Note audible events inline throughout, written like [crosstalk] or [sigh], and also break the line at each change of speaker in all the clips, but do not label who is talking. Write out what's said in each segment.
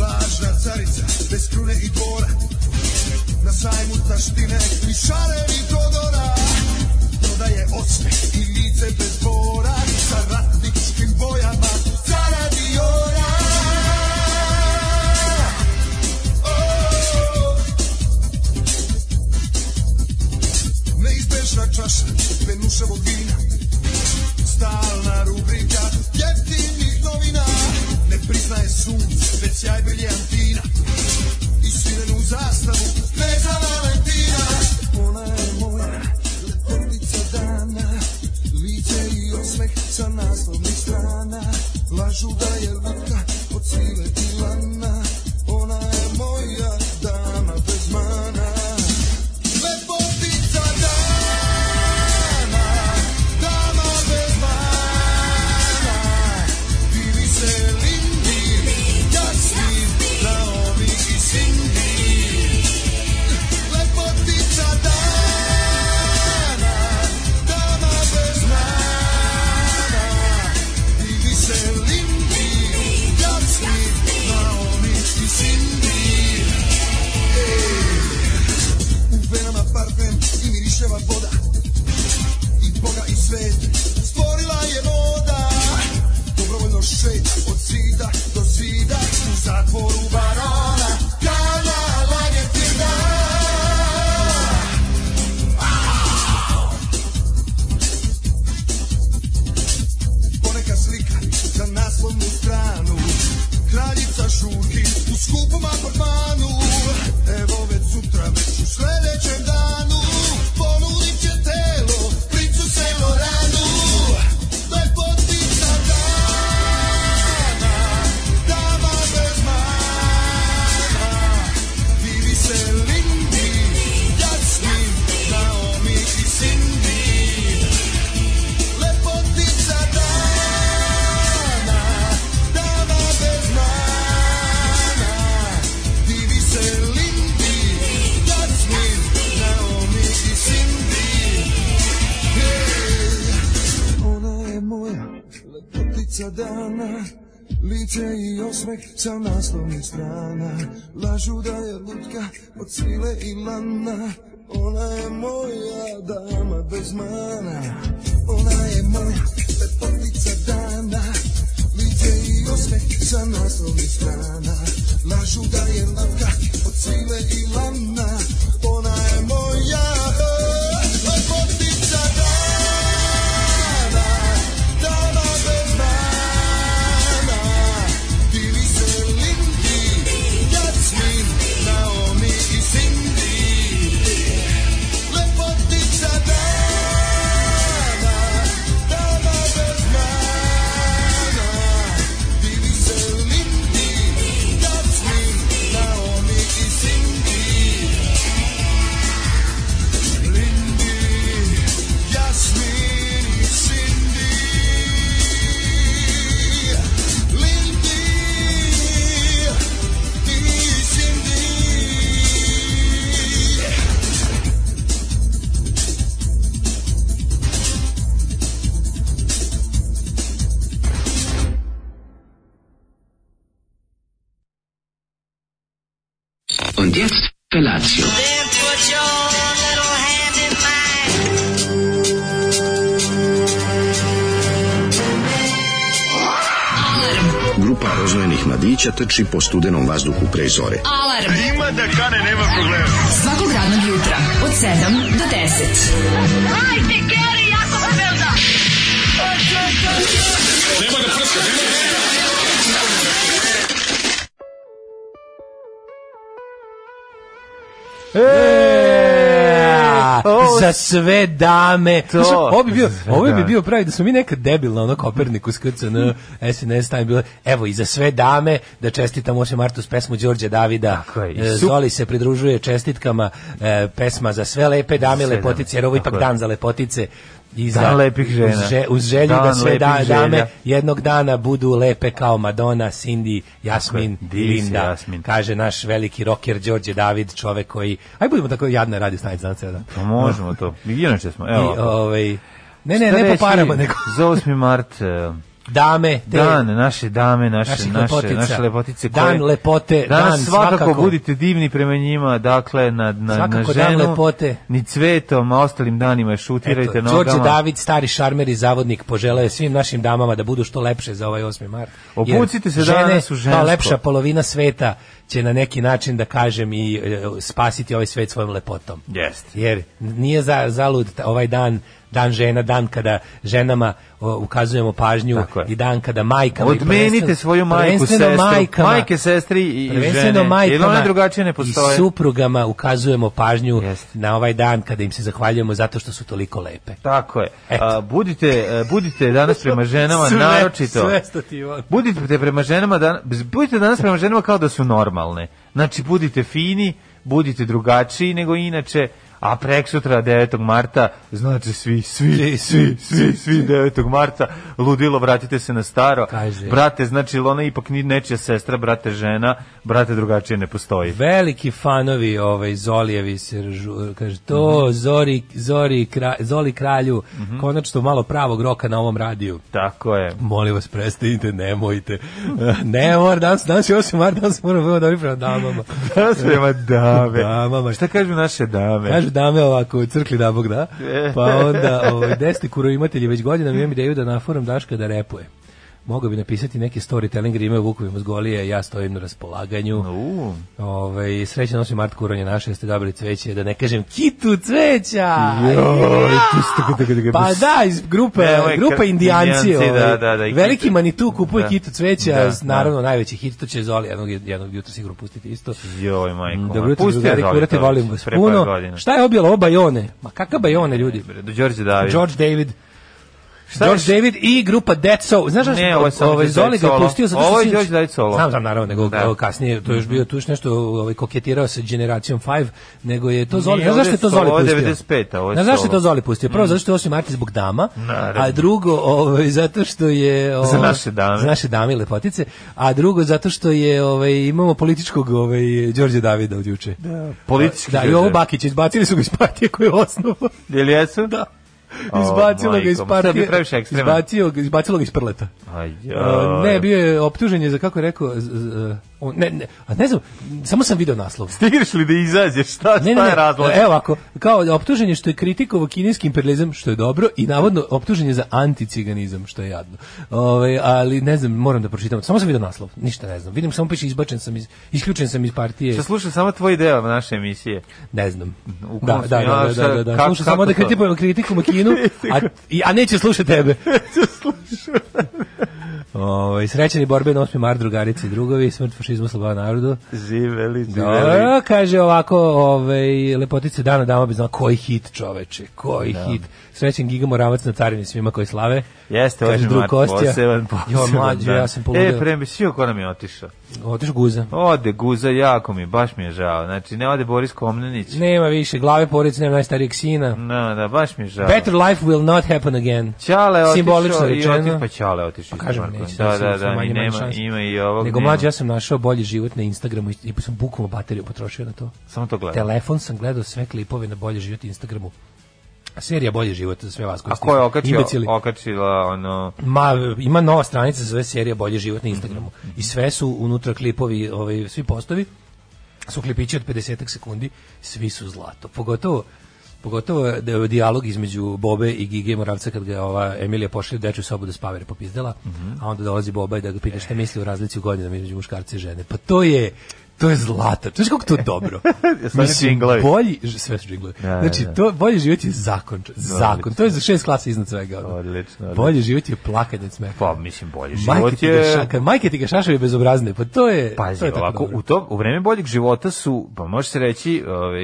Lažna carica, bez krune i dvora. Na sajmu taštine i šarevi Todora Prodaje osmeh i lice bez bora Sa ratničkim bojama cara Diora. Oh, Neizbežna čaša Venuševog vina. Stalna rubrika jeftinih novina Ne priznaje sunce, već sjaj briljantina. I svirenu zastavu Kneza Valentina Lažu da je lutka od svile i lana Ona je moja dama bez mana. Ona je moja
trči po studenom vazduhu pre zore.
Alarm. Ima da kane, nema problema. Svakog radnog jutra, od 7 do 10. Hajde, Geri, jako se velda.
Za sve dame.
To.
Znaš, ovo bi bio, ovo bi bio pravi da smo mi neka debilna ono Kopernikus KCN SNS time bilo. Evo i za sve dame da čestitamo osim Martus pesmu Đorđe Davida.
Je,
E, Zoli se pridružuje čestitkama e, pesma za sve lepe dame
Sve
lepotice, jer ovo ipak
je.
dan za lepotice. I
Dan lepih žena.
Uz, že- uz želju
Dan
da sve da, dame
želja.
jednog dana budu lepe kao Madonna, Cindy, Jasmin, Linda,
Jasmin.
kaže naš veliki rocker Đorđe David, čovek koji, aj budemo tako jadna radi stanice danas ceo dan.
Pa možemo to. I Inače smo,
I,
evo. ovako.
ovaj, ne, ne,
Šta
ne po parama, nego...
Za 8. mart, e,
dame, te
Dan, naše dame, naše, naše,
lepotica.
naše lepotice.
Dan
koje-
lepote,
Danas
dan
svakako,
svakako.
budite divni prema njima, dakle, na, na, na
Svakako dan
ženu,
lepote.
ni cvetom, a ostalim danima šutirajte
Eto,
nogama.
Đorđe David, stari šarmer i zavodnik, poželeo je svim našim damama da budu što lepše za ovaj 8. mart.
Obucite se
žene,
danas u žensko.
Kao lepša polovina sveta će na neki način, da kažem, i e, spasiti ovaj svet svojom lepotom.
Jeste.
Jer nije za, zalud ta- ovaj dan dan žena, dan kada ženama o, ukazujemo pažnju i dan kada majkama i
Odmenite svoju majku, sestru,
majkama,
majke, sestri i, žene.
majkama
one drugačije ne postoje.
i suprugama ukazujemo pažnju
Jeste.
na ovaj dan kada im se zahvaljujemo zato što su toliko lepe.
Tako je. A, budite, e, budite danas [laughs] prema ženama
Sve-
naročito.
sve
Budite prema ženama dan, budite danas prema ženama kao da su normalne. Znači budite fini, budite drugačiji nego inače. A prek sutra 9. marta, znači svi, svi, svi, svi, svi 9. marta, ludilo, vratite se na staro.
Kaže.
Brate, znači, ona ipak ni nečija sestra, brate žena, brate drugačije ne postoji.
Veliki fanovi ovaj Zolijevi se kaže to
Mhm.
Zori Zori kra, Zoli kralju konačno malo pravog roka na ovom radiju.
Tako je.
Molim vas, prestanite, nemojte. [laughs] ne, mora, danas, danas je 8. mart, danas moramo dobri prema damama.
Da prema dame.
Damama.
Šta kažu naše dame?
Kažu dame ovako, u crkli da Bog da.
E.
Pa onda, ovaj, deseti kuro imatelji već godinama imam ideju da naforam Daška da repuje. Mogao bi napisati neki storytelling rime u Vukovim Mozgolije, ja stojim na raspolaganju.
U,
Ovaj srećan nosi Mart Kuronje naše, ste dobili cveće, da ne kažem kitu cveća.
Joj, ga-
Pa da, iz grupe,
Nemoj,
grupa indijanci,
Indijanci,
ovaj,
da, da, da,
veliki
kitu.
Manitu kupuje
Da.
kitu cveća,
Da,
naravno najveći hit, to će Zoli jednog, jednog jutra sigurno pustiti isto.
Joj, majko.
Dobro
moja.
jutro,
Pusti
drugari, kurate, volim vas puno. Šta je objelo o Bajone? Ma kakav Bajone, ljudi?
Do Đorđe David.
George David.
Šta
George
je-
David i grupa Dead Soul. Znaš
Ne,
što
ovo je
ovaj
Dead
Zoli ga pustio zato što
Ovo je George David solo.
Znam, znam, naravno, nego
Da.
ovo kasnije, to je još bio tu nešto ovaj koketirao sa generacijom 5, nego je to Zoli. Znaš zašto je to Zoli
solo, ovo je
pustio?
95, a ovo je
Znaš zašto je to. Zoli pustio? Prvo zato što je 8. marta zbog dama,
Naravno.
a drugo ovaj zato što je
Za
ovaj,
naše dame.
Za naše dame lepotice, a drugo zato što je ovaj imamo političkog ovaj Đorđe Davida od juče. Da,
Politički
da i ovo Bakić izbacili su ga iz partije koju osnovao.
Jel jesu?
Da. Izbacilo ga iz
sad
partije. ga- izbacilo ga iz prleta.
Aj,
Uh, ne, bio je optužen je za kako je rekao, z- z- on- ne, ne, a ne znam, samo sam video naslov.
Stigneš li da izađeš? Šta,
Ne,
šta je
ne,
razlog?
evo ako, kao optužen je što je kritikovao kineski imperializam, što je dobro, i navodno optužen je za anticiganizam, što je jadno. Ove, ali ne znam, moram da pročitam, samo sam video naslov, ništa ne znam. Vidim, samo piše izbačen sam iz, isključen sam iz partije,
Šta slušam samo tvoj deo naše emisije.
ne znam.
U
Da, da, da, da, da, da, da.
kako-
Slušam samo da
to?
kritikujemo kritikujemo Kinu, a, a neće slušati tebe. [laughs] [laughs] Ovaj srećani borbe na 8. mart drugarice i drugovi, smrt fašizmu sloboda narodu.
Živeli, živeli.
Da, kaže ovako, ovaj lepotice dana dama bez koji hit, čoveče, koji hit. Srećan Giga Moravac na carini svima koji slave.
Jeste, ođe
drug Kostja.
poseban, poseban.
Jo, mlađe,
dan.
ja sam poludeo.
E, pre bi svi ko nam je otišao.
Otišao guza.
Ode Guza, jako mi, baš mi je žao. Znači, ne ode Boris Komnenić.
Nema više glave porodice, nema najstarijeg sina.
No, da, baš mi je žao.
Better life will not happen again.
Ćale otišao
Simbolično
i
rečeno.
otišao, pa Ćale otišao.
Pa kažem, neće,
da,
sad
da,
su
da,
manje,
i
manje
nema,
šanse.
ima i ovog.
Nego mlađe, ja sam našao bolji život na Instagramu i, i sam bukvalno bateriju potrošio na to.
Samo to gledam.
Telefon sam gledao sve klipove na bolje život Instagramu. Serija bolje život za sve vas koji
A ko je okačio,
imbecili.
okačila ono...
Ma, ima nova stranica za sve serija Bolje život na Instagramu. I sve su unutra klipovi, ovaj, svi postovi, su klipići od 50 sekundi, svi su zlato. Pogotovo Pogotovo da je dijalog između Bobe i Gige Moravca kad ga ova Emilija pošalje u dečju sobu da spava jer je popizdela, a onda dolazi Boba i da ga pita šta misli o razlici u godinama između muškarca i žene. Pa to je to je zlato. Znaš kako to dobro? [laughs]
Džinglovi.
bolji, sve su džinglovi.
Da,
Znači,
da.
to bolji život je zakon. Zakon. To je za šest klasa iznad svega.
Odlično, odlično.
Bolji život je plakanje od smeha.
Pa, mislim,
Majke
život je...
ša, kad majke ti ga šašaju bezobrazne, pa to je...
Pazi,
to je tako
ovako,
dobro.
u, to, u vreme boljeg života su, pa može se reći, ovaj,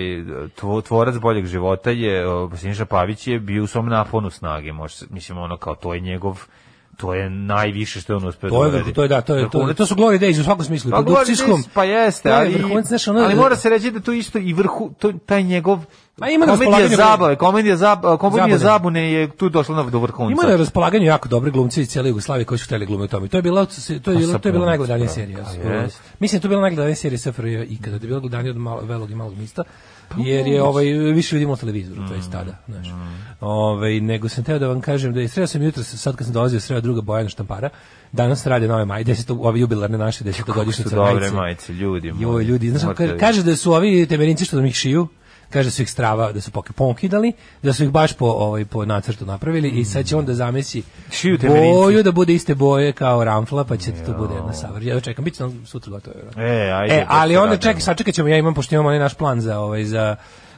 tvo- tvorac boljeg života je, o, Siniša Pavić je bio u svom naponu snage, može mislim, ono kao, to je njegov, to je najviše što je on uspeo
To je,
uradi.
to je, da, to je, to, to su glory days u svakom smislu.
Pa,
Pa, produkcijskom,
pa jeste,
to je
ali,
vrhunac, znaš, ono-
ali mora se reći da to isto i vrhu, to, taj njegov
Ma ima
komedija zabave, komedija, zab, komedija
Zabune.
je tu došla na- do vrhunca.
Ima na raspolaganju jako dobre glumci iz cijele Jugoslavije koji su hteli glumiti tome. To je bila to je bilo to je bila najgledanija serija.
pa jest.
Mislim da je to bila najgledanija serija SFRJ ikada. Da je bila gledanija od malo, velog i malog mista.
Pa
Jer je ovaj više ljudi imalo televizoru, to je
Mm.
tada, znaš. Ovaj nego sam teo da vam kažem da je sreo sam jutros sad kad sam dolazio sreo druga Bojana Štampara. Danas radi nove maj, 10 ove jubilarne naše 10 godišnjice
su dobre
majice.
majice, ljudi moji.
Joj, ljudi,
Morate
kaže,
da-
da su ovi temerinci što nam ih šiju, kaže da su ih strava, da su poke pokidali, da su ih baš po ovaj po nacrtu napravili i sad će on da zamesi boju da bude iste boje kao ramfla, pa će to bude jedna savar. Ja čekam, bit će nam sutra gotovo.
E, ajde.
E, ali onda čekaj, sačekat ćemo, ja imam, pošto imamo onaj naš plan za, ovaj, za,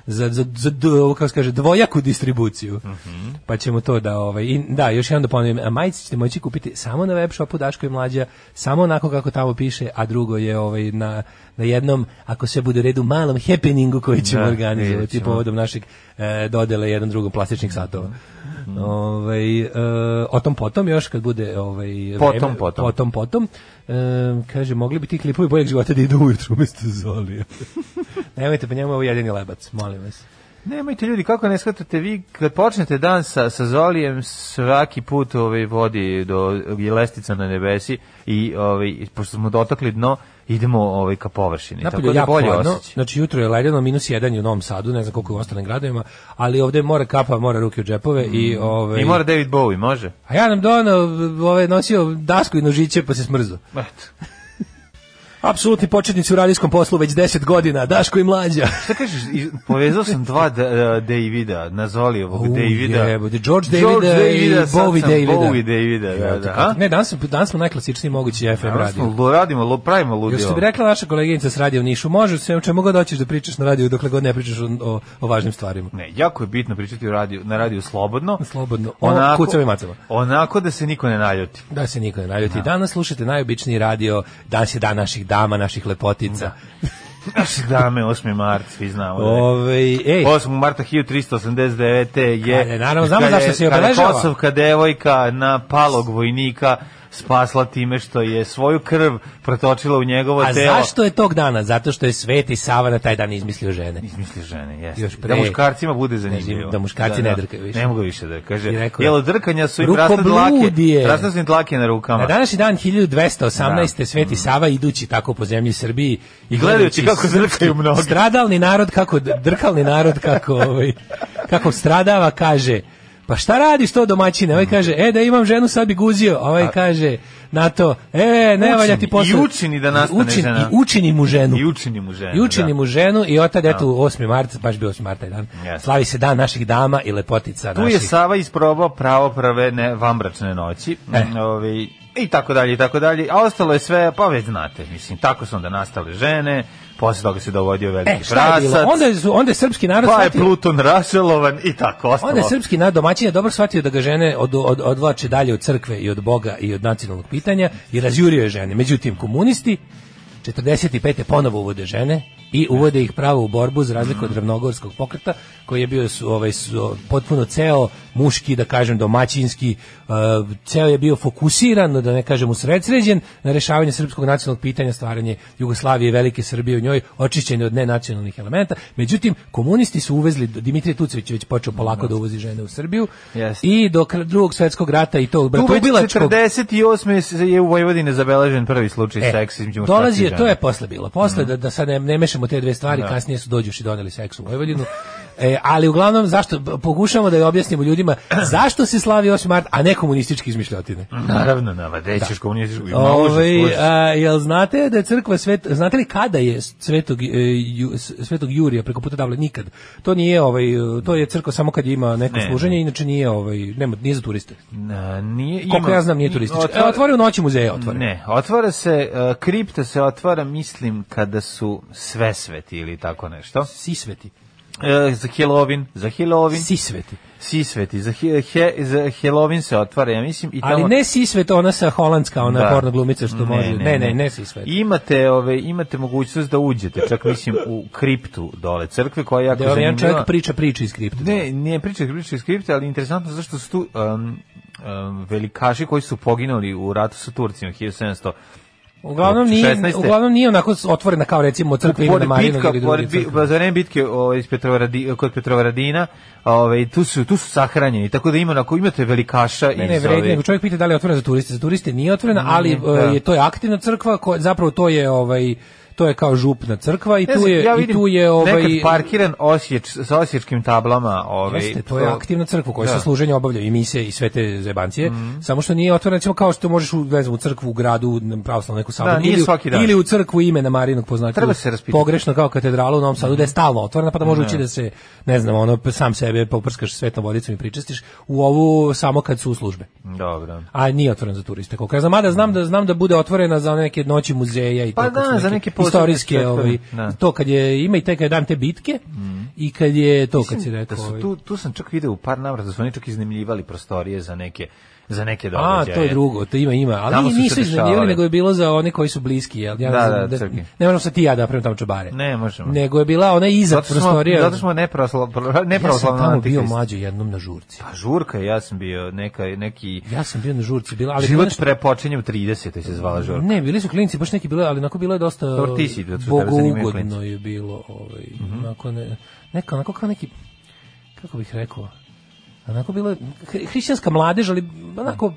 za, za, za, kako se kaže, dvojaku distribuciju.
Mhm.
Pa ćemo to da, ovaj, i, da, još jednom da ponovim, majice ćete moći kupiti samo na web shopu Daško i Mlađa, samo onako kako tamo piše, a drugo je ovaj, na, na jednom, ako sve bude redu, malom happeningu koji ćemo
Da,
organizovati povodom našeg e, dodele jedan drugom plastičnih satova. Ovaj, e, o tom potom još kad bude ovaj
Potom,
vreme,
potom.
potom potom e, kaže mogli bi ti klipovi boljeg života da idu ujutru umesto Zolija. [laughs] Nemojte pa njemu je ovo jedini lebac, molim vas.
Nemojte ljudi, kako ne shvatate vi, kad počnete dan sa, sa Zolijem, svaki put ovaj, vodi do lestica na nebesi i ovaj, pošto smo dotakli dno, idemo ovaj, ka površini.
Napolju
Tako
je
da
jako
bolje
hladno, znači jutro je ledeno, minus jedan je u Novom Sadu, ne znam koliko je u ostalim gradovima, ali ovde mora kapa, mora ruke u džepove i ovaj
I mora David Bowie, može?
A ja nam donao, ovaj, nosio dasku i nožiće pa se smrzo.
Eto.
Apsolutni početnici u radijskom poslu već 10 godina, Daško i mlađa. [laughs]
Šta kažeš, i- povezao sam dva da, uh, Davida, na Zolijevog
U,
Davida.
jebote, George Davida i
sad
Bowie Davida.
Bowie Davida, da, da. A?
Ne, danas, danas smo najklasičniji mogući FM radio.
smo, radimo, lo- pravimo
Još
ludilo.
što bi rekla naša koleginica s radio u Nišu, može sve o čemu god hoćeš da pričaš na radiju dokle god ne pričaš o, o, o važnim stvarima.
Ne, jako je bitno pričati u radiju, na radiju slobodno.
Slobodno. O kucama i macama.
Onako da se niko ne naljuti.
Da se niko ne naljuti. Danas slušate najobičniji radio, danas je dan naših dama, naših lepotica.
Naši dame, 8. mart, svi znamo. da.
Ove, ej,
8. marta 1389. je...
Kada je, naravno, znamo zašto se i
kada je
obeležava.
Kosovka devojka na palog vojnika spasla time što je svoju krv protočila u njegovo
a
telo.
zašto je tog dana? Zato što je Sveti Sava na taj dan izmislio žene.
Izmisli žene, jeste.
Još pre-
da muškarcima bude zanimljivo.
da muškarci ne drkaju više.
Ne mogu više da kaže.
Rekao je,
Jelo drkanja su im
rukobludije.
dlake. Rasne su im dlake na rukama.
Na današnji dan 1218.
Da.
Sveti Sava idući tako po zemlji Srbiji i
gledajući kako drkaju mnogi.
Stradalni narod kako drkalni narod kako ovaj kako stradava kaže Pa šta radiš to domaćine? Ovaj kaže, e da imam ženu sad bi guzio. A Ovaj kaže na to, e ne valja ti posao.
I učini da nastane
učini,
žena.
I učini mu ženu.
I učini mu ženu,
I učini
da.
mu ženu i od tada eto 8. mart, baš bio 8. marta je dan.
Jeste.
Slavi se dan naših dama i lepotica
Tu je
naših.
Sava isprobao pravo prave ne, vambračne noći.
E.
Mm, ovaj, I tako dalje, i tako dalje. A ostalo je sve, pa već znate, mislim, tako su onda nastale žene, posle toga se dovodio veliki
E, je bilo?
prasac,
Onda je, onda je srpski narod
pa je
shvatio-
Pluton rašelovan i tako ostalo.
Onda je srpski narod domaćin je dobro shvatio da ga žene od, od, odvlače dalje od crkve i od Boga i od nacionalnog pitanja i razjurio je žene. Međutim, komunisti 45. ponovo uvode žene i uvode ih pravo u borbu za razliku od ravnogorskog pokreta koji je bio su, ovaj, su, potpuno ceo muški, da kažem domaćinski, uh, ceo je bio fokusiran, da ne kažem usredsređen na rešavanje srpskog nacionalnog pitanja, stvaranje Jugoslavije, Velike Srbije u njoj, očišćenje od nenacionalnih elementa. Međutim, komunisti su uvezli, Dimitrije Tucović je već počeo polako da uvozi žene u Srbiju
Jeste.
i do drugog svetskog rata i to bratoibilačkog
48. je u Vojvodini zabeležen prvi slučaj
E,
muškarca
dolazi je, to je posle bilo. Posle da, da sad ne, ne mešamo te dve stvari,
Da.
kasnije su dođuši doneli seks u Vojvodinu. E, ali uglavnom zašto pokušamo da je objasnimo ljudima [clears throat] zašto se slavi 8. mart, a ne komunistički izmišljotine.
Naravno, nama, dećeš komunističku.
Ovaj a, jel znate da je crkva svet, znate li kada je svetog, e, ju, svetog Jurija preko puta Davle nikad. To nije ovaj to je crkva samo kad ima neko
Ne,
služenje, inače nije ovaj nema nije za turiste.
Na, nije,
Koliko
ima-
ja znam nije turistički.
otvara-
E, otvore u noći muzeja, otvore.
Ne, otvara se, uh, kripta se otvara, mislim, kada su sve sveti ili tako nešto.
Sisveti.
E, za Halloween, za Halloween,
Sisveti.
Sisveti, za, he, he, za Halloween se otvara, ja mislim, i tamo...
Ali ne Sisvet, ona sa holandska, ona
Da.
porno glumica što može. Ne, ne, ne, Sisvet.
Imate, ove, imate mogućnost da uđete, čak mislim u kriptu dole crkve, koja je jako
Da
zanimljiva.
čovjek priča priče iz skripta.
Ne, nije priča priča iz skripta, ali interesantno zašto su tu um, um, velikaši koji su poginuli u ratu sa Turcima 1700
Uglavnom nije,
16.
uglavnom nije onako otvorena kao recimo crkva Ivana
bitka,
ili druge
pored za vreme bitke ovaj, iz Petrovaradi, kod Petrovaradina, ovaj, tu, su, tu su sahranjeni, tako da ima, ako imate velikaša
Ne, ne,
iz
vredi, nego čovjek pita da li je otvorena za turiste. Za turiste nije otvorena, ali
da.
e, je to je aktivna crkva, ko, zapravo to je ovaj to je kao župna crkva i
Ne
tu
znam,
je
ja
i tu je ovaj
nekad parkiran osječ, sa osječkim tablama. Ovaj,
Jeste, to je aktivna crkva koja
Da.
Se služenje obavlja i mise i sve te zebancije, samo što nije otvorena recimo kao što možeš u, ne znam, u crkvu u gradu, na pravoslavnu neku saboru,
Da,
ili, u-
svaki dan.
ili u crkvu imena Marinog poznatiju.
Treba se raspitati.
Pogrešno kao katedrala u Novom Sadu, da je stalno otvorena, pa da može ući da se, ne znam, ono, sam sebe poprskaš svetom vodicom i pričestiš, u ovu samo kad su u službe.
Dobro.
A nije otvoren za turiste. Koliko ja znam, mada znam da znam da bude otvorena za neke noći muzeja i
Pa
kad
da, za neke
istorijske, ovaj,
da.
to kad je ima i kad je dan te bitke i kad je to kad si
Da
rekao.
su
ovaj,
tu, tu sam čak video u par navrata da su oni čak iznajmljivali prostorije za neke za neke
A,
događaje.
to je drugo, to ima, ima. Ali
Tamo su se
nisu iznajmljivali, nego je bilo za one koji su bliski. Jel? Ja
Da, da, crkvi.
ne možemo sad ti ja da napravim tamo čabare.
Ne, možemo.
Nego je bila ona iza
Zato smo,
prostorija.
zato smo nepravoslavno
ja sam tamo bio mlađi jednom na žurci.
Pa žurka, ja sam bio neka, neki...
Ja sam bio na žurci, bila, ali
Život
nešto-
prepočinje u 30. se zvala žurka.
Ne, bili su klinici, baš neki bilo, ali onako bilo je dosta
Dobro, ti si, zato što tebe zanimaju
bogougodno je bilo, ovaj, onako, ne, neka, onako kao neki, kako bih rekao, onako bilo hrišćanska mladež, ali onako,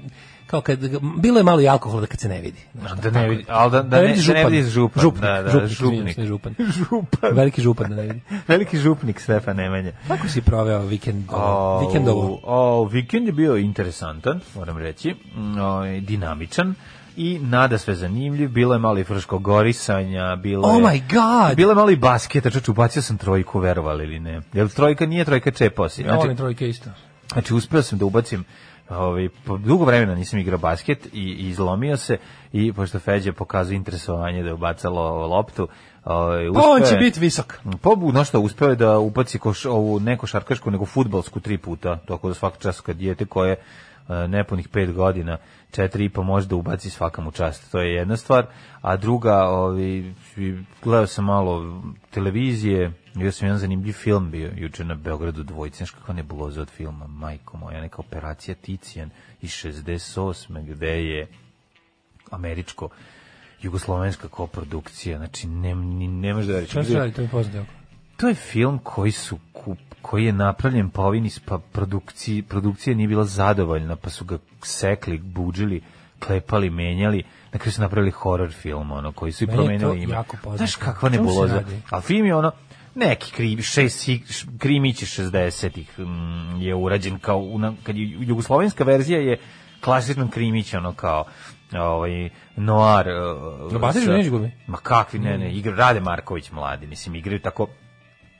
kao kad, bilo je malo i alkohola da kad se ne vidi. Znaš,
Da ne vidi, ali da, da, ne,
vidi
da ne vidi župan.
Župnik,
da, da,
župnik,
župnik.
izvinjam se, župan. [laughs]
župan.
Veliki župan da ne vidi. [laughs]
Veliki župnik Stefan Nemanja.
Kako si proveo vikend,
O,
vikendovo?
O, vikend je bio interesantan, moram reći, mm, o, dinamičan i nada sve zanimljiv, bilo je malo i gorisanja, bilo
Oh
je...
my god!
Bilo je malo i basketa, čač, ubacio sam trojku, verovali ili ne. Jer trojka nije trojka čepao si.
Ja
Znači,
volim trojke isto.
Znači, uspeo sam da ubacim Ovaj, po dugo vremena nisam igrao basket i, i izlomio se i pošto Feđa pokazuje interesovanje da je ubacalo loptu ovaj,
Pa on
uspeo
će biti visok.
Pa, bu- no što, uspeo je da upaci koš, ovu ne košarkašku, nego futbalsku tri puta, tako da svaka čast kad dijete koje nepunih pet godina, četiri i po može da ubaci svaka mu čast. To je jedna stvar. A druga, ovi, gledao sam malo televizije, bio sam jedan zanimljiv film bio juče na Beogradu dvojice, znaš kakva nebuloza od filma, majko moja, neka operacija Ticijan iz 68. gde je američko jugoslovenska koprodukcija, znači ne, ne može da reći.
Šta se radi, to poznato jako.
To je film koji su kup, koji je napravljen po ovini pa produkciji, produkcija nije bila zadovoljna, pa su ga sekli, buđili, klepali, menjali, na kraju su napravili horror film, ono, koji su i promenili ime. Znaš kakva nebuloza?
radi?
A film je ono, neki krimi, šest, krimići 60-ih mm, je urađen kao, una, kad je jugoslovenska verzija je klasičan krimić, ono kao, ovaj noir uh,
No,
sa- ma kakvi ne ne igra Rade Marković mladi mislim igraju tako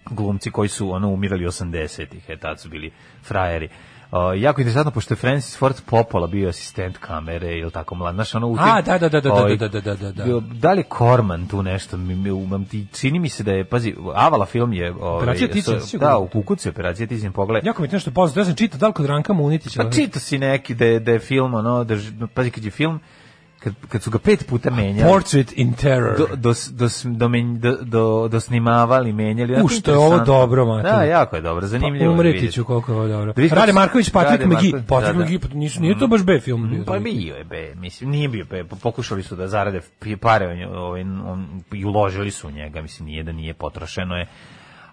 glumci koji su ono umirali 80-ih, e tad su bili frajeri. Uh, jako interesantno, pošto je Francis Ford Coppola bio asistent kamere ili tako mlad, znaš, ono u tim-
A, da, da, da, da,
ovaj,
da, da, da, da, da.
Da li je Korman tu nešto, mi, mi, mi- ti- čini mi se da je, pazi, Avala film je... Ovaj,
Operacija Ticijan,
so-
sigurno.
Da, u Kukucu je Operacija Ticijan, pogledaj.
Jako mi je to nešto poznato, ja sam čitao da li kod Ranka Munitića.
Pa čito si neki da je, da je film, ono, da, pazi, kad je film, kad, kad su ga pet puta menjali,
Portrait in Terror.
do, do, do, do, men- do, do, do snimavali, menjali.
U, što je ovo dobro, mater.
Da, jako je dobro, zanimljivo.
Pa umreti ću koliko je ovo dobro.
Da
Rade Marković, Patrik.
Marković,
Patrik pa nisu, nije to baš B film. bio.
Pa bio je be, mislim, nije bio be, pokušali su da zarade pare, on, ovaj, on, i uložili su u njega, mislim, nije da nije potrošeno je,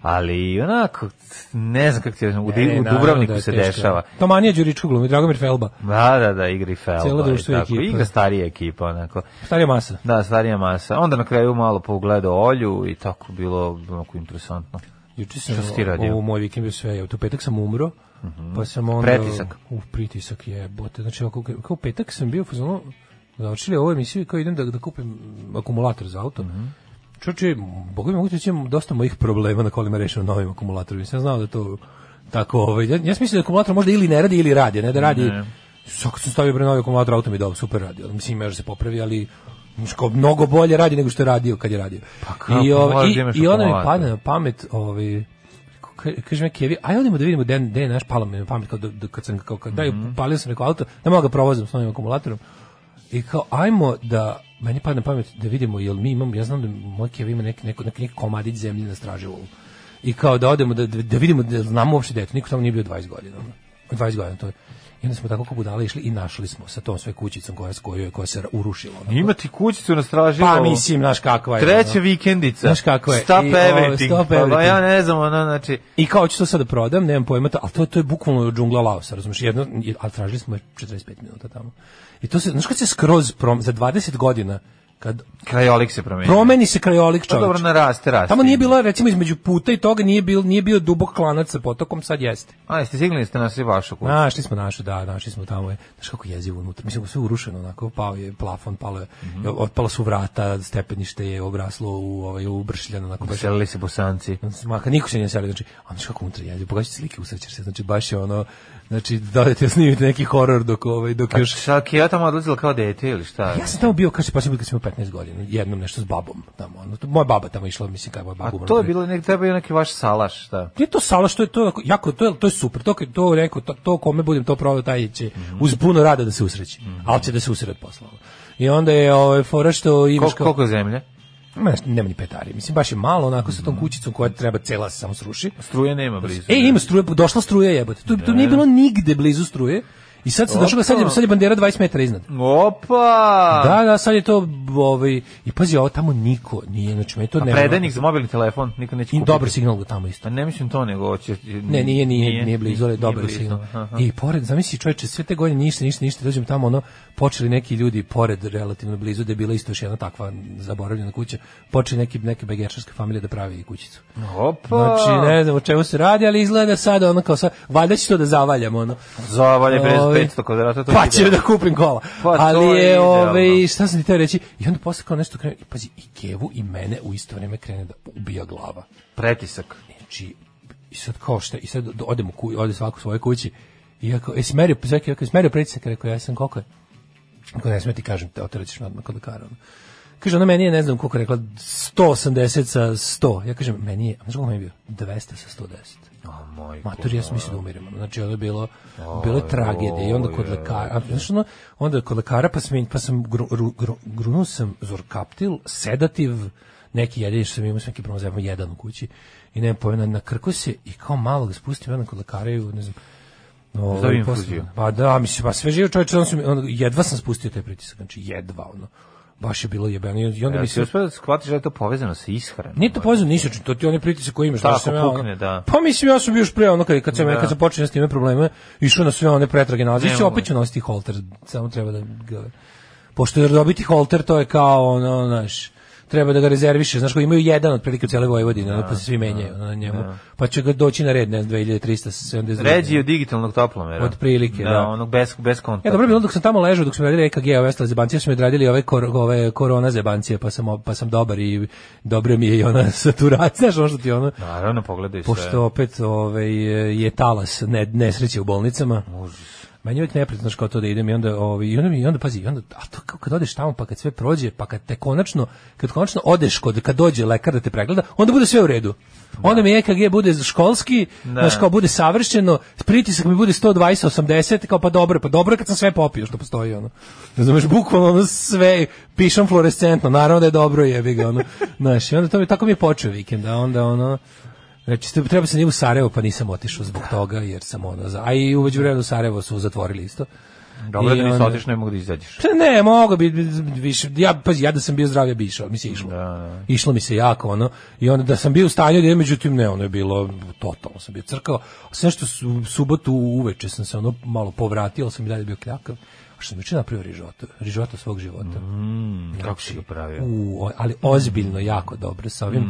ali onako, ne znam kako ti u,
E,
u Dubrovniku
da je
se dešava.
To manija Đuričko glumi, Dragomir Felba.
Da, da, da, igri Felba.
Cijelo
i
društvo i
tako,
ekipa.
Igra starija ekipa, onako.
Starija masa.
Da, starija masa. Onda na kraju malo pogledao Olju i tako bilo onako interesantno.
Juče sam
Šta si ti radio?
u moj vikend bio sve, ja, u petak sam umro, pa sam onda...
Pretisak.
U pritisak je, bote. Znači, ako, kao petak sam bio, fazonu, zaočili ovo emisiju, kao idem da, da kupim akumulator za auto. Čoče, boga mi mogu imam dosta mojih problema na kolima rešeno novim akumulatorima. Nisam znao da to tako, ovaj, ja, ja sam mislio da akumulator možda ili ne radi ili radi, ne da radi.
Ne.
Sad kad sam stavio bre novi akumulator, auto mi dobro, super radi. Mislim, može se popravi, ali kao mnogo bolje radi nego što je radio kad je radio.
Pa kako,
I, ovaj, i,
da
i onda mi padne na pamet, ovaj, ka- kaže me Kevi, aj odemo da vidimo gde je naš palo mi na pamet kao da, da kad sam kao kad daj
Mhm.
palio sam rekao auto, ne mogu ga provozim s novim akumulatorom. I kao ajmo da meni padne na pamet da vidimo jel mi imamo ja znam da moj Kevi ima neki neko neki, neki komadić zemlje na Straževu. I kao da odemo da, da, da vidimo da znamo uopšte da je to niko tamo nije bio 20 godina. ono. 20 godina to je. I onda smo tako kao budale išli i našli smo sa tom sve kućicom koja, koja, koja se urušila. onako.
Ima ti kućicu na straži.
Pa mislim, znaš kakva je.
Treća vikendica.
Znaš kako je.
Stop
I,
everything.
stop
Pa, pa
everything.
ja ne znam, ono, znači...
I kao ću to sad da prodam, nemam pojma, ali to, to je bukvalno džungla Laosa, razumiješ, jedno, je- ali tražili smo je 45 minuta tamo. I to se, znaš kad se skroz, prom, za 20 godina, kad
Krajolik se promenio.
promeni se krajolik
Pa
čovječ.
dobro, naraste, raste.
Tamo nije bilo, recimo, između puta i toga nije, bil, nije bio dubok klanac sa potokom, sad jeste.
A, jeste sigli ste nas i vašu kuću?
Našli smo našu, da, našli smo tamo je. Znaš kako jezivo unutra. Mislim, sve urušeno, onako, pao je plafon, palo je,
Mhm.
otpala su vrata, stepenište je obraslo u, ovaj, u bršljan, onako, baš
Selili se bosanci.
Maka, niko se nije selio, znači, a znaš kako unutra jezivo, pogledaj slike, usrećeš se, znači, baš je ono, znači, da ti snimite neki horor dok, ovaj, dok
A
još...
šta, ja tamo odlazila kao dete ili šta?
Ja sam tamo bio, kaže, pa sam bio kad sam imao 15 godina, jednom nešto s babom tamo, ono, to- moja baba tamo išla, mislim, kada moja
A
baba umrla
to je bilo, nek, treba je neki vaš salaš, šta?
Nije to sala što je to jako- to je to je super. To to neko to, to kome budem to proveo taj će
Mhm.
uz puno rada da se usreći. Ali će da se usred posla. I onda je ovaj fora što imaš kao
koliko zemlje?
Ma, nema ni petari. Mislim baš je malo onako sa tom kućicom koja treba cela se samo sruši.
Struje nema blizu.
E, ima struje, došla struja jebote. Tu, tu nije bilo nigde blizu struje. I sad se došlo, sad je, sad je bandera 20 metara iznad.
Opa!
Da, da, sad je to, ovaj, i pazi, ovo tamo niko nije, znači, meni to
A
ne...
predajnik za mobilni telefon nikad neće
I
kupiti.
dobar signal tamo isto.
Pa ne mislim to, nego će...
Ne, nije, nije, nije, blizu, ali dobar signal.
aha.
I pored, zamisli čoveče, sve te godine ništa, ništa, ništa, dođem tamo, ono, počeli neki ljudi pored relativno blizu, da je bila isto još jedna takva zaboravljena kuća, počeli neki, neke begešarske familije da pravi kućicu.
Opa!
Znači, ne znam o čemu se radi, ali izgleda sada ono kao sad, valjda će to da zavaljam, ono.
Zavalje bez
Ovaj,
500 kvadrata, to
Pa će
da.
kupim kola.
Pa
ali
je
ovaj, šta sam ti teo reći, i onda posle kao nešto krene, i pazi, i Kevu i mene u isto vrijeme krene da ubija glava.
Pretisak.
Znači, i sad kao šta, i sad do- odem u kuć, ode svako u svojoj kući, i ja kao, jesi merio, Zveki, ja kao, jesi merio pritisak, rekao, ja sam koliko je? Ako ne sme ti kažem, te otrećeš me odmah kod lekara. Kaže, ona meni je, ne znam koliko rekla, 180 sa 100. Ja kažem, meni je, a znaš koliko meni je bio? 200 sa 110.
O, moj
Matur, ja sam mislio da umirem. Znači, ono je bilo, bilo je tragedija. I onda kod lekara, a, znaš, ono, onda kod lekara, pa sam, pa sam gru, gru, gru, grunuo sam zorkaptil, sedativ, neki jedini što sam imao sam neki zajebam jedan u kući. I ne pojena, na krku se i kao malo ga spustim jedan kod lekara i, ne znam, ovaj,
Stavi
posle-
infuziju.
Pa da, mislim, pa sve živo čovječe, on ono, jedva sam spustio taj pritisak, znači jedva, ono. Baš je bilo jebeno. I onda
Ja
mi
se
se...
uspio da shvatiš da je to povezano sa ishranom.
Nije to povezano ni sa čim, to ti je onaj pritisak koji imaš.
Tako,
sam ja,
pukne, da.
Pa mislim, ja sam bio još pre, ono, kad, kad, sam,
Da.
kad sam počeo s time probleme, išao na sve one pretrage nazad,
mogu.
opet ću nositi holter, samo treba da ga... Pošto je dobiti holter, to je kao, ono, znaš, treba da ga rezerviše, znaš, koji imaju jedan otprilike u cijeloj Vojvodini, ono, pa se svi menjaju ono, na njemu, pa će ga doći na red, ne znam, 2370.
Ređi od digitalnog toplomera.
Otprilike, da.
onog bez, bez kontakta.
Ja, dobro je bilo dok sam tamo ležao, dok smo radili EKG, ove ostale zebancije, smo odradili ove, kor, ove korona zebancije, pa sam, pa sam dobar i dobro mi je i ona [laughs] saturacija, znaš ono što ti ono,
Naravno, pogledaj sve.
pošto opet ovaj, je talas ne, nesreće u bolnicama. Meni je uvijek neprijatno kao to da idem i onda, ovaj, i onda, mi, i onda pazi, i onda, a to kao kad odeš tamo pa kad sve prođe, pa kad te konačno, kad konačno odeš kod, kad dođe lekar da te pregleda, onda bude sve u redu. Onda mi EKG bude školski,
Da.
znaš, kao bude savršeno, pritisak mi bude 120, 80, kao pa dobro, pa dobro kad sam sve popio što postoji, ono. Znaš, bukvalno ono sve, pišem fluorescentno, naravno da je dobro, jebi ga, ono. [laughs] Znaš, i onda to mi, tako mi je počeo vikend, a onda, ono, Znači, treba sam i u Sarajevo, pa nisam otišao zbog toga, jer sam ono, za- a i uveđu vremenu Sarajevo su zatvorili isto.
Dobro da nisi otišao, ne mogu da izađeš.
Pa Ne, mogu bi više, ja, pazi, ja da sam bio zdravlje bi išao, mi se išlo.
Da, da.
Išlo mi se jako, ono, i onda da sam bio u stanju, da međutim ne, ono je bilo, totalno sam bio crkao, sve što su, subotu uveče sam se ono malo povratio, ali sam i dalje bio kljakav, a što sam juče napravio rižoto, rižoto svog života.
Kako si ga pravio?
U, ali ozbiljno jako dobro sa ovim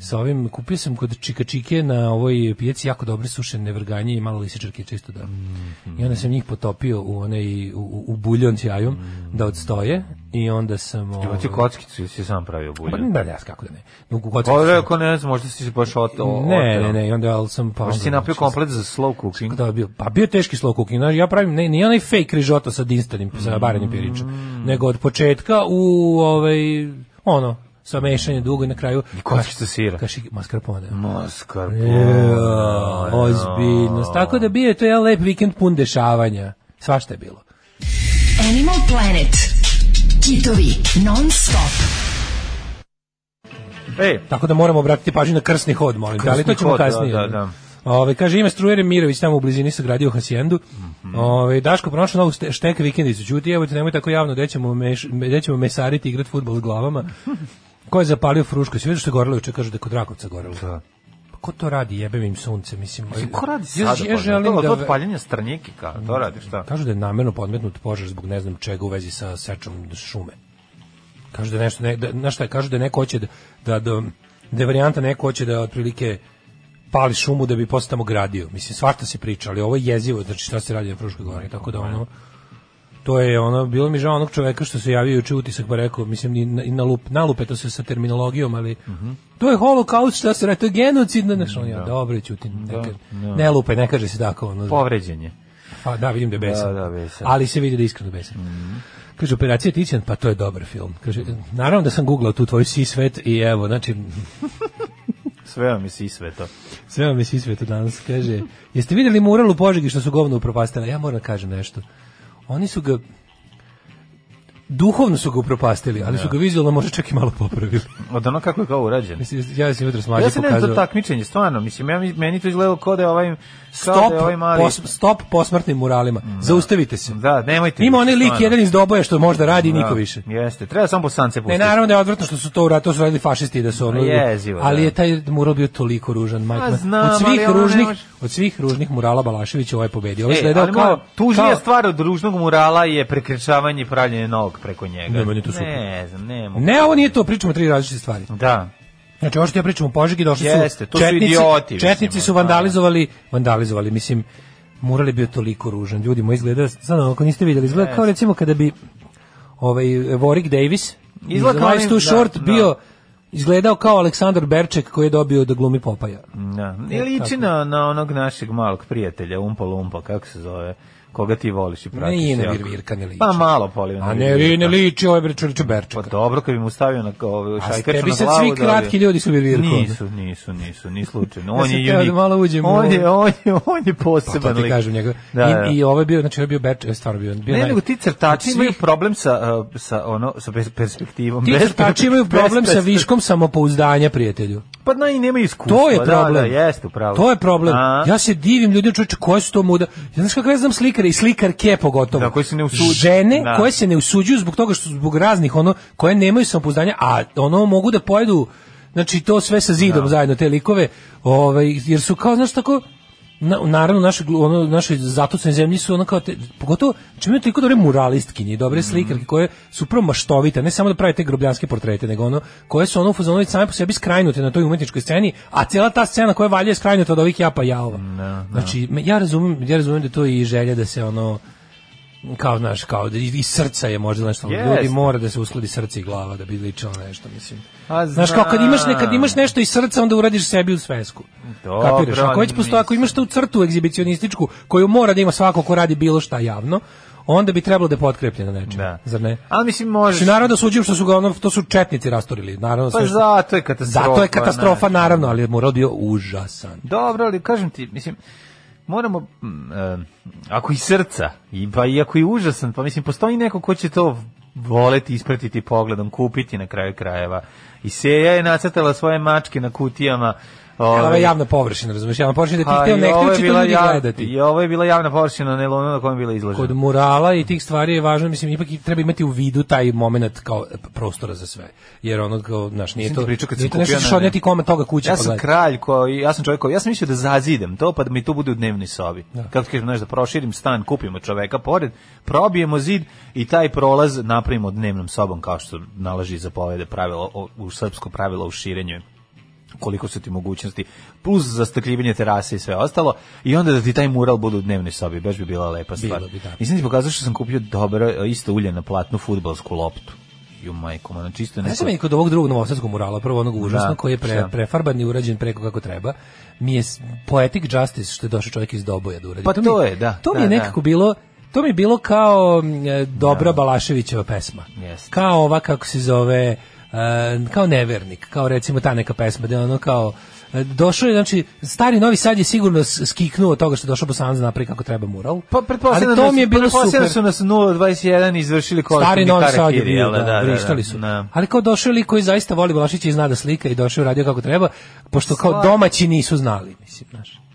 sa ovim kupio sam kod Čika Čike na ovoj pijaci jako dobre sušene vrganje i malo lisičarke čisto da. I onda sam njih potopio u onaj u, u, buljon s jajom da odstoje i onda sam
ti
ovaj,
kockicu si sam pravio
pa,
bulje?
da, ja, kako da ne. U kockicu
Pa
sam-
ako ne znam, možda si se baš od,
ne, ne, ne, i onda ali sam pa
Možda si napravio komplet za slow cooking.
da bio pa bio teški slow cooking znaš, ja pravim ne nije onaj fake rižoto sa instanim sa barenim piričem nego od početka u ovaj ono sa mešanjem dugo i na kraju
kockica sira.
kaši mascarpone
Mascarpone.
Ja, ozbiljnost. Tako da bio je to jedan lep vikend pun dešavanja. Svašta je bilo.
Animal Planet. Kitovi non stop.
Ej,
Tako da moramo obratiti pažnju na krsni hod, molim te, ali to ćemo
hod, da,
kasnije.
da, da.
Ove, kaže, ime Strujer Mirović tamo u blizini sagradio Hasijendu. Ove, Daško pronašao novu štek vikendicu. Čuti, evo te nemoj tako javno, gde ćemo, meš, gde ćemo mesariti i igrati futbol s glavama. Ko je zapalio frušku? Svi vidiš što je gorelo juče, kaže da je kod Rakovca gorelo.
Da.
Pa ko to radi, jebem im sunce, mislim.
Mislim, ko radi
ja,
sada?
ja
pa,
želim
to,
da...
to od paljenja stranjike, kao, to radi šta?
Kažu da je namerno podmetnut požar zbog ne znam čega u vezi sa sečom šume. Kažu da je nešto, ne, da, znaš šta je, kažu da neko hoće da, da, da, da je varijanta neko hoće da otprilike pali šumu da bi posle tamo gradio. Mislim, svašta se priča, ali ovo je jezivo, znači šta se radi na Fruškoj gori, tako da ono, to je ono, bilo mi žao onog čoveka što se javio juče utisak pa rekao, mislim, i na, i na lup, nalupe to se sa terminologijom, ali to je holokaust, šta se radi, to je genocid, znaš, on ja, dobro, ćutim, ne, kaže- ne lupe, ne kaže se tako, ono,
Povređen je.
pa da, vidim da je besan.
Da, da, besan.
Ali se vidi da je iskreno besan. Kaže, operacija Ticijan, pa to je dobar film. Kaže, naravno da sam googlao tu tvoj si svet i evo, znači, [laughs]
Sve vam je si sve to.
sve vam je si svet danas. Kaže, jeste vidjeli mural u Požegi što su govno upropastili? Ja moram da kažem nešto. Oni su ga, duhovno su ga upropastili, ali su ga vizualno možda čak i malo popravili.
Od ono kako je kao urađen.
Mislim, ja sam jutro smađe
Ja se ne znam to
pokazao.
takmičenje, stvarno, mislim, ja, meni to izgledalo kao da je ovaj, kao
Stop,
da je ovaj mali...
pos, stop posmrtnim muralima. Zaustavite se.
Da, nemojte.
Ima onaj lik jedan iz Doboja što možda radi
Da,
niko više.
Jeste, treba samo bosance
Ne,
pustiti.
naravno da je odvratno što su to uradili, to su radili fašisti da su ono.
Jezivo,
ali
da.
je taj mural bio toliko ružan, majka.
A,
moja.
znam,
od svih
ne
ružnih,
može-
od svih ružnih murala Balaševića ovaj pobedio. Ovo je
E,
izgledao kao
tužnija
kao-
stvar od ružnog murala je prekrečavanje i pravljenje novog preko njega.
Ne, to.
Ne znam, ne mogu.
Ne, ovo nije to, pričamo tri različite stvari.
Da.
Znači, ovo što ja pričam u Požegi, došli
Jeste,
su
to su
četnici,
idioti, mislim,
četnici su
ono,
vandalizovali, vandalizovali, mislim, mural je bio toliko ružan. Ljudi moji izgleda, sad ako niste vidjeli, izgleda kao recimo kada bi ovaj Warwick Davis
Izgleda
Life's Too
da,
Short
da.
bio izgledao kao Aleksandar Berček koji je dobio da glumi Popaja.
Da. Ne liči na, na onog našeg malog prijatelja, Umpa Lumpa, kako se zove, koga ti voliš i pratiš.
Ne, i
jako.
Virvirka ne liči.
Pa malo poliva
A ne, ne liči, ovo je Berček Berček.
Pa dobro, kad bi mu stavio na ovaj
A
šajkaču na glavu.
svi
dobio.
kratki ljudi su Virvirko.
Nisu, nisu, nisu, ni slučajno. On je
da
unik.
malo uđem
on je, on je, on je
Pa
poseban
to ti kažem njega.
Da, da.
I, I ovo je bio, znači ovo je bio Berček, je stvarno bio. bio
Ne, nego ti crtači imaju problem sa, sa, ono, sa pers- perspektivom.
Ti crtači imaju problem sa viškom samopouzdanja, prijatelju.
Pa na i nemaju iskustva.
To je
Da,
problem.
da, jeste, upravo.
To je problem.
A?
Ja se divim ljudima, čovječe, koje su to muda. Ja znaš kako ja znam i slikarke pogotovo.
Da, koji se ne usuđuju.
Žene
Da.
koje se ne usuđuju zbog toga što zbog raznih ono koje nemaju samopouzdanja, a ono mogu da pojedu znači to sve sa zidom zajedno te likove, ovaj jer su kao znaš tako na, naravno naše ono naše zatucane zemlji su ono kao te, pogotovo čime imaju toliko dobre muralistkinje dobre slikarke koje su prvo maštovite, ne samo da prave te grobljanske portrete, nego ono koje su ono u fazonu već same po sebi skrajnute na toj umetničkoj sceni, a cijela ta scena koja valja je skrajnuta od ovih japa jaova. Znači me- ja razumem, ja razumem da to je i želja da se ono kao znaš, kao da i iz srca je možda nešto,
Jeste.
ljudi mora da se uskladi srce i glava da bi ličilo nešto, mislim.
A
Znaš, kao kad imaš, ne, kad
znam.
imaš nešto iz srca, onda uradiš sebi u svesku.
Dobro,
Kapiraš? Ako već postoji, ako imaš tu crtu egzibicionističku, koju mora da ima svako ko radi bilo šta javno, onda bi trebalo da je potkrepljeno nečim,
Da.
zar ne?
Ali mislim, možeš...
Znači, naravno da suđujem što su ga ono, to su četnici rastorili, naravno.
Pa zato je katastrofa.
zato je katastrofa,
znaš.
naravno, ali je moral bio užasan.
Dobro, ali kažem ti, mislim, moramo, e, ako i srca, i, pa i ako i užasan, pa mislim, postoji neko ko će to voleti, ispratiti pogledom, kupiti na kraju krajeva. I Seja je nacrtala svoje mačke na kutijama.
Ovo
ovaj,
je javna površina, razumiješ, javna površina da ti ne
ovo je
ključi to ljudi
jav-
gledati.
I ovo je bila javna površina na Lonu na kojem je bila izložena.
Kod murala i tih stvari je važno, mislim, ipak i treba imati u vidu taj moment kao prostora za sve. Jer ono, kao, znaš, nije
Sam
to,
ti pričao kad
nije to nešto
na-
odneti kome toga kuće
Ja
pa
sam
gledati.
kralj koji, ja sam čovjek koji, ja sam mislio da zazidem to, pa da mi to bude u dnevnoj sobi. Kako ti kažem, znaš, da proširim stan, kupimo čoveka pored, probijemo zid i taj prolaz napravimo dnevnom sobom, kao što nalaži zapovede pravilo, u srpsko pravilo u širenju koliko su ti mogućnosti, plus zastakljivanje terase i sve ostalo, i onda da ti taj mural bude u dnevnoj sobi, baš bi bila lepa stvar.
Bilo bi, da.
Nisam ti pokazao što sam kupio dobro, isto ulje na platnu futbalsku loptu. Ju majko, na čisto
Ne
neko...
znam meni kod ovog drugog novosadskog murala, prvo onog užasno,
Da,
koji je pre, prefarban i urađen preko kako treba, mi je poetic justice što je došao čovjek iz Doboja da uradi.
Pa
mi-
to je, da,
To mi
da,
je
da.
nekako bilo To mi je bilo kao e, dobra Balaševićeva pesma.
Jeste.
Kao ova, kako se zove, kao nevernik, kao recimo ta neka pesma, da ono kao, e, došao je, znači, stari Novi Sad je sigurno skiknuo od toga što je došao Bosanac da napravi kako treba mural.
Pa pretpostavljam
Ali
da
to mi je bilo
pretpostavljam
super.
su nas 021 izvršili kolektivni
Stari Novi Sad je bio,
jel
da,
da, da,
vrištali
da,
su.
da.
Ali kao došao lik koji zaista voli Balašića i zna da slika i došao je radio kako treba, pošto kao domaći nisu znali, mislim, znaš.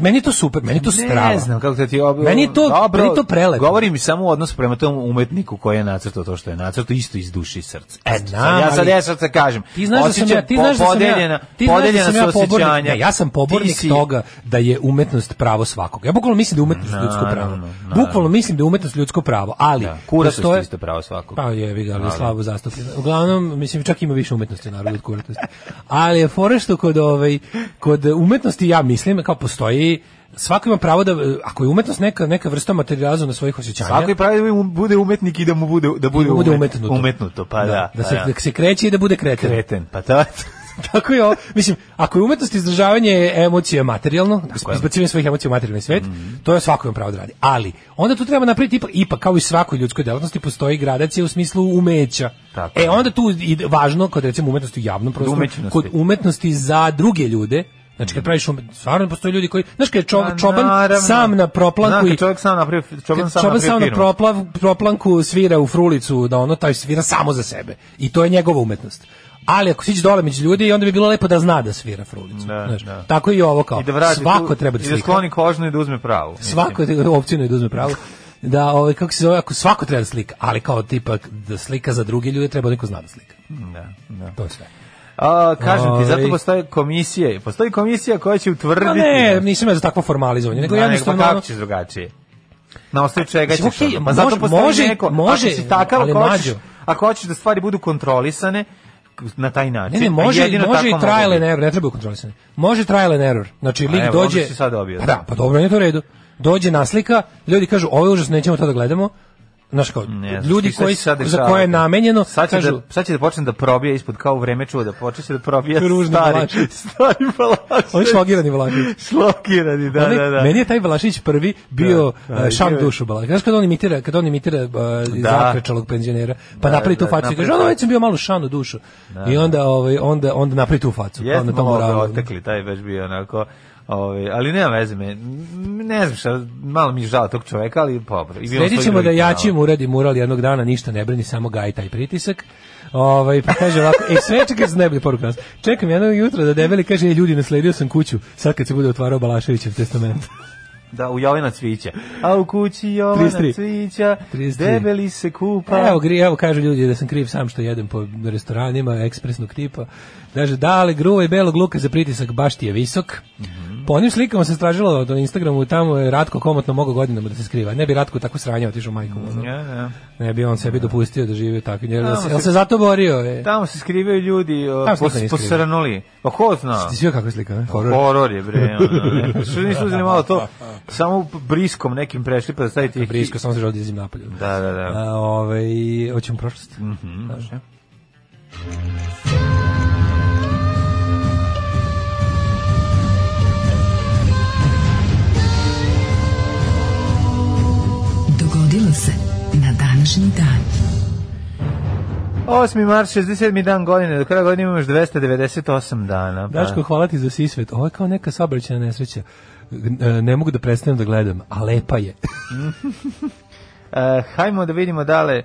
Meni je to super, meni je to strava.
Ne znam kako ti ob...
Meni je to-
Dobro,
meni je to prelepo.
Govori mi samo u odnosu prema tom umetniku koji je nacrtao to što je nacrtao isto iz duše i srca. Eto,
Znam,
sad ja sad ja sad se kažem.
Ti znaš da sam ja, ti znaš da sam ja,
podeljena,
ti znaš da
podeljena
sam ja pobornik, ne, ja sam pobornik
si-
toga da je umetnost pravo svakog. Ja bukvalno mislim da je umetnost ljudsko pravo.
Naravno, naravno.
Bukvalno mislim da je umetnost ljudsko pravo, ali
Da,
postoje-
je isto pravo svakog.
Pa je, vi ga, ali slabo zastupljeno. Uglavnom, mislim, čak ima više umetnosti u narodu od kuratosti. Ali je fora što kod, ovaj, kod umetnosti, ja mislim, kao postoji svako ima pravo da ako je umetnost neka neka vrsta materijalizma svojih osjećanja
Svako je pravi da mu bude umetnik i da mu bude da bude,
da bude
umet-
umetnuto.
umetnuto, pa da.
da,
pa
se, da se kreće i da bude kreten.
kreten, pa da. [laughs]
Tako je. Mislim, ako je umetnost izražavanje emocija materijalno, izbacivanje svojih emocija u materijalni svet, to je svako ima pravo da radi. Ali, onda tu treba napraviti ipak, ipak kao i svakoj ljudskoj delatnosti postoji gradacija u smislu umeća.
Tako
e, onda tu i važno kod recimo umetnosti u javnom prostoru, kod umetnosti za druge ljude, Znači kad praviš stvarno postoje ljudi koji, znaš kad je čo,
Pa,
čoban
naravno.
sam na proplanku i
čovjek sam napravi, čoban
kad
sam
čoban
napravi
sam na proplav, proplanku svira u frulicu, da ono taj svira samo za sebe. I to je njegova umetnost. Ali ako siđe dole među ljudi, onda bi bilo lepo da zna da svira frulicu.
Da,
znaš.
da.
Tako i ovo kao.
I da vrati
Svako
tu-
treba da
I da
slika.
skloni kožnu i da uzme pravu.
Svako je opcijno da uzme pravo. Da, ovaj, kako se zove, ako svako treba da slika, ali kao tipa da slika za druge ljude, treba da neko zna da slika.
Da, da.
To je sve.
A, kažem ti, zato
Ovaj.
postoje komisije. Postoji komisija koja će utvrditi...
Pa ne, nisam ja za takvo formalizovanje, nego jednostavno...
pa kako ćeš drugačije? Na osnovu čega ćeš?
Okej,
ono? Pa zato postoji
može-
neko,
može,
ako si takav, ako hoćeš, ako hoćeš da stvari budu kontrolisane, na taj način.
Ne, ne, može, može i trial and error, ne treba kontrolisati. Može trial and error. Znači, lik dođe...
sad dobio,
Pa
da.
da, pa dobro, nije to u redu. Dođe naslika, ljudi kažu, ovo je užasno, nećemo to da gledamo. Znaš kao,
Ne
ljudi koji,
se sad
za koje je namenjeno,
Sad će,
kažu,
da, sad će da počne da probija ispod kao u vreme čuda, počne će da probija
Ružni
stari, [laughs] stari Balašević.
on je šlogirani Vlaković.
Šlokirani, da,
Onaj-
da, da.
Meni je taj Balašić prvi bio
Da, da,
uh, šam
bio je.
dušu Balašić. Znaš kad on imitira, kad on imitira uh,
Da.
zakrečalog penzionera, pa
Da,
napravi tu
da,
facu i
napravi
kaže, ono već sam bio malo šanu dušu. I onda, ovaj, onda, onda napravi tu facu. To
malo ga otekli, taj baš bio onako, ovaj, ali nema veze me, ne znam šta, malo mi je žao tog čoveka, ali dobro. I bilo
Sredit
svojih
ćemo da jačim uradi mural jednog dana, ništa ne brini, samo gaj taj pritisak. Ovaj pa kaže ovako, ej sve čekaj za najbolje poruka nas. Čekam jednog jutra da debeli kaže ej ljudi nasledio sam kuću. Sad kad se bude otvarao Balaševićev testament. [laughs]
Da, u Jovina Cvića. A u kući Jovina
33.
Cvića,
33.
debeli se kupa.
Evo, gri, evo kažu ljudi da sam kriv sam što jedem po restoranima ekspresnog tipa. Kaže, da, ali gruva i belog luka za pritisak baš ti je visok. Po onim slikama se stražilo na Instagramu, tamo je Ratko komotno mogao godinama da se skriva. Ne bi Ratko tako sranja otišao majkom. ono.
Ja, ja.
Ne bi on sebi dopustio da živi tako. Jel,
Tamo
se, jel se zato borio? Je?
Tamo se skrivaju ljudi o,
Tamo se
pos,
niko nije skrivao.
posranuli. Pa ko zna?
Ti svi kako je slika, ne? Horor.
Horor je, bre. Ono. [laughs] Što nisu uzeli malo to, samo briskom nekim prešli pa da stavite...
Brisko, samo se želi da izim napolju.
Da, da, da.
A, ovaj, hoćemo prošlost.
Mhm, može.
Dogodilo se na današnji dan.
8. mart, 67. dan godine, do kraja godine imamo još 298 dana. Pa.
Daško, hvala ti za sisvet. Ovo je kao neka saobraćajna nesreća. E, Ne mogu da prestanem da gledam, a lepa je. [laughs]
E, hajmo da vidimo dale.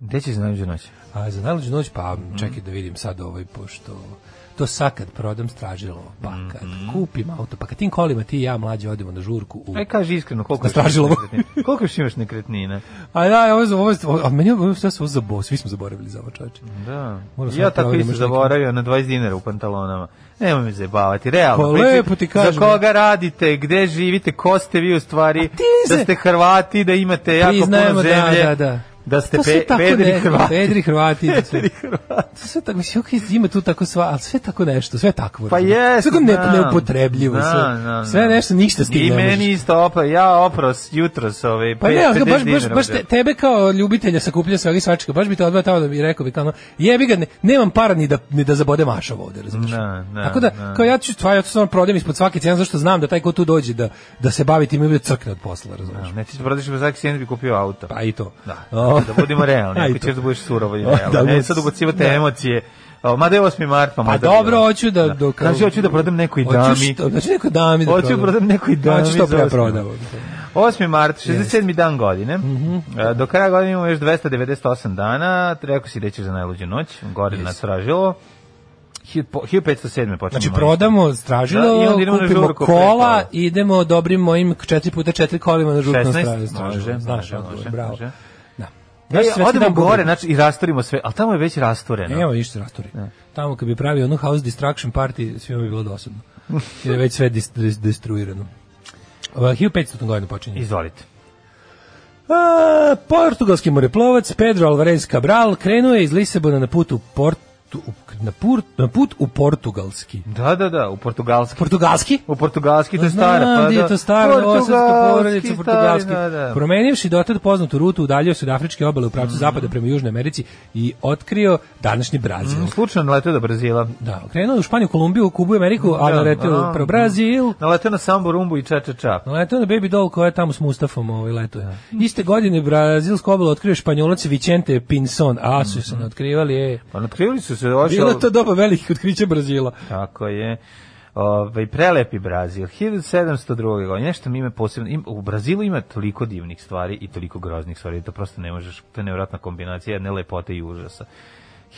Gde će se najluđu noć?
A za najluđu noć, pa čekaj da vidim sad ovaj, pošto to sad kad prodam stražilo, pa kad kupim auto, pa kad tim kolima ti i ja mlađe odemo na žurku u...
Aj, kaži iskreno, koliko nekretnina? Koliko još imaš nekretnina?
A ja, ovo ovo je, a meni ovo sve sve zabo, svi smo zaboravili za ovo.
Da.
Moram
Ja tako isto zaboravio na 20 dinara u pantalonama. Nemoj me zajebavati, realno.
Pa lepo ti kažem.
Za koga radite, gde živite, ko ste vi u stvari, da
se-
ste Hrvati, da imate jako puno
da,
zemlje,
da, da.
Da ste
sve
pe,
tako
pedri
ne-
Hrvati.
Pedri Hrvati.
Pedri Hrvati.
To sve tako, mislim, okej, ima tu tako sva, ali sve tako nešto, sve takvo.
Pa jeste,
Sve tako ne, neupotrebljivo, sve, sve nešto, ništa s tim
I
ne
meni isto opra, ja opros jutros ovaj,
Pa
pe-
ne, ali
50
baš, baš, baš te, tebe kao ljubitelja sakupljanja svega i svačega, baš bi te odveo tamo da bi rekao bi kao, jebi ga, ne, nemam para ni da, ni da zabodem ašav ovde, razumiješ?
Da, da,
Tako da,
da.
kao ja ću, stvar, ja to stvarno prodajem ispod svake cijene, zašto znam da taj ko tu dođe da, da se bavi tim i bude crkne od posla, razumiješ?
Ne, ti se prodaš za svaki cent bi kupio auto.
Pa i to.
Da, [laughs] Da budemo realni, ako ćeš da budeš surovo i
O, [laughs]
realno.
da,
ne,
bud-
sad ubacivate
da.
emocije. O, mada je 8. mart, pa
Pa
možda
dobro,
bi-
hoću da... da kao-
Znači, hoću da prodam nekoj
Hoću
dami.
što- Hoću nekoj dami da
Hoću
prodam.
prodam nekoj dami
Hoću što pre prodam.
8. mart, 67. dan godine. E, Do kraja godine imamo još 298 dana. Rekao si da ćeš za najluđu noć, gore na Stražilovo. Hi- po- 1507. počinje.
Znači prodamo
Da,
stražilo,
i onda idemo na
kupimo kola,
preko.
idemo dobrim mojim 4 puta 4 kolima na žurku
16?
stražilo.
Može,
Znaš,
može,
odgovor,
može,
bravo.
može.
Znaš, svetski
odemo gore, znači, i rastorimo sve, ali tamo je već rastoreno.
Evo ništa rastori. Tamo kad bi pravio onu house destruction party, svima bi bilo dosadno. Jer je već sve dis, dis, destruirano. Uh, 1500. godinu počinje.
Izvolite.
A, portugalski moreplovac Pedro Alvarez Cabral krenuo je iz Lisabona na put u Portu na put, na put u portugalski.
Da, da, da, u portugalski.
Portugalski?
U portugalski to je
Znam
stara. Pa
gdje je
da.
to stara
Portugalski,
porodica portugalski.
Da, da.
Promenivši dotad poznatu rutu, udaljio se od Afričke obale u pravcu zapada prema Južnoj Americi i otkrio današnji Brazil.
Mm, Slučajno naletio do Brazila.
Da, krenuo je u Španiju, Kolumbiju, Kubu i Ameriku, a
Da,
naletio
a,
pro Brazil.
Naletio na sambu, rumbu i ča, ča, ča.
Naletio na Baby Doll koja je tamo s Mustafom ovaj letuje. Iste godine brazilsko obalo otkrio španjolac Vicente Pinson, a su se ne otkrivali, e.
Pa otkrili su se došao...
Bilo to doba velikih otkrića Brazila.
Tako je. Ovaj prelepi Brazil 1702. godine. Nešto mi ima posebno im, u Brazilu ima toliko divnih stvari i toliko groznih stvari, da to prosto ne možeš, to je nevjerojatna kombinacija jedne lepote i užasa.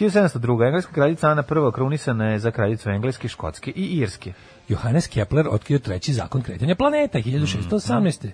1702. Engleska kraljica Ana I krunisana je za kraljicu Engleske, Škotske i Irske.
Johannes Kepler otkrio treći zakon kretanja planeta 1618.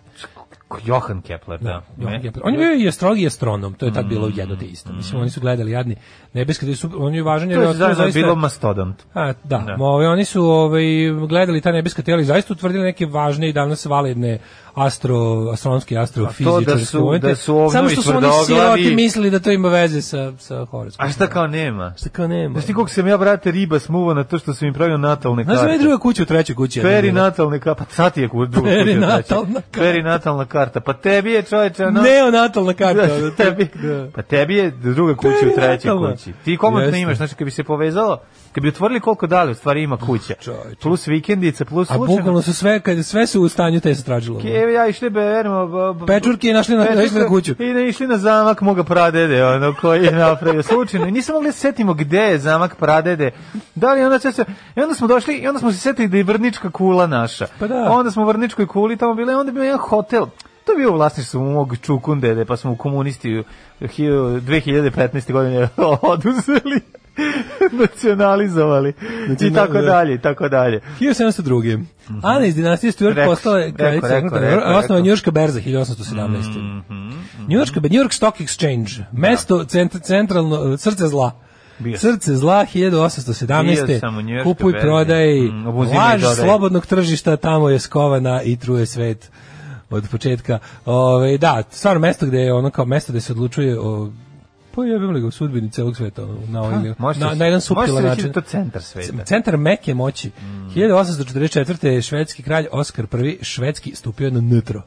Johan Kepler, da.
Johann
Me-
Kepler. On je bio i astrolog i astronom, to je tad bilo jedno te isto. Mislim, oni su gledali jadni nebeske, su, on je važan jer
To
je zaista...
bilo mastodont.
A, da,
Da.
Ovaj, oni su ovaj, gledali ta nebeska tela i zaista utvrdili neke važne i danas validne astro, astronomske i astrofizičarske
da su- da su ovnovi
Samo što su oni siroti mislili da to ima veze sa, sa horoskopom.
A šta kao nema?
Šta kao nema?
Znaš ti koliko sam ja, brate, riba smuva na to što sam im pravio natalne
Znaš
karte?
da je druga kuća u trećoj kući? jedna
Peri
bila?
natalne karta, pa sad je ku- druga kuća.
Perinatalna
znači.
karta.
Perinatalna karta, pa tebi je čoveče, ono...
Neonatalna karta.
Da, tebi,
Da.
pa tebi je druga kuća u trećoj kući. Ti komotno imaš, znači kad bi se povezalo, kad bi otvorili koliko dalje u stvari ima kuća, plus vikendice, plus
A
slučajno...
bukvalno su sve, kad sve su u stanju te se tražilo.
Evo ja išli beremo...
Pečurke i našli na-
Pečurke
našli na kuću.
I ne išli na zamak moga pradede, ono koji je napravio slučajno. I nisam mogli da se setimo gde je zamak pradede. Da li onda se... I onda smo došli i onda smo se setili da je vrnička kula naša.
Pa da.
Onda smo u vrničkoj kuli tamo bili, onda je bio jedan hotel. To je bio u vlasništvu mog čukundede, pa smo u komunisti u hi- 2015. godine [laughs] oduzeli [laughs] nacionalizovali i tako
da.
dalje i tako dalje
1702. Ana iz dinastije Stuart
Rekao,
postala je kraljica
rekao.
Njujorška berza 1817. Njujorška New York Stock Exchange, mesto cent, centralno srce zla.
Bio.
Srce zla
Bio
1817.
sam u New Yorkskoj
Kupuj, prodaj,
Mm,
laž slobodnog tržišta, tamo je skovana i truje svet od početka. Ove, da, stvarno mesto gde je ono kao mesto gde se odlučuje o pa jebem li ga u sudbini celog sveta na, ovaj,
Može
na,
se-
na jedan suptilan način.
je to centar sveta.
Centar meke moći. 1844. je švedski kralj Oskar I švedski stupio na nutro.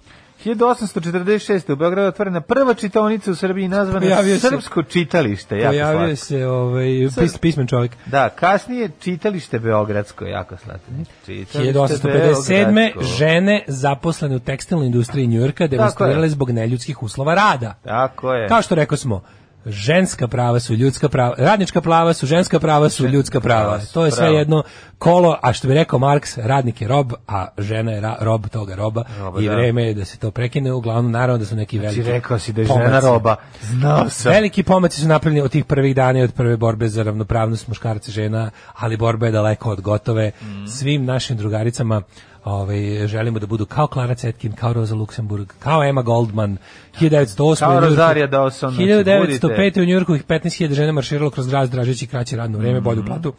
1846. u Beogradu otvorena prva čitaonica u Srbiji nazvana
Pojavio se-
Srpsko čitalište. Jako
Pojavio
slatko.
se ovaj, pis, pismen čovjek.
Da, kasnije čitalište Beogradsko, jako slatko. Čitalište
1857.
Beogradsko.
žene zaposlene u tekstilnoj industriji Njujorka demonstrirale zbog neljudskih uslova rada.
Tako je.
Kao što rekao smo, ženska prava su ljudska prava, radnička prava su ženska prava su ljudska prava. To je sve jedno kolo, a što bi rekao Marks, radnik je rob, a žena je ra- rob toga roba, i
da.
vreme je da se to prekine, uglavnom naravno da su neki veliki
Znači, rekao si da je žena
pomaci.
roba. Znao sam.
Veliki pomaci su napravljeni od tih prvih dana i od prve borbe za ravnopravnost muškaraca i žena, ali borba je daleko od gotove.
Mm.
Svim našim drugaricama ovaj, želimo da budu kao Clara Zetkin, kao Rosa Luxemburg, kao Emma Goldman, 1908.
Kao Rosaria Dawson, znači,
1905. u Njujorku ih 15.000 žena marširalo kroz grad tražeći kraće radno vreme, bolju
Mm.
platu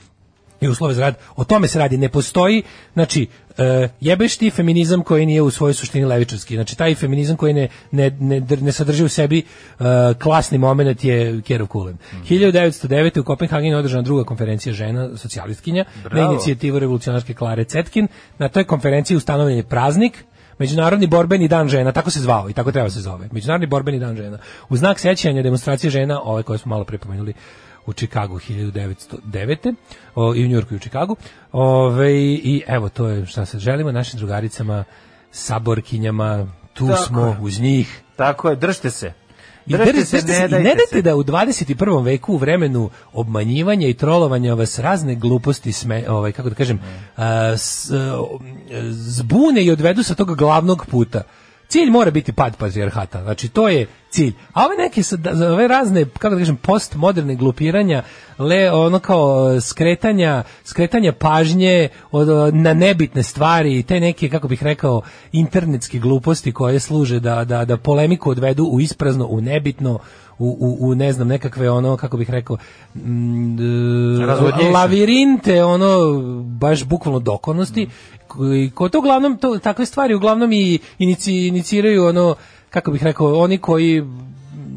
i uslove za rad. O tome se radi. Ne postoji, znači, e, jebeš ti feminizam koji nije u svojoj suštini levičarski. Znači, taj feminizam koji ne, ne, ne, ne sadrži u sebi e, klasni moment je Kerov Kulen.
Mhm.
1909. u Kopenhagenu je održana druga konferencija žena, socijalistkinja, na
Bravo.
inicijativu revolucionarske Klare Cetkin. Na toj konferenciji ustanovljen je praznik, Međunarodni borbeni dan žena, tako se zvao i tako treba se zove. Međunarodni borbeni dan žena. U znak sećanja demonstracije žena, ove koje smo malo prepomenuli, u Čikagu 1909. O, i u Njurku i u Čikagu. Ove, I evo, to je šta se želimo našim drugaricama, saborkinjama, tu
Tako
smo
je.
uz njih.
Tako je, držte se.
I
Držte
držite
se,
se,
ne
i ne
dajte se.
da u 21. veku u vremenu obmanjivanja i trolovanja vas razne gluposti sme, ovaj kako da kažem, a, s- a, zbune i odvedu sa tog glavnog puta. Cilj mora biti pad patrijarhata. Znači to je cilj. A ove neke da- ove razne kako da kažem postmoderne glupiranja, le ono kao skretanja, skretanja pažnje od na nebitne stvari i te neke kako bih rekao internetske gluposti koje služe da da da polemiku odvedu u isprazno, u nebitno, u, u, u ne znam nekakve ono kako bih rekao mm, e,
Razvodnjiše.
lavirinte ono baš bukvalno dokonosti koji ko to uglavnom to takve stvari uglavnom i inici, iniciraju ono kako bih rekao oni koji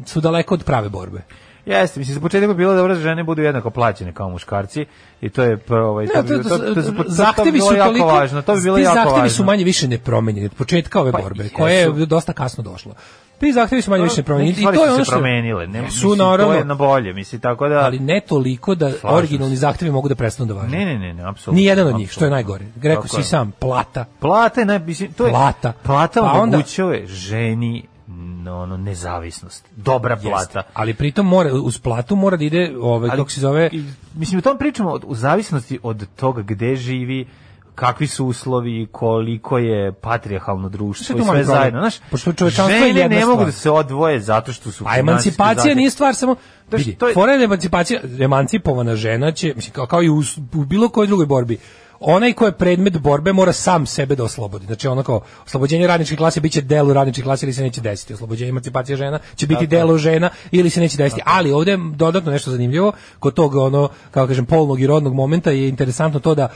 su daleko od prave borbe.
Jeste, mislim, za početak bi bilo dobro da žene budu jednako plaćene kao muškarci i to je prvo, ovaj, to,
Ne,
bi,
to,
to,
to,
to, to, to, to, bi
zahtevi
bilo
su
jako važno, to bi bilo
ti
jako
zahtevi
važno.
su manje više nepromenjeni od početka ove
Pa,
borbe,
jesu.
koja je dosta kasno došla. Ti zahtevi su manje više nepromenjeni
Neke
i to je ono što
promenile, ne,
su
mislim,
naravno,
to je na bolje, mislim, tako da...
ali ne toliko da
Slažem
originalni zahtevi mogu da prestanu da važe.
Ne, ne, ne, ne, apsolutno.
Ni jedan od njih, što je najgore. Rekao
Tako
si sam, plata.
Plata je, mislim, to je...
Plata.
Plata
Pa
omogućuje ženi ono, nezavisnost. Dobra plata.
Jeste. Ali pritom mora uz platu mora da ide ovaj kako se zove
Mislim, o tom pričamo od- u zavisnosti od toga gde živi, kakvi su uslovi, koliko je patrijarhalno društvo i sve
problem.
zajedno. Znaš,
Pošto čovečanstvo je jedna
ne mogu
stvar.
da se odvoje zato što su
A emancipacija
zajedno.
nije stvar samo
Da,
vidi,
što je-
fora je emancipacija, emancipovana žena će, mislim, kao, kao i u, u bilo kojoj drugoj borbi, onaj ko je predmet borbe mora sam sebe da oslobodi. Znači ono kao oslobođenje radničke klase biće delo radničke klase ili se neće desiti. Oslobođenje emancipacije žena će biti delo žena ili se neće desiti. Ali ovdje je dodatno nešto zanimljivo kod tog ono kako kažem polnog i rodnog momenta je interesantno to da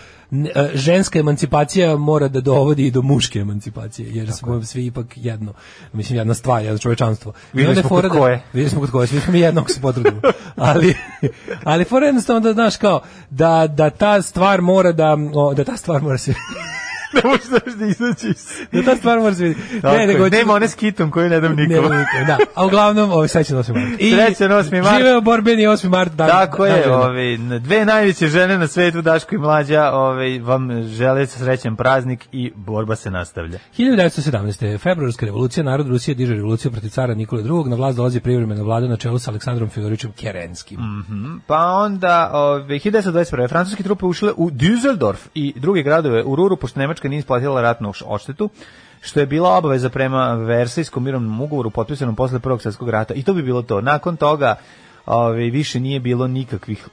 ženska emancipacija mora da dovodi i do muške emancipacije jer smo svi ipak jedno. Mislim jedna stvar, jedno čovečanstvo. I
Videli
onda je
smo kod
da-
koje.
Videli smo kod koje, svi smo mi jednog se potrudimo. [laughs] ali, ali fora je jednostavno da, znaš, kao, da, da ta stvar mora da, o, da ta stvar mora se,
ne možeš znaš da izaći iz...
da ta stvar mora se,
Tako
ne, nego,
nema one s kitom koju ne dam nikom.
ne, da, a uglavnom, ovaj, srećan 8. mart. [laughs] I
Srećan 8. mart.
Živeo borbeni 8. mart. Dan,
Tako
dan
je, ovaj, n- dve najveće žene na svetu, Daško i Mlađa, ovaj, vam žele srećan praznik i borba se nastavlja.
1917. februarska revolucija, narod Rusije diže revoluciju protiv cara Nikole II. Na vlast dolazi privremena vlada na čelu sa Aleksandrom Fjodorićem Kerenskim.
Pa onda, ove, 1921. francuske trupe ušle u Düsseldorf i druge gradove u Ruru, pošto Nemačka nije isplatila ratnu odštetu, što je bila obaveza prema Versajskom mirovnom ugovoru potpisanom posle Prvog svjetskog rata. I to bi bilo to. Nakon toga ove, više nije bilo nikakvih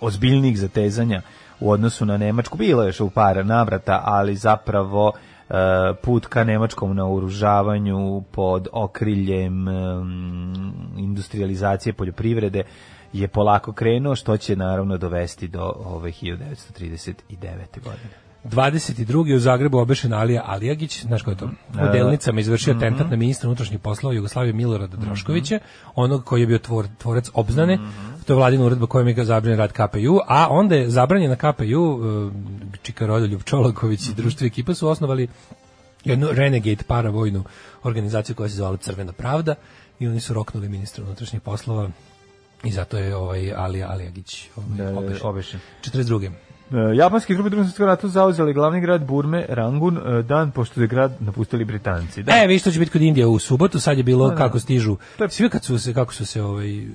ozbiljnih zatezanja u odnosu na Nemačku. Bilo je još u par navrata, ali zapravo e, put ka nemačkom naoružavanju pod okriljem em, industrializacije poljoprivrede je polako krenuo, što će naravno dovesti do ove 1939. godine.
22. u Zagrebu obešen Alija Alijagić, znaš ko je to? U delnicama izvršio atentat na ministra unutrašnjih poslova Jugoslavije Milorada Droškovića, onog koji je bio tvor, tvorac obznane, to je vladina uredba kojom je zabranjen rad KPU, a onda je zabranjena KPU, uh, Čika Rodoljub Čolaković i društvo ekipa su osnovali jednu renegade paravojnu organizaciju koja se zvala Crvena pravda i oni su roknuli ministra unutrašnjih poslova i zato je ovaj Alija Alijagić ovaj, obešen.
Obešen.
42.
E, Japanske trupe drugog svjetskog rata zauzeli glavni grad Burme, Rangun, e, dan pošto je grad napustili Britanci. Da.
E, vi što će biti kod Indije u subotu, sad je bilo
Da, da.
kako stižu.
To je-
Svi kad su se, kako su se ovaj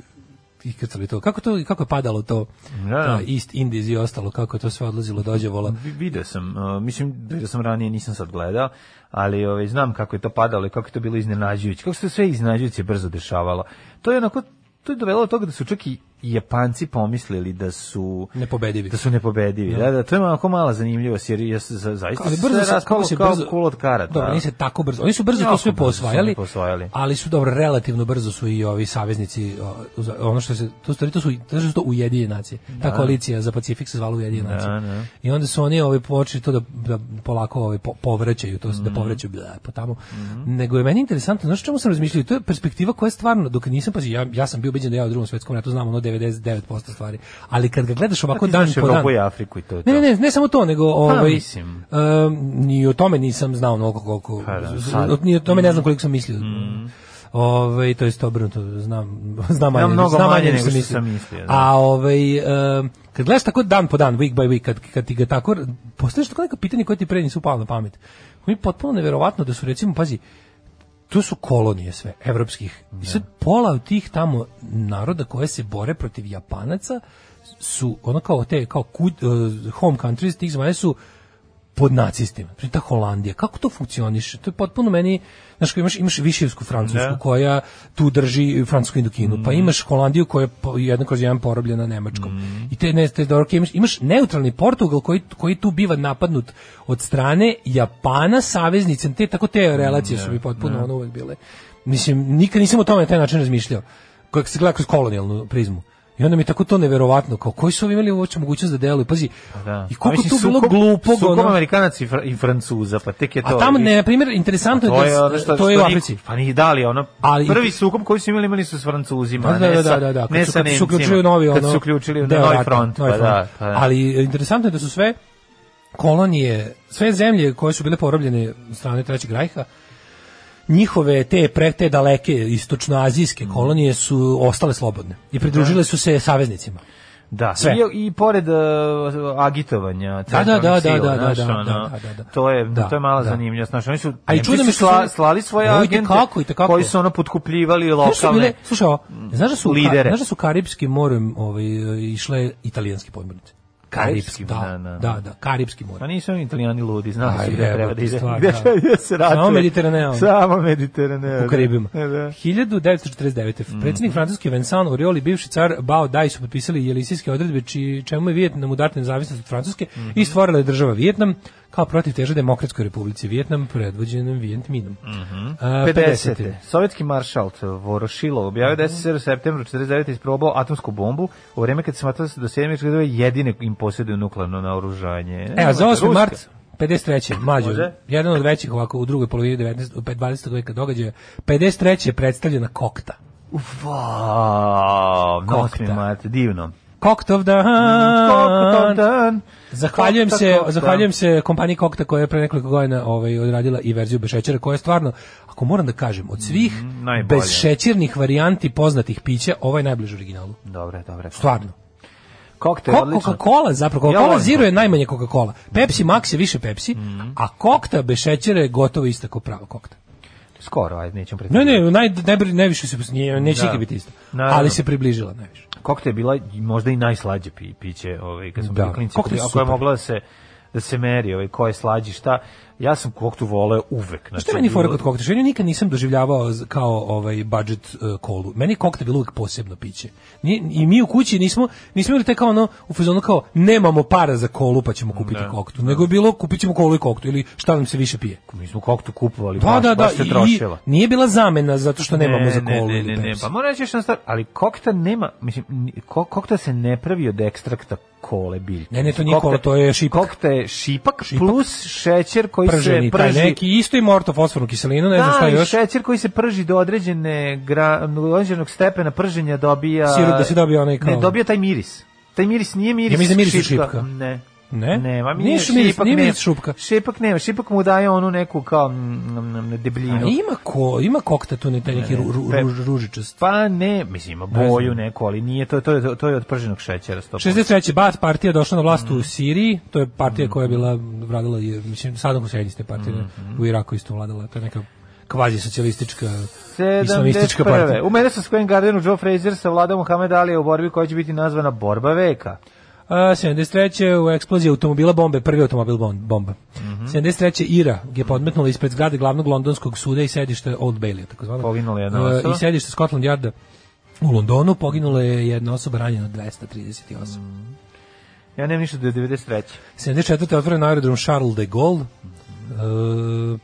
ikrcali to. Kako to kako je padalo to?
Da, da.
Ta East Indies i ostalo, kako je to sve odlazilo dođe vola.
Vi- Video sam, uh, mislim, video sam ranije, nisam sad gledao, ali ovaj, znam kako je to padalo i kako je to bilo iznenađujuće. Kako se sve iznenađujuće brzo dešavalo. To je onako, to je dovelo do toga da su čak i Japanci pomislili da su
Nepobedivi.
da su nepobedivi. Da, da, to je onako mala zanimljivost jer je za, zaista
Ali brzo se,
raspalo
kako se
kao
brzo,
kul od karata.
Dobro, nije se tako brzo. Oni su brzo to sve posvajali,
posvajali.
ali su dobro relativno brzo su i ovi saveznici ono što se to stvari to su to su to Ujedinjene nacije. Ta koalicija za Pacifik se zvala Ujedinjene nacije.
da.
I onda su oni ovaj počeli to da, da polako ovaj po, povraćaju, to
Mhm.
da povraćaju bla, po tamo. Nego je meni interesantno, znaš o čemu sam razmišljao, to je perspektiva koja je stvarno dok nisam pazi, ja, ja sam bio ubeđen da ja u drugom svetskom ratu znam ono 99% stvari. Ali kad ga gledaš ovako dan po dan,
Evropu i Afriku i to je to.
ne, ne, ne, samo to, nego ovaj
mislim.
em, ni o tome nisam znao mnogo koliko.
Pa da,
ni o tome ne znam koliko sam mislio. Ovaj to jest obrnuto, znam [laughs] znam manje,
mnogo
znam
manje
nego
nego što
mislio.
sam mislio, da.
A ovaj em, kad gledaš tako dan po dan, week by week, kad, kad ti ga tako postaviš tako neka pitanja koje ti pre nisu palo na pamet. Mi je potpuno neverovatno da su recimo pazi to su kolonije sve, evropskih. I sad pola od tih tamo naroda koje se bore protiv Japanaca su ono kao te kao kud, uh, home countries tih zemalja su pod nacistima. Znači, ta Holandija, kako to funkcioniše? To je potpuno meni, znaš, imaš, imaš Višijevsku Francusku,
Da.
koja tu drži francusku Indokinu,
Mhm.
pa imaš Holandiju koja je jedna kroz jedan porobljena Nemačkom.
Mhm.
I te, ne, te doroke, imaš, imaš neutralni Portugal koji, koji tu biva napadnut od strane Japana, saveznice, te, tako te relacije su mi potpuno ono uvek bile. Mislim, nikad nisam o tome na taj način razmišljao. Kako se gleda kroz kolonijalnu prizmu. I onda mi je tako to neverovatno, kao koji su ovi imali uopće mogućnost da deluju, pazi,
Da.
i koliko
Mislim,
tu bilo glupog,
Sukob
ono-
Amerikanaca i, Fra- i Francuza, pa tek je to.
a tamo,
i-
ne, na primjer, interesantno
To
je
je
da,
ono što,
to je u Africi.
Pa ni da li ono
Ali-
prvi sukob koji su imali imali su s Francuzima,
Da, da,
ne
da,
sa,
da, da,
ne
kad su,
sa
kad su
Nemcima.
uključili novi, ono,
kad su uključili na
deo
novi front,
novi
pa da, pa da.
Ali e, interesantno je da su sve kolonije, sve zemlje koje su bile porobljene od strane Trećeg rajha, njihove te pre te daleke istočnoazijske
Mm.
kolonije su ostale slobodne i pridružile su se saveznicima.
Da,
Sve.
I, i pored uh, agitovanja
Da, da, da, da,
sila,
da, da, da, da, da, da.
To je,
Da,
to je mala
da.
zanimljivost. Znaš, oni su,
A i čudo mi
sla, slali svoje
i
agente
tekako, i tekako.
koji su ono potkupljivali lokalne
bile, slušaj, znaš da su,
lidere.
znaš da su karipskim morem ovaj, išle italijanske podmornice?
Karipskim,
da,
da, da.
da, da, karipski more.
Pa nisu oni italijani ludi, znali
Aj,
su gde treba da ide. Gde [laughs]
da.
da se ratuje.
Samo Mediteraneom.
Samo Mediteraneom.
u Karibima.
Da, da.
1949.
Mhm.
Predsjednik francuski Vincent Auriol i bivši car Bao Dai su potpisali jelisijske odredbe či, čemu je Vijetnam udate nezavisnost od Francuske
Mhm.
i stvorila je država Vijetnam kao protiv teže demokratskoj republici Vijetnam predvođenom Vijet Minom.
Mhm.
A,
50. Sovjetski maršal Vorošilov objavio
Mhm.
da je SSR u septembru 49. isprobao atomsku bombu u vreme kad se smatralo da se jedine posjeduju nuklearno naoružanje.
E, a za 8.
Ruska.
mart 53. mađo, jedan od većih ovako u drugoj polovini 19. 20. veka događaja. 53. je predstavljena kokta.
Wow,
Kokta.
8. mart, divno.
Kokt of the
dan.
Zahvaljujem se, zahvaljujem se kompaniji Kokta koja je pre nekoliko godina ovaj odradila i verziju bez šećera koja je stvarno, ako moram da kažem, od svih
Mm,
bez šećernih varijanti poznatih pića, ovo je najbliže originalu.
Dobre, dobre.
Stvarno.
Koktel,
Ko-
odlično.
Coca-Cola zapravo,
Ja
Coca-Cola
volim
Zero je najmanje Coca-Cola. Pepsi Max je više Pepsi,
Mhm.
a kokta bez šećera je gotovo ista kao prava kokta.
Skoro, ajde, nećemo
Ne, ne, naj, najbrže, najviše se, nije, neće
Da.
biti isto.
Naravno.
Ali se približila najviše.
Koktel je bila možda i najslađe pi, piće, ovaj, kad smo
Da,
bili klinci,
je
ako je mogla da se da se meri ovaj ko je slađi šta. Ja sam koktu voleo uvek. Znači,
Šta meni fora kod kokta? Što ja nikad nisam doživljavao kao ovaj budget uh, kolu. Meni je kokta bilo uvijek posebno piće. Ni, I mi u kući nismo, nismo imali te kao ono, u fazonu kao, nemamo para za kolu pa ćemo kupiti koktu. Nego je bilo, kupit ćemo kolu i koktu ili šta nam se više pije.
Mi smo koktu kupovali,
Da,
baš,
da, da,
baš se
i
trošila.
nije bila zamena zato što nemamo
Ne,
za
ne,
kolu
ne, ne, ne,
Pepsi.
pa moram reći stvar, ali kokta nema, mislim, kokta se ne pravi od ekstrakta kole biljke.
Ne, ne, to nije
kokta-
kola, to je šipak.
Kokta je šipak,
Šipak.
plus šećer koji
Prženi,
se
taj
prži.
neki isto ima ortofosfornu kiselinu, ne znam šta
Da, i
još.
šećer koji se prži do određene gra, do određenog stepena prženja dobija...
Sirup da se dobije onaj kao-
Ne, dobija taj miris. Taj miris nije miris
Ja mislim da miris
šipka.
šipka.
Ne.
Ne?
Nema,
Nije
miris,
miris-
šipak
nije
nema.
šupka.
Šipak nema, šipak mu daje onu neku kao mm, mm,
A
debljinu.
ima ko, ima kokta tu ne, taj neki ru, ru,
Pe-
ruž, ružičast.
Pa ne, mislim, ima
Ne
boju
znam.
neku, ali nije, to, to, je, to je od prženog šećera. 100%.
63. Baath partija došla na vlast
Mhm.
u Siriji, to je partija koja je bila vladala, je, mislim, Saddam Hussein iste partije,
Mhm.
u Iraku isto vladala, to je neka kvazi socijalistička islamistička
71.
partija.
U Madison Square Gardenu Joe Frazier savladao Muhammed Ali u borbi koja će biti nazvana borba veka.
A, 73. u eksploziji automobila bombe, prvi automobil bom- bomba.
Mhm.
73. Ira je podmetnula ispred zgrade glavnog londonskog suda i sedište Old Bailey, tako zvano.
Poginula jedna osoba.
I sedište Scotland Yarda u Londonu, poginula je jedna osoba ranjena 238.
Ja nemam ništa do 93.
74. otvoren aerodrom Charles de Gaulle,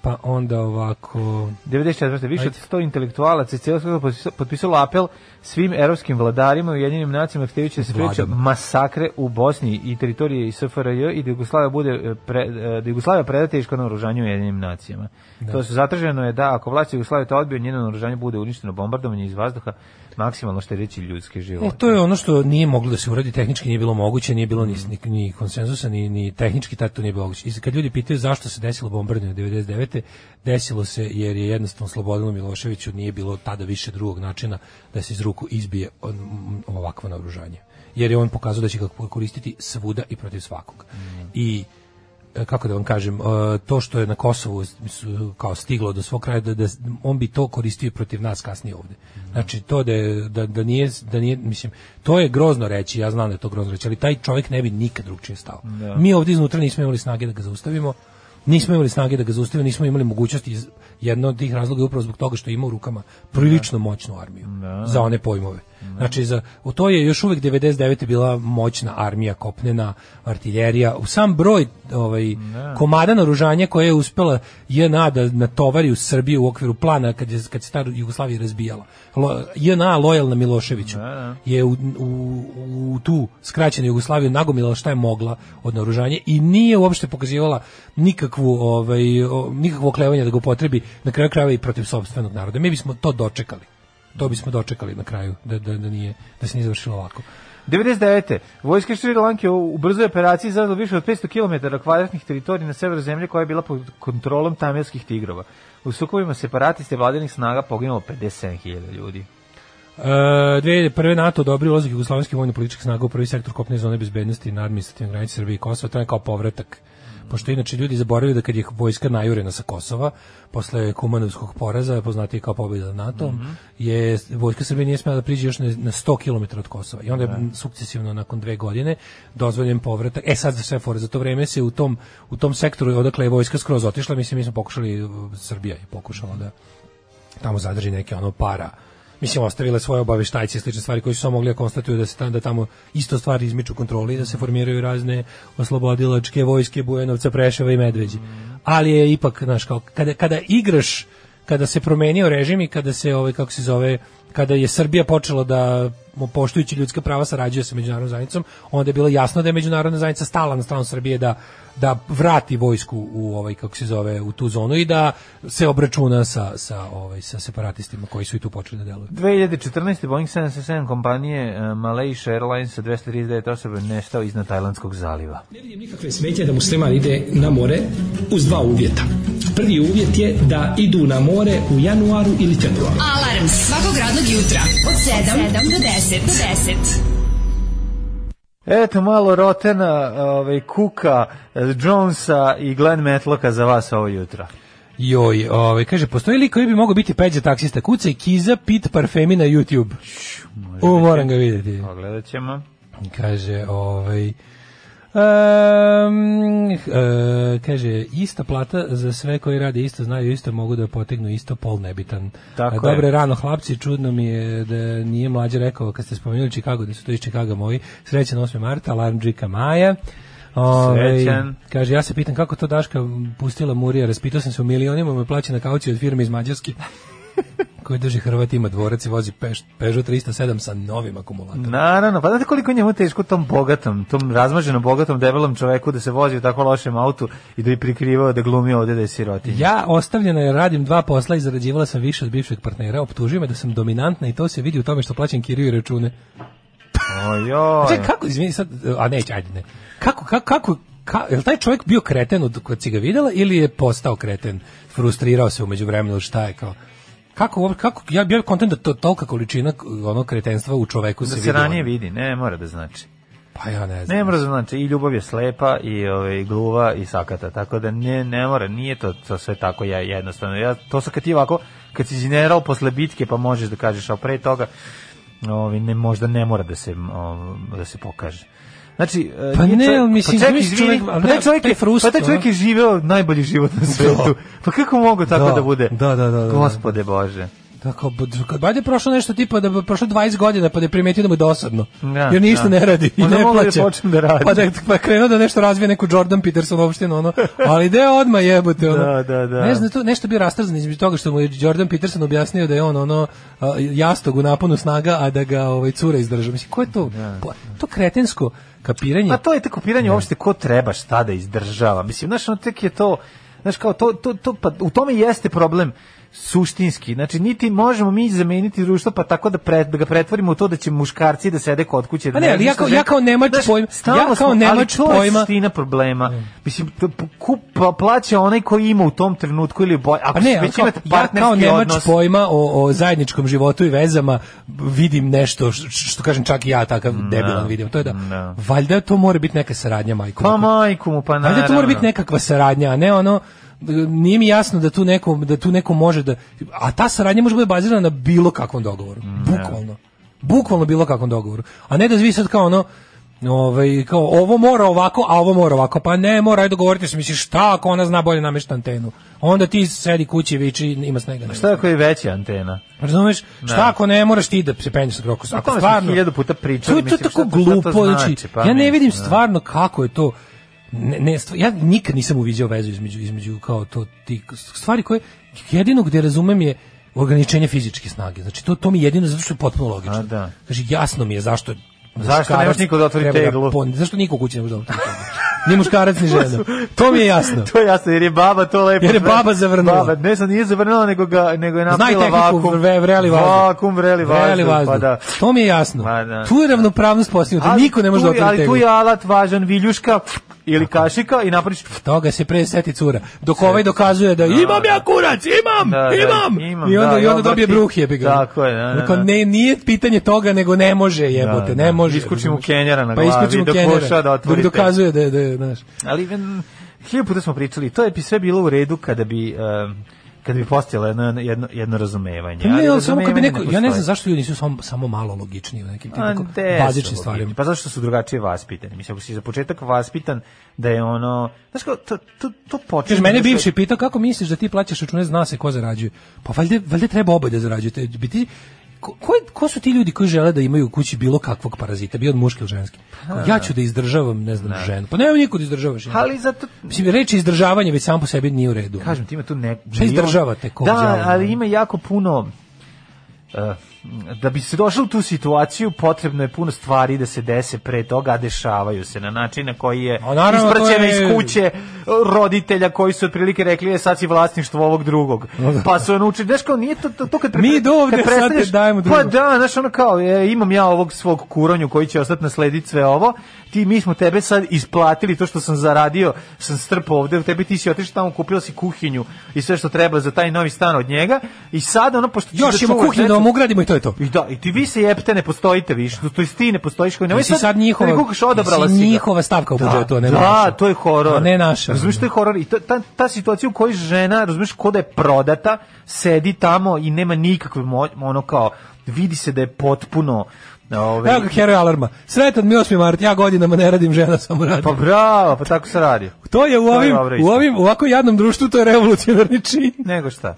Pa onda ovako
94. Više od
Ajde.
100 intelektualaca i cijelo sveta potpisalo- apel svim evropskim vladarima i Ujedinjenim nacijama htjevići da se spreče masakre u Bosni i teritoriji SFRJ i da Jugoslavija bude e, pre, e, da Jugoslavija preda teško naoružanje Ujedinjenim nacijama. To su zatraženo je da ako vlast Jugoslavije to odbio, njeno naoružanje bude uništeno bombardovanje iz vazduha, maksimalno štedeći ljudske
E,
živote.
to je ono što nije moglo da se uradi, tehnički nije bilo moguće, nije bilo ni, ni, ni konsenzusa, ni, ni tehnički tad to nije bilo moguće. I kad ljudi pitaju zašto se desilo bombardovanje 99. desilo se jer je jednostavno Slobodanu Miloševiću nije bilo tada više drugog načina da se iz ruku izbije ovakvo naoružanje. Jer je on pokazao da će ga koristiti svuda i protiv svakog. I e, kako da vam kažem, e, to što je na Kosovu kao stiglo do svog kraja, da, da on bi to koristio protiv nas kasnije ovde. Znači, to da, je, da, da, nije, da nije, mislim, to je grozno reći, ja znam da je to grozno reći, ali taj čovjek ne bi nikad drugčije stao. Mi ovdje iznutra nismo imali snage da ga zaustavimo, nismo imali snage da ga zaustavimo, nismo imali mogućnosti, iz- jedno od tih razloga je upravo zbog toga što ima u rukama prilično moćnu armiju za one pojmove. Znači, za, u to je još uvek 99. bila moćna armija, kopnena, artiljerija, u sam broj ovaj, komada naružanja koje je uspela JNA da natovari u Srbiju u okviru plana kad, je, kad se ta Jugoslavija razbijala. Lo, JNA lojalna Miloševiću je u, u, u tu skraćenu Jugoslaviju nagomilala šta je mogla od naoružanja i nije uopšte pokazivala nikakvu ovaj nikakvo oklevanje da ga upotrebi na kraju krajeva i protiv sopstvenog naroda. Mi bismo to dočekali. To bismo dočekali na kraju da da da nije da se nije završilo ovako.
99. Vojska Šri Lanke u brzoj operaciji zadala više od 500 km kvadratnih teritorija na severu zemlje koja je bila pod kontrolom tamilskih tigrova. U sukobima separatiste vladinih snaga poginulo 57.000 ljudi.
E, dve prve NATO dobri ulazak jugoslovenskih vojno-političkih snaga u prvi sektor kopne zone bezbednosti na administrativnoj granici Srbije i Kosova, to je kao povratak. Pošto inače ljudi zaboravili da kad je vojska najurena sa Kosova, posle Kumanovskog poraza, poznatiji kao pobjeda NATO, je vojska Srbije nije smela da priđe još na, na 100 km od Kosova. I onda je sukcesivno nakon dve godine dozvoljen povratak. E sad za sve fore, za to vreme se u tom, u tom sektoru odakle je vojska skroz otišla, mislim mi smo pokušali, Srbija je pokušala da tamo zadrži neke ono para mislim ostavile svoje obaveštajce i slične stvari koji su samo mogli da konstatuju da se tamo, da tamo isto stvari izmiču kontroli da se formiraju razne oslobodilačke vojske Bujanovca, Preševa i Medveđi. Ali je ipak, znaš, kao, kada, kada igraš, kada se promenio režim i kada se, ovaj, kako se zove, kada je Srbija počela da poštujući ljudska prava sarađuje sa međunarodnom zajednicom, onda je bilo jasno da je međunarodna zajednica stala na stranu Srbije da da vrati vojsku u ovaj kako se zove u tu zonu i da se obračuna sa sa ovaj sa separatistima koji su i tu počeli da deluju.
2014. Boeing 777 kompanije uh, Malaysia Airlines sa 239 osoba nestao iznad Tajlandskog zaliva.
Ne vidim nikakve smetnje da musliman ide na more uz dva uvjeta. Prvi uvjet je da idu na more u januaru ili februaru.
Alarm svakog radnog jutra od 7 do 10. Do 10.
Eto malo Rotena, ovaj, Kuka, eh, Jonesa i Glenn Metlocka za vas ovo jutro.
Joj, ovaj kaže postoji lik koji bi mogao biti peđa taksista kuca i Kiza Pit parfemi na YouTube. U, moram ga vidjeti.
Pogledat ćemo.
Kaže, ovaj Um, e, kaže, ista plata za sve koji rade isto, znaju isto, mogu da potegnu isto, pol nebitan.
Tako
A,
je.
Dobre rano, hlapci, čudno mi je da nije mlađe rekao, kad ste spomenuli Chicago, da su to iz Chicago moji, srećan 8. marta, alarm Džika Maja. Ovaj,
Srećan.
Kaže, ja se pitam kako to Daška pustila Murija, raspitao sam se u milionima, me plaća na kauciju od firme iz Mađarske koji drži Hrvat ima dvorac i vozi Peš, Peugeot 307 sa novim akumulatorom.
Naravno, pa znate koliko je njemu teško tom bogatom, tom razmaženom bogatom debelom čoveku da se vozi u tako lošem autu i da bi prikrivao da glumi ovde da je sirotinja.
Ja ostavljena je radim dva posla i zarađivala sam više od bivšeg partnera, optužuje me da sam dominantna i to se vidi u tome što plaćam kiriju i račune.
Ojoj.
Čekaj, kako, izvini sad, a neće, ajde ne. Kako, kako, kako, ka, je li taj čovjek bio kreten od kad si ga videla ili je postao kreten, frustrirao se umeđu vremenu, šta je kao? Kako, kako, ja bio kontent da to tolika količina ono kretenstva u čoveku
Da
se
se
vidi.
ranije
ono.
vidi, ne mora da znači.
Pa ja ne znam.
Ne mora da znači, i ljubav je slepa, i ovaj, gluva, i sakata, tako da ne, ne mora, nije to, to sve tako ja, jednostavno. Ja, to sa kad ti ovako, kad si general posle bitke, pa možeš da kažeš, a pre toga, ovaj, ne, možda ne mora da se, ovaj, da se pokaže. Znači, e,
Pa ne,
čovjek-
mislim,
pa izvini,
čovjek- ali
pa taj čovjek je,
frust,
pa taj čovjek je živeo najbolji život na svetu. Pa kako mogu tako da,
Da,
bude?
da, da, da, da.
Gospode Bože.
Tako, bud- kad bajde prošlo nešto tipa da prošlo 20 godina pa da je primetio da mu je dosadno.
Da,
jer ništa
da.
ne radi i ne
da
plaća.
počne da radi.
Pa da pa krenuo da nešto razvije neku Jordan Peterson opštinu ono. Ali ide odma jebote ono.
Da, da, da.
Ne znam, to nešto bio rastrzan između toga što mu je Jordan Peterson objasnio da je on ono jastog u naponu snaga, a da ga ovaj cura izdrža. Mislim ko je to? Pa, to kretensko kapiranje.
Pa to je te kopiranje uopšte ko treba šta da izdržava. Mislim, znaš, ono tek je to, znaš, kao to, to, to, pa u tome jeste problem suštinski. Znači, niti možemo mi zameniti društvo pa tako da, pre, da ga pretvorimo u to da će muškarci da sede kod kuće.
Pa ne, ali ja kao- ja kao Nemač
Znaš,
pojma- ja kao
smo- ali
Nemač
to je
pojma-
suština problema. Mislim, to p- kup, pa plaća onaj koji ima u tom trenutku ili boj, ako
Pa ne, ali
već imate
ja kao
partnerski
nemač
odnos.
pojma o, o zajedničkom životu i vezama vidim nešto š- što, kažem čak i ja takav debilan vidim. To je da,
Da.
valjda to mora biti neka saradnja majko.
Pa majku mu, pa naravno.
Valjda to mora biti nekakva saradnja, a ne ono nije mi jasno da tu neko da tu neko može da a ta saradnja može biti bazirana na bilo kakvom dogovoru. Bukvalno. Bukvalno bilo kakvom dogovoru. A ne da vi sad kao ono Ovaj kao ovo mora ovako, a ovo mora ovako. Pa ne, mora aj dogovoriti se, misliš šta ako ona zna bolje namešta antenu. Onda ti sedi kući i viči ima snega.
Šta ako je veća antena?
Razumeš? Šta ako ne moraš ti da se penješ sa krokosom?
O
Ako stvarno
hiljadu puta pričali,
To, to je tako glupo, znači,
znači? Pa
ja ne vidim
da.
stvarno kako je to ne, ne, ja nikad nisam uviđao vezu između između kao to ti stvari koje jedino gde razumem je ograničenje fizičke snage. Znači to to mi je jedino zato što je potpuno logično.
A, da.
Kaže jasno mi je zašto
Zašto ne
muškarac
može niko da otvori teglu?
pon- zašto niko kući ne može da otvori teglu? Ni muškarac ni žena. [laughs] To mi je jasno.
To je jasno, jer je baba to lepo.
Jer je baba zavrnula.
Baba, ne znam, nije zavrnula, nego, ga, nego je napravila
tehniku
vakum.
vre- vreli vazduh.
Vakum, vreli vazduh.
Vreli vazduh.
Pa da.
To mi je jasno.
Ma da.
Tu je ravnopravnost postignuta.
Ali
Niko ne može da otvori
Ali tu
teglu.
je alat važan, viljuška ili kašika i napraviš
Toga se pre seti cura. Dok ovaj dokazuje da imam ja kurac, imam,
Da, da,
imam.
imam,
I onda,
da,
i onda dobije
obrti.
bruh jebi ga.
Tako je, da, da, da.
ne, nije pitanje toga, nego ne može jebote,
Da,
ne
da.
može.
Iskuči mu
razumeš?
kenjera na
pa
glavi
iskuči mu
dok
kenjera,
da otvori
dok dokazuje da je, da je, znaš.
Ali ven, hiljadu puta smo pričali, to je bi sve bilo u redu kada bi um, kada bi postojalo jedno, jedno, jedno razumevanje.
Pa ne, ali samo kad bi neko,
ne
ja ne znam zašto ljudi nisu samo, samo malo logičniji u nekim tim bazičnim stvarima.
Pa zašto su drugačije vaspitani? Mislim, ako si za početak vaspitan da je ono... Znaš kao, to, to, to počne...
Kaže, mene
da
bivši pitao kako misliš da ti plaćaš račune, zna se ko zarađuje. Pa valjda, valjda treba oboje da zarađujete. Bi ti, ko, ko, ko su ti ljudi koji žele da imaju u kući bilo kakvog parazita, bio od muške ili ženske? Kao, Ja ću da izdržavam, ne znam, ženu. Pa nema niko da izdržavaš.
Ali zato...
Mislim, reči izdržavanje već sam po sebi nije u redu.
Kažem, ti ima tu ne...
Šta izdržavate, kog
Da, ali ima jako puno... uh, da bi se došlo u tu situaciju potrebno je puno stvari da se dese pre toga, a dešavaju se na način na koji je
A naravno, to
ispraćena
je-
iz kuće roditelja koji su otprilike rekli je sad si vlasništvo ovog drugog. [laughs] Pa su ono učili, znaš kao nije to, to, to kad,
Mi do ovde,
kad
sad te dajemo
Pa
drugog.
da, znaš ono kao, e, imam ja ovog svog kuronju koji će ostati naslediti sve ovo, ti mi smo tebe sad isplatili to što sam zaradio, sam strpao ovde, tebi ti si otišao tamo, kupila si kuhinju i sve što treba za taj novi stan od njega i sad ono, pošto
Još
da čuvaš
kuhinju da vam ugradimo i to je to.
i da, i ti vi se jebte, ne postojite više, to jest ti ne postojiš koji nemoj
si sad njihova-
kad kukaš, odabrala si
njihova stavka u
Da,
budžetu, ne
da,
naša.
to je horor.
Ne naša.
Razumiješ, to je horor i to, ta, ta situacija u kojoj žena, razumiješ, ko da je prodata, sedi tamo i nema nikakve ono kao, vidi se da je potpuno Ove,
Evo ga heroj alarma. Sretan mi 8. mart, ja godinama ne radim, žena samo radi.
pa bravo, pa tako se radi.
to je u
je
ovim,
dobro
u ovim, u ovako jadnom društvu, to je revolucionarni čin.
Nego šta?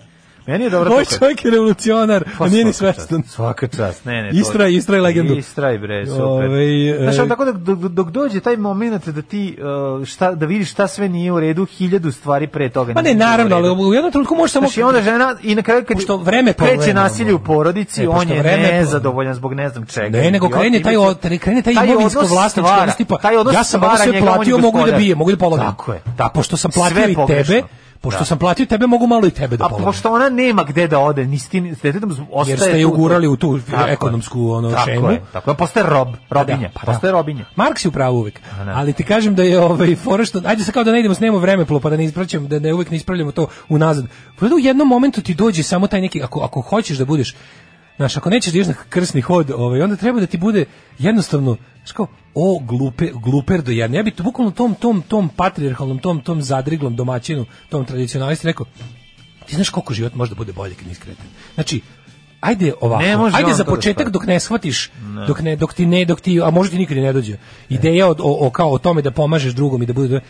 Meni je dobro kad-
čovjek je revolucionar,
Pa
a nije ni svestan.
Svaka čast, ne, ne. to-
Istraj, istraj legendu.
Istraj, bre, super.
Ovaj, e-
Znaš, tako da, dok, dok dođe taj moment da ti, uh, šta, da vidiš šta sve nije u redu, hiljadu stvari pre toga.
Pa ne, naravno, ali u jednom trenutku može samo...
Znači, onda žena, i na kraju kad
Pošto vreme
kreće nasilje u porodici,
E,
on je nezadovoljan zbog ne znam čega.
Ne, nego krene taj, od, krene taj imovinsko vlasnički odnos, tipa,
odnos
ja sam sve
je
platio, mogu da bijem, mogu da polagam.
Tako je.
A pošto sam platio i tebe, pošto
Da.
sam platio tebe, mogu malo i tebe da
A pošto ona nema gde da ode, ni s tim, s detetom ostaje
Jer ste je ugurali u tu
Tako
ekonomsku ono,
tako
šemu.
Je, tako je, postaje rob, robinja,
Pa da, pa
postaje
da.
robinja.
Marks je u pravu uvek.
da.
Ali ti kažem da je ovaj fora što ajde sad kao da ne idemo snemo vremeplo pa da ne ispraćam da ne uvek ne ispravljamo to unazad. Pa da u jednom momentu ti dođe samo taj neki ako ako hoćeš da budeš Znaš, ako nećeš da ideš na krsni hod, ovaj, onda treba da ti bude jednostavno, znaš kao, o, glupe, gluper do jedne. Ja bi to bukvalno tom, tom, tom patrijarhalnom, tom, tom zadriglom domaćinu, tom tradicionalisti rekao, ti znaš koliko život može da bude bolje kad nisi kreten. Znači, ajde ovako,
Ne može
ajde za
da
početak dok ne shvatiš, dok ne dok ti ne dok ti a možda ti nikad ne dođe. Ideja od, o, o kao o tome da pomažeš drugom i da bude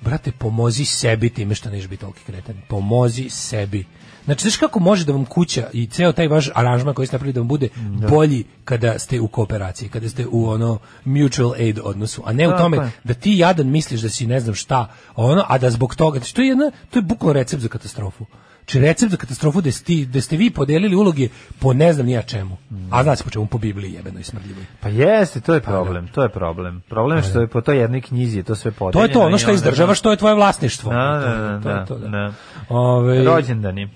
brate pomozi sebi time što neš biti toliki kreten. Pomozi sebi. Znači, znaš kako može da vam kuća i ceo taj vaš aranžman koji ste napravili da vam bude bolji kada ste u kooperaciji, kada ste u ono mutual aid odnosu, a ne u
Tako
tome
je.
da ti jadan misliš da si ne znam šta, ono, a da zbog toga, znači, to je jedna, to je bukvalno recept za katastrofu. Či recept za katastrofu da ste, da ste vi podelili uloge po ne znam nija čemu. A zna se po čemu, po Bibliji jebenoj smrdljivoj.
Pa jeste, to je problem, to je problem. Problem je što je po toj jednoj knjizi to sve
To
podeljeno.
je to, ono što izdržavaš, to je tvoje vlasništvo.
Da,
To je-
da,
to je
da,
to, da.
da.
Ove,
Rođendani.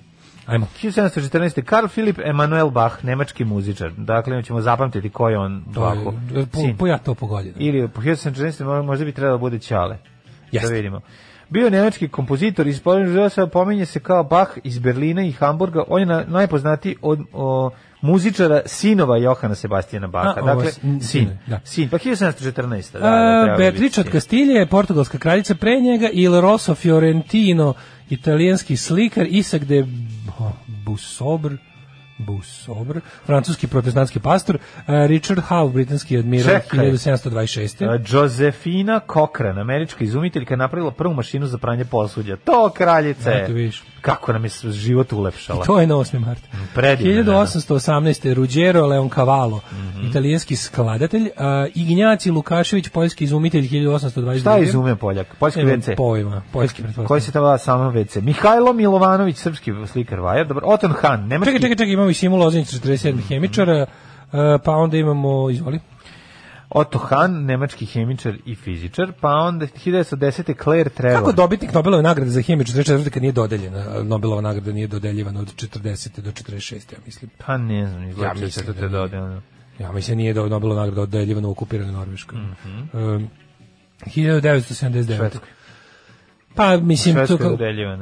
Ajmo.
1714. Karl Philipp Emanuel Bach, nemački muzičar. Dakle, ćemo zapamtiti ko je on
To je,
Bachu.
po, po ja to pogodio.
Ili po 1714. mo- možda bi trebalo da bude Ćale.
Jeste.
Da vidimo. Bio je nemački kompozitor iz Poljnog pominje se kao Bach iz Berlina i Hamburga. On je na, najpoznatiji od o, muzičara sinova Johana Sebastijana Baha.
A,
dakle,
je sin-
sin.
da.
Sin. Pa 1714. Da, da,
Beatrice od. Kastilje, portugalska kraljica pre njega, Il Rosso Fiorentino, italijanski slikar, Isak de Busobr, Busobr, francuski protestantski pastor, a, Richard Howe, britanski admiral,
Čekaj.
1726.
A, Josefina Cochran, američka izumiteljka, napravila prvu mašinu za pranje posuđa. To kraljice.
Eto, vidiš.
Kako nam je život ulepšala.
To je na 8. mart.
predivna žena.
1818. Ruggero Leoncavallo, italijanski skladatelj, a, Ignjaci Lukašević, poljski izumitelj 1822.
Šta je izumio Poljak? Poljski WC.
pojma, poljski pretpostavljam.
Koji se tava samo WC? Mihajlo Milovanović, srpski slikar vajar. Dobro, Oton Han, nemački.
Čekaj, čekaj, čekaj, imamo i Simu Lozanić, 47. hemičara, e, pa onda imamo, izvoli,
Otto Han, nemački hemičar i fizičar, pa onda 1910. Claire Trevor.
kako dobitnik Nobelove nagrade za hemiju 44. kad nije dodeljena, Nobelova nagrada nije dodeljivana od 40. do 46. ja mislim.
Pa ne znam, izgleda
Ja
se
da
to
nije.
dodano.
Ja mislim nije do Nobelova nagrada dodeljivana u okupiranoj Norveškoj.
Mhm.
Um, 1979.
Švedskoj.
Pa mislim to kao-.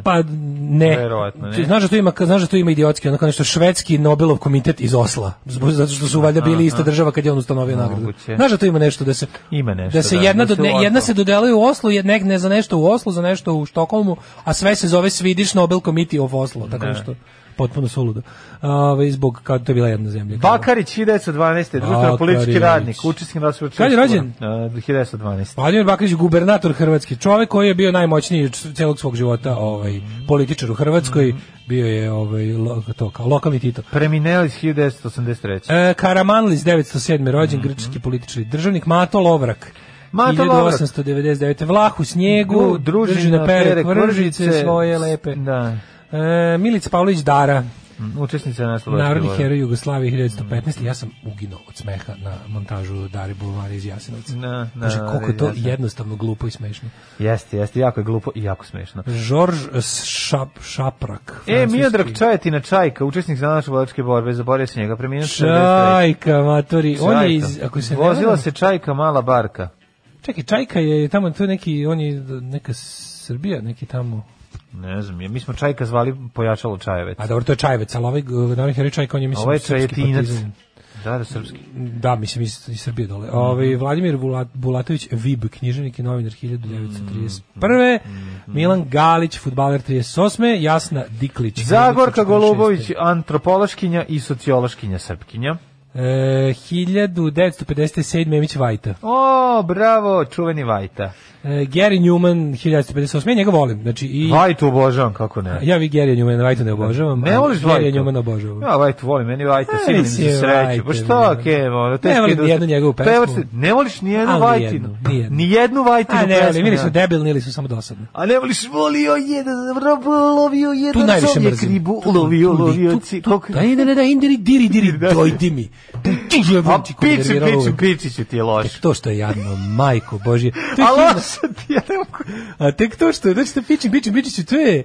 Pa ne.
Verovatno, ne.
Znaš da to ima znaš da to ima idiotski, ono kao nešto švedski Nobelov komitet iz Osla. Zbog zato što su valjda bili ista država kad je on ustanovio nagradu. Znaš da to ima nešto da se
Ima nešto,
da se
da,
jedna
da
do, ne, jedna se dodeluje u Oslu, jedna ne za nešto u Oslu, za nešto u Štokholmu, a sve se zove Swedish Nobel Committee of Oslo, tako
Da.
nešto potpuno suludo. Ovaj zbog kao to je bila jedna zemlja. kao-
Bakarić 1912. društveno politički radnik, učesnik rasprave.
Kad je rođen?
1912.
Vladimir Bakarić gubernator Hrvatske, čovjek koji je bio najmoćniji celog svog života, ovaj političar u Hrvatskoj,
Mhm.
bio je ovaj lo, to kao lokalni Tito.
Premineo iz 1983.
E, Karamanlis 907. rođen grčki političar i državnik Mato Lovrak.
Mhm. Mato Lovrak.
1899. Vlah u snijegu,
Dru-
družina pere kvržice svoje lepe.
Da.
E, Milica Pavlović Dara,
Učesnica na
narodni heroj Jugoslavije 1915. Ja sam uginuo od smeha na montažu Dari Bulvari iz Jasenovca.
Da, da,
Kaže, koliko je to
jasno.
jednostavno, glupo i smešno.
Jeste, jeste, jako je glupo i jako smešno.
Žorž Šap, Šaprak.
E. Miodrag Čajetina Čajka, učesnik za naše vodičke borbe, zaboravio se njega, preminuo
Čajka, matori. On je iz, ako se
Vozila
varam-
se Čajka, mala barka.
Čekaj, Čajka je tamo, to je neki, on je neka Srbija, neki tamo.
Ne znam, je- mi smo Čajka zvali pojačalo Čajevec.
A dobro, to je Čajevec, ali ovaj narodni heroj Čajka, on je, mislim,
Ovo je Čajetinac. Da, da, srpski.
Da, mislim iz, iz Srbije dole.
Mhm.
Ovaj Vladimir Bulat, Bulatović Vib, književnik i novinar 1931.
Mhm.
Milan Galić, fudbaler 38. Jasna Diklić.
Zagorka
46..
Golubović, antropološkinja i sociološkinja Srpkinja.
E, 1957. Memić Vajta.
O, bravo, čuveni Vajta.
E, Gary Newman 1958. Ja njega volim. Znači, i,
Vajtu obožavam, kako ne.
ja vi Gary Newman, Vajta ne obožavam.
Ne voliš
Gary
Vajtu?
Newman obožavam.
Ja Vajtu volim, meni Vajta
A,
sinonim
mislim,
za sreću. Pa
da.
ke, ono,
Ne volim
je
ni jednu njegovu pesmu.
Pevač- Ne voliš ni jednu
Ali
Vajtinu.
nijednu, nijednu.
Ni jednu Vajtinu
A ne,
pesmu,
ali ili su
ja.
debilni ili su samo dosadni.
A ne voliš volio jedan, lovio
Tu
jedan
najviše
čovjek
mrzim.
ribu,
Tu-
lovio,
tu- tu-
lovio,
tu-
ci,
tu-
koliko...
Daj, da, da, da, indiri, diri, diri, [laughs]
Da.
dojdi mi. Tu- tu
A
jebem ti ko me
piči,
nerviralo
piči,
uvek.
piči ću ti je loš.
Tek to što je jadno, majko Božje. [laughs]
A loša ti je,
A tek to što je, znači da pičim, pičim, pičiću, to je,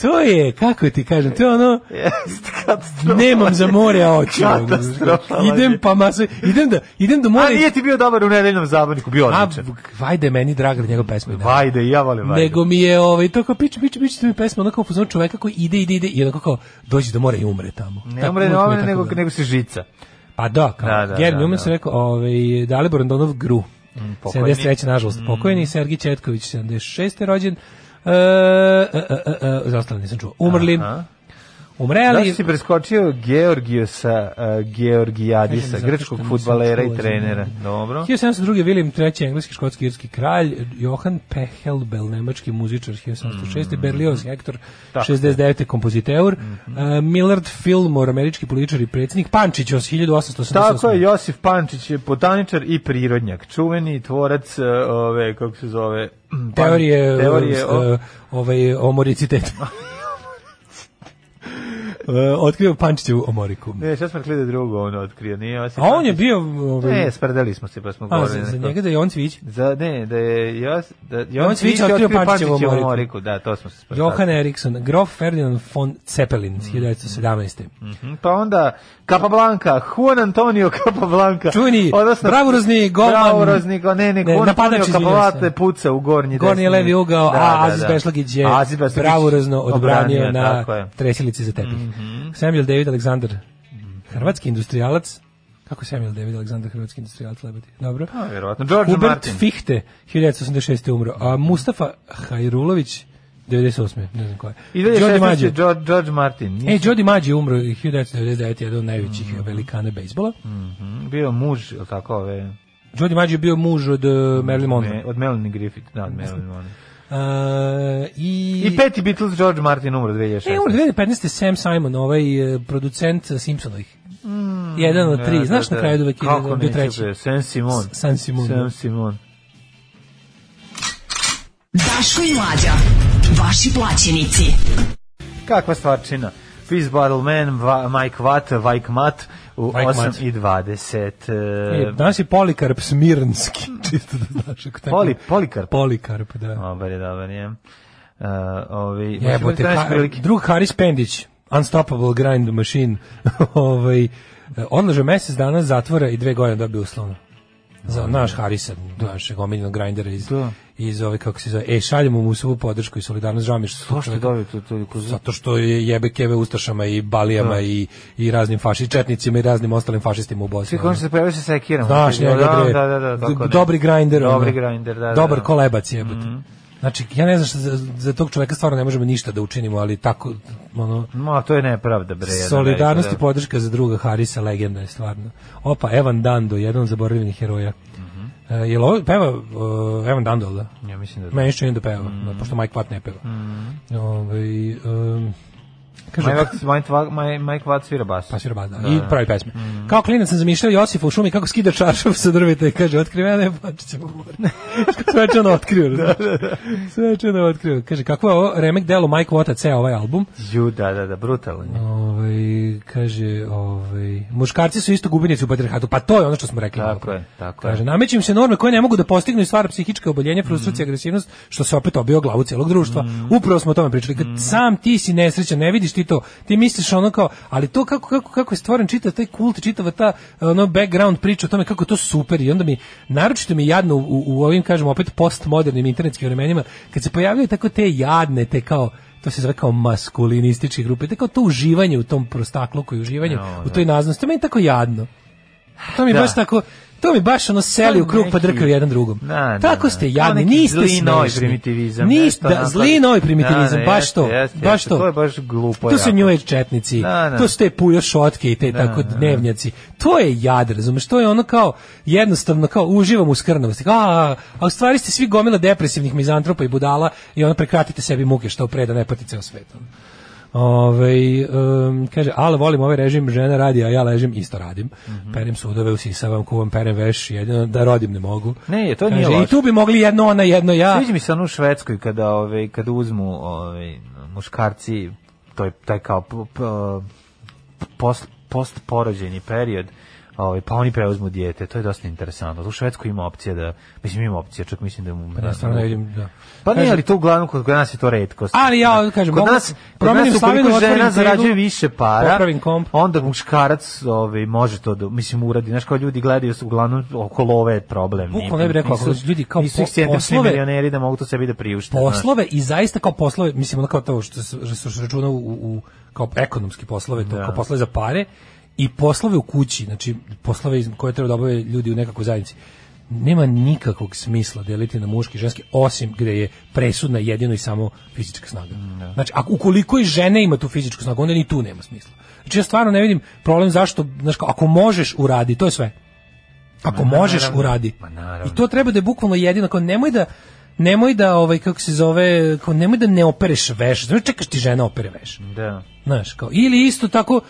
to je, kako ti kažem, to je ono,
katastrofa.
nemam za more oči. idem pa maso, idem da, idem do
A
mora.
nije ti bio dobar u nedeljnom zabavniku, bio
A,
odličan.
vajde, meni draga njegov pesma.
Vajde, ja volim Vajde.
Nego mi je ovaj to kao pič pič pič to mi pesma onako pozor čoveka koji ide ide ide i onako kao dođe do mora i umre tamo.
Ne umre, ne umre, nego,
bilo.
nego se žica.
Pa da, kao.
Da, da,
Gary
da,
Newman
da.
se rekao, ovaj Dalibor Andonov Gru.
pokojni.
73. nažalost pokojni, Sergij Četković 76. rođen. E, e, e, e, e, za ostale nisam čuo. Umrli.
Aha.
Umreli.
Zašto si preskočio Georgiosa uh, Georgijadisa, grčkog futbalera i trenera? Dobro.
1702. William III. engleski, škotski, irski kralj, Johan Pechelbel, nemački muzičar, 1706. Berlioz Hector,
Mm. Tako.
69. kompoziteur,
Mhm.
uh, Millard Fillmore, američki političar i predsjednik, Pančić, os 1888.
Tako je, Josif Pančić je botaničar i prirodnjak, čuveni tvorac uh, ove, kako se zove, [clears throat]
Teorije,
teorije
o,
o,
ovaj, o moricitetu. [laughs] otkrio Pančićevu omoriku.
Ne, sad smo rekli da je drugo on otkrio, nije
A on je bio... Ovaj,
Ne, spredali smo se, pa smo
a,
govorili.
za, za
neko-
njega da je on Cvić.
Za, ne, da je Jos, da,
Jovan Cvić
Cvić
otkrio Pančićevu
Pančićevu
omoriku.
omoriku, da, to smo se spredali.
Johan Eriksson, Grof Ferdinand von Zeppelin, 1917.
Mhm, Pa onda Capablanca, Juan Antonio Capablanca.
Čuveni, bravurozni golman.
Bravurozni, ne, ne,
Ne,
Juan Antonio Capablanca puca u gornji
Gornji
desni.
levi ugao,
Da,
a
da,
Aziz
da.
Beslagić je
Aziz Beslagić
bravurozno odbranio na
je. Mhm.
tresilici za tepih. Samuel David Aleksandar, hrvatski industrijalac, kako Samuel David Aleksandar, hrvatski industrijalac, lebati? Dobro.
A, vjerovatno. George
Hubert
Martin.
Fichte, 1986. umro, a Mustafa Hajrulović, 98. ne znam ko je.
I
Jody
2016.
Maggio.
George, George Martin.
E, Jody je umro 1999. jedan od najvećih
Mhm.
velikana bejsbola.
Mhm, Bio muž, ili tako, ove...
Jody je bio muž od uh, Marilyn Monroe.
Ne, od Melanie Griffith, da, od Melanie Monroe.
Uh, i,
I peti Beatles, George Martin umro 2016.
E, umro 2015. Sam Simon, ovaj uh, producent Simpsonovih. Jedan od tri.
Da,
Znaš
da,
na
da.
kraju uvek je bio treći.
Sam Simon.
San Simon. da.
Sam Simon.
Daško i Mlađa. Vaši plaćenici.
Kakva stvarčina? Peace Bottle Man, Mike Watt, Vajk Mat u
Vajk
8
Mat.
i 20.
E,
E,
danas je Polikarp Smirnski, [laughs] čisto da znaš. Ako tako-
Poli, Polikarp.
Polikarp, da.
Dobar je, dobar je. Uh, ovi,
Jebote, ha, drug Haris Pendić, Unstoppable Grind Machine, [laughs] ovaj, odlaže mesec dana zatvora i dve godine dobio uslovno. Za naš Harisa, našeg omiljenog grindera iz,
Da.
iz ove, kako se zove, e, šaljemo mu svu podršku i solidarnost, žao mi što
To što dobio to, to, to,
Zato što je jebe keve ustašama i balijama
Da.
i, i raznim faši, četnicima i raznim ostalim fašistima u Bosni.
Svi končno se pojavio sa sekirom.
Znaš njega,
da, da, da, da, tako ne.
dobri grinder.
Dobri
ono.
grinder, da, da.
Dobar
da.
Kolebac jebote. Znači, ja ne znam što za, za tog čoveka stvarno ne možemo ništa da učinimo, ali tako, ono,
Ma, to je nepravda, bre.
solidarnost i
velika,
podrška za druga Harisa, legenda je stvarno. Opa, Evan Dando, jedan od zaboravljenih heroja.
Mhm.
E, je li ovo peva uh, Evan Dando, da?
da. Ja mislim da da.
Meni što da peva, da, pošto Mike Watt ne peva. Ovaj, um, kaže,
Mike Mike Mike- Watt svira bas.
Pa svira bas, da. I pravi pesme. Kao klinac sam zamišljao Josifa u šumi kako skida čaršav sa drveta i kaže otkrivena je Pančićeva more. [laughs] Sve će ono otkrio. da, Sve će ono otkrio. Kaže kako je ovo remek delo Mike Watta ceo ovaj album.
Ju, da, da, da, brutalno. je.
Ovaj kaže, ovaj muškarci su isto gubitnici u patrijarhatu. Pa to je ono što smo rekli.
Tako je, tako
Kaže,
je.
nameću im se norme koje ne mogu da postignu i stvara psihičke oboljenja, frustracija, agresivnost, što se opet obio glavu celog društva. Upravo smo o tome pričali. Kad sam ti si nesrećan, ne vidiš ti to, ti misliš ono kao, ali to kako, kako, kako je stvoren čitav taj kult, čitava ta ono background priča o tome kako to super i onda mi, naročito mi jadno u, u ovim, kažem, opet postmodernim internetskim vremenima, kad se pojavljaju tako te jadne, te kao, to se zove kao maskulinističke grupe, te kao to uživanje u tom prostakluku i uživanje
No,
u toj naznosti, to meni tako jadno. To mi
Da.
baš tako, to mi baš ono seli u krug pa drkaju jedan drugom.
Da, da,
tako
da.
ste
Kao
jadni,
neki
niste
zli novi
smešni.
primitivizam,
Niste, da, zli novi primitivizam,
Da, da,
baš to.
jeste,
baš
jeste,
to.
to je baš glupo
To su Age četnici,
Da, da.
to su te pujo šotke i te tako dnevnjaci. To je jad, razumeš? To je ono kao jednostavno kao uživam u skrnavosti. Kao, a, a u stvari ste svi gomila depresivnih mizantropa i budala i ono prekratite sebi muke što pre da ne pati ceo svet. Ove, um, kaže, ali volim ovaj režim, žena radi, a ja ležim, isto radim.
Mhm.
Perem sudove, usisavam, kuvam, perem veš, jedino da rodim ne mogu.
Ne, to nije
Kaže, I
loše.
tu bi mogli jedno ona, jedno ja.
Sviđa mi se ono u Švedskoj kada ove kada uzmu ove muškarci to je taj kao post post porođajni period Ovaj pa oni preuzmu dijete, to je dosta interesantno. U Švedskoj ima opcija da mislim ima opcija, čak mislim da mu
Pa ne vidim, da.
Pa ne, ali to uglavnom kod nas je to retkost.
Ali ja kažem,
kod nas,
promenim slavinu,
žena zarađuje više para,
popravim komp.
onda muškarac ovaj, može to da, mislim, uradi. Znaš, kao ljudi gledaju se uglavnom oko love problem.
Bukvalno ne bih rekao, ako ljudi kao
nisu
poslove-
milioneri da mogu to sebi da priušte.
poslove i zaista kao poslove, mislim ono kao to što se, što se računa u, u kao ekonomski poslove, to
Da.
kao poslove za pare i poslove u kući, znači poslove koje treba da obave ljudi u nekakvoj zajednici. Nema nikakvog smisla deliti na muški i ženski osim gde je presudna jedino i samo fizička snaga. Znači, ako ukoliko i žene ima tu fizičku snagu, onda ni tu nema smisla. Znači ja stvarno ne vidim problem zašto, znači ako možeš uradi, to je sve. Ako
Ma,
možeš uradi.
Ma.
I to treba da je bukvalno jedino, kao nemoj da nemoj da ovaj kako se zove, kao nemoj da ne opereš veš. Znači čekaš ti žena opere veš.
Da.
Znaš, kao ili isto tako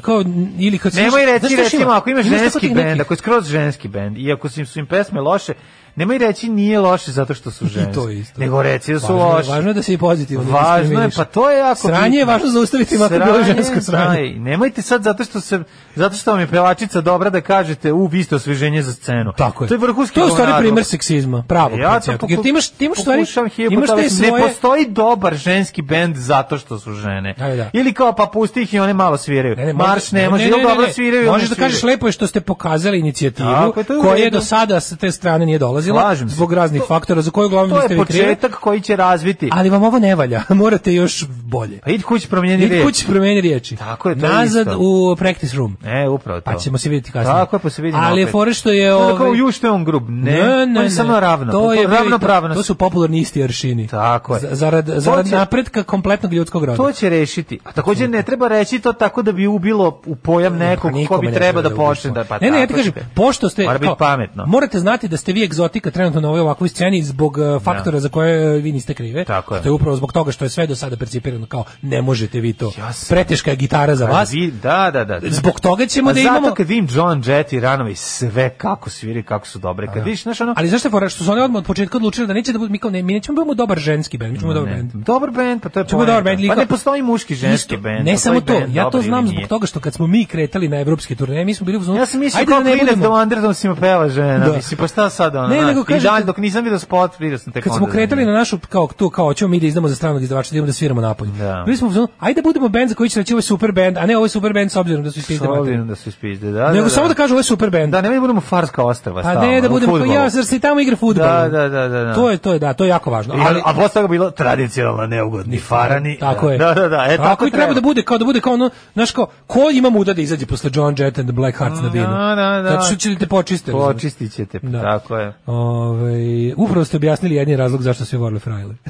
kao ili kad
Nemoj reći, recimo, ako imaš ženski bend, ako je skroz ženski bend, i ako su im, su im pesme loše, Nemoj reći nije loše zato što su [laughs] ženske.
to isto.
Nego reci da su
Važno
loše.
Važno je da se i pozitivno
Važno je, pa to je jako
Sranje je važno zaustaviti makar bilo žensko sranje.
aj, Nemojte sad zato što se zato što vam je pevačica dobra da kažete u vi ste osveženje za scenu.
Tako je.
To je vrhunski
To je stvari primer seksizma, pravog
Ja to
pacijata. Jer
poku-
ti imaš, ti imaš stvari, imaš te svoje...
Ne postoji dobar ženski bend zato što su žene.
Da, da.
Ili kao pa pusti ih i one malo sviraju.
Ne, ne,
Marš ne može,
ne,
ili
ne,
dobro sviraju
Možeš da kažeš lepo je što ste pokazali inicijativu koja je do sada sa te strane nije dolazila
Se.
zbog raznih
To-
faktora za koje uglavnom
To
niste
je
vi krivi.
početak koji će razviti.
Ali vam ovo ne valja, [laughs] morate još bolje.
Pa idi kući promijeni
Idi
riječ.
kući promeni riječi.
Tako je, to je
Nazad
isto.
u practice room.
E, upravo to.
Pa ćemo se vidjeti kasnije.
Tako je, pa se vidimo
Ali je fore što je...
Ovo... Kao
ovaj-
u što je on grub. Ne, on je samo ravno.
To je i to-
ravnopravnost.
To su popularni isti aršini.
Tako je.
Zarad,
To
zarad
će-
napretka kompletnog ljudskog roda.
To će rešiti. A također ne treba reći to tako da bi ubilo u pojam nekog ko bi
ne
treba da
ubiš
počne
to.
da pa
Ne, ne, ja ti kažem, pošto ste
Mora biti
kao,
pametno.
Morate znati da ste vi egzotika trenutno na ovoj ovakvoj sceni zbog uh, faktora za koje uh, vi niste krive.
Tako je.
To je upravo zbog toga što je sve do sada percipirano kao ne možete vi to.
Ja sam-
Preteška je gitara za vas.
vi- da, da, da.
Zbog toga ćemo
A
da
zato
imamo
kad vidim John Jett i Ranovi sve kako sviri, kako su dobre. Kad vidiš, znaš ono,
Ali zašto fora što su oni odmah od početka odlučili da neće da budu mi kao ne, mi nećemo da budemo dobar ženski bend, mi ćemo dobar bend.
dobar bend, pa to je poenta.
dobar bend,
Pa ne postoji muški ženski bend.
Ne samo to, ja to znam zbog toga što kad smo mi kretali na evropske turneje, mi smo bili u fazonu,
Ja sam mislio kao
da ne
da
budemo-
u Underdosima peva žena,
Da.
mislim, pa šta sad ono,
Ne, nego
i
kažete-
dalje, dok nisam vidio spot, vidio sam tek
kad smo
onda
kretali
da
na našu kao tu kao hoćemo mi da izdamo za stranog izdavača da idemo da sviramo napolje.
Da.
Bili smo ajde da budemo bend za koji će reći ovo je super bend, a ne ovo je super bend s obzirom da su
S
ispizde
obzirom da su ispizde, da,
Nego
da,
samo da kažu ovo je super bend.
Da, da budemo farska ostrava
Pa
stalno,
ne da budemo, pa ja, zar se i tamo igra fudbal?
Da, da, da, da, da.
To je, to je, da, to je jako važno.
Ali,
Ali,
a posle toga bilo tradicionalno neugodni farani.
Tako je.
Da, da, da, e, tako,
i treba da bude kao da bude kao ono, znaš kao, ko ima muda da izađe posle John Jett and the Black Hearts na binu?
Da, da, da.
Zato što ćete počiste. razumeš?
Počistit ćete,
Da.
tako je.
Ove, upravo ste objasnili jedni razlog zašto se volili frajle. [laughs]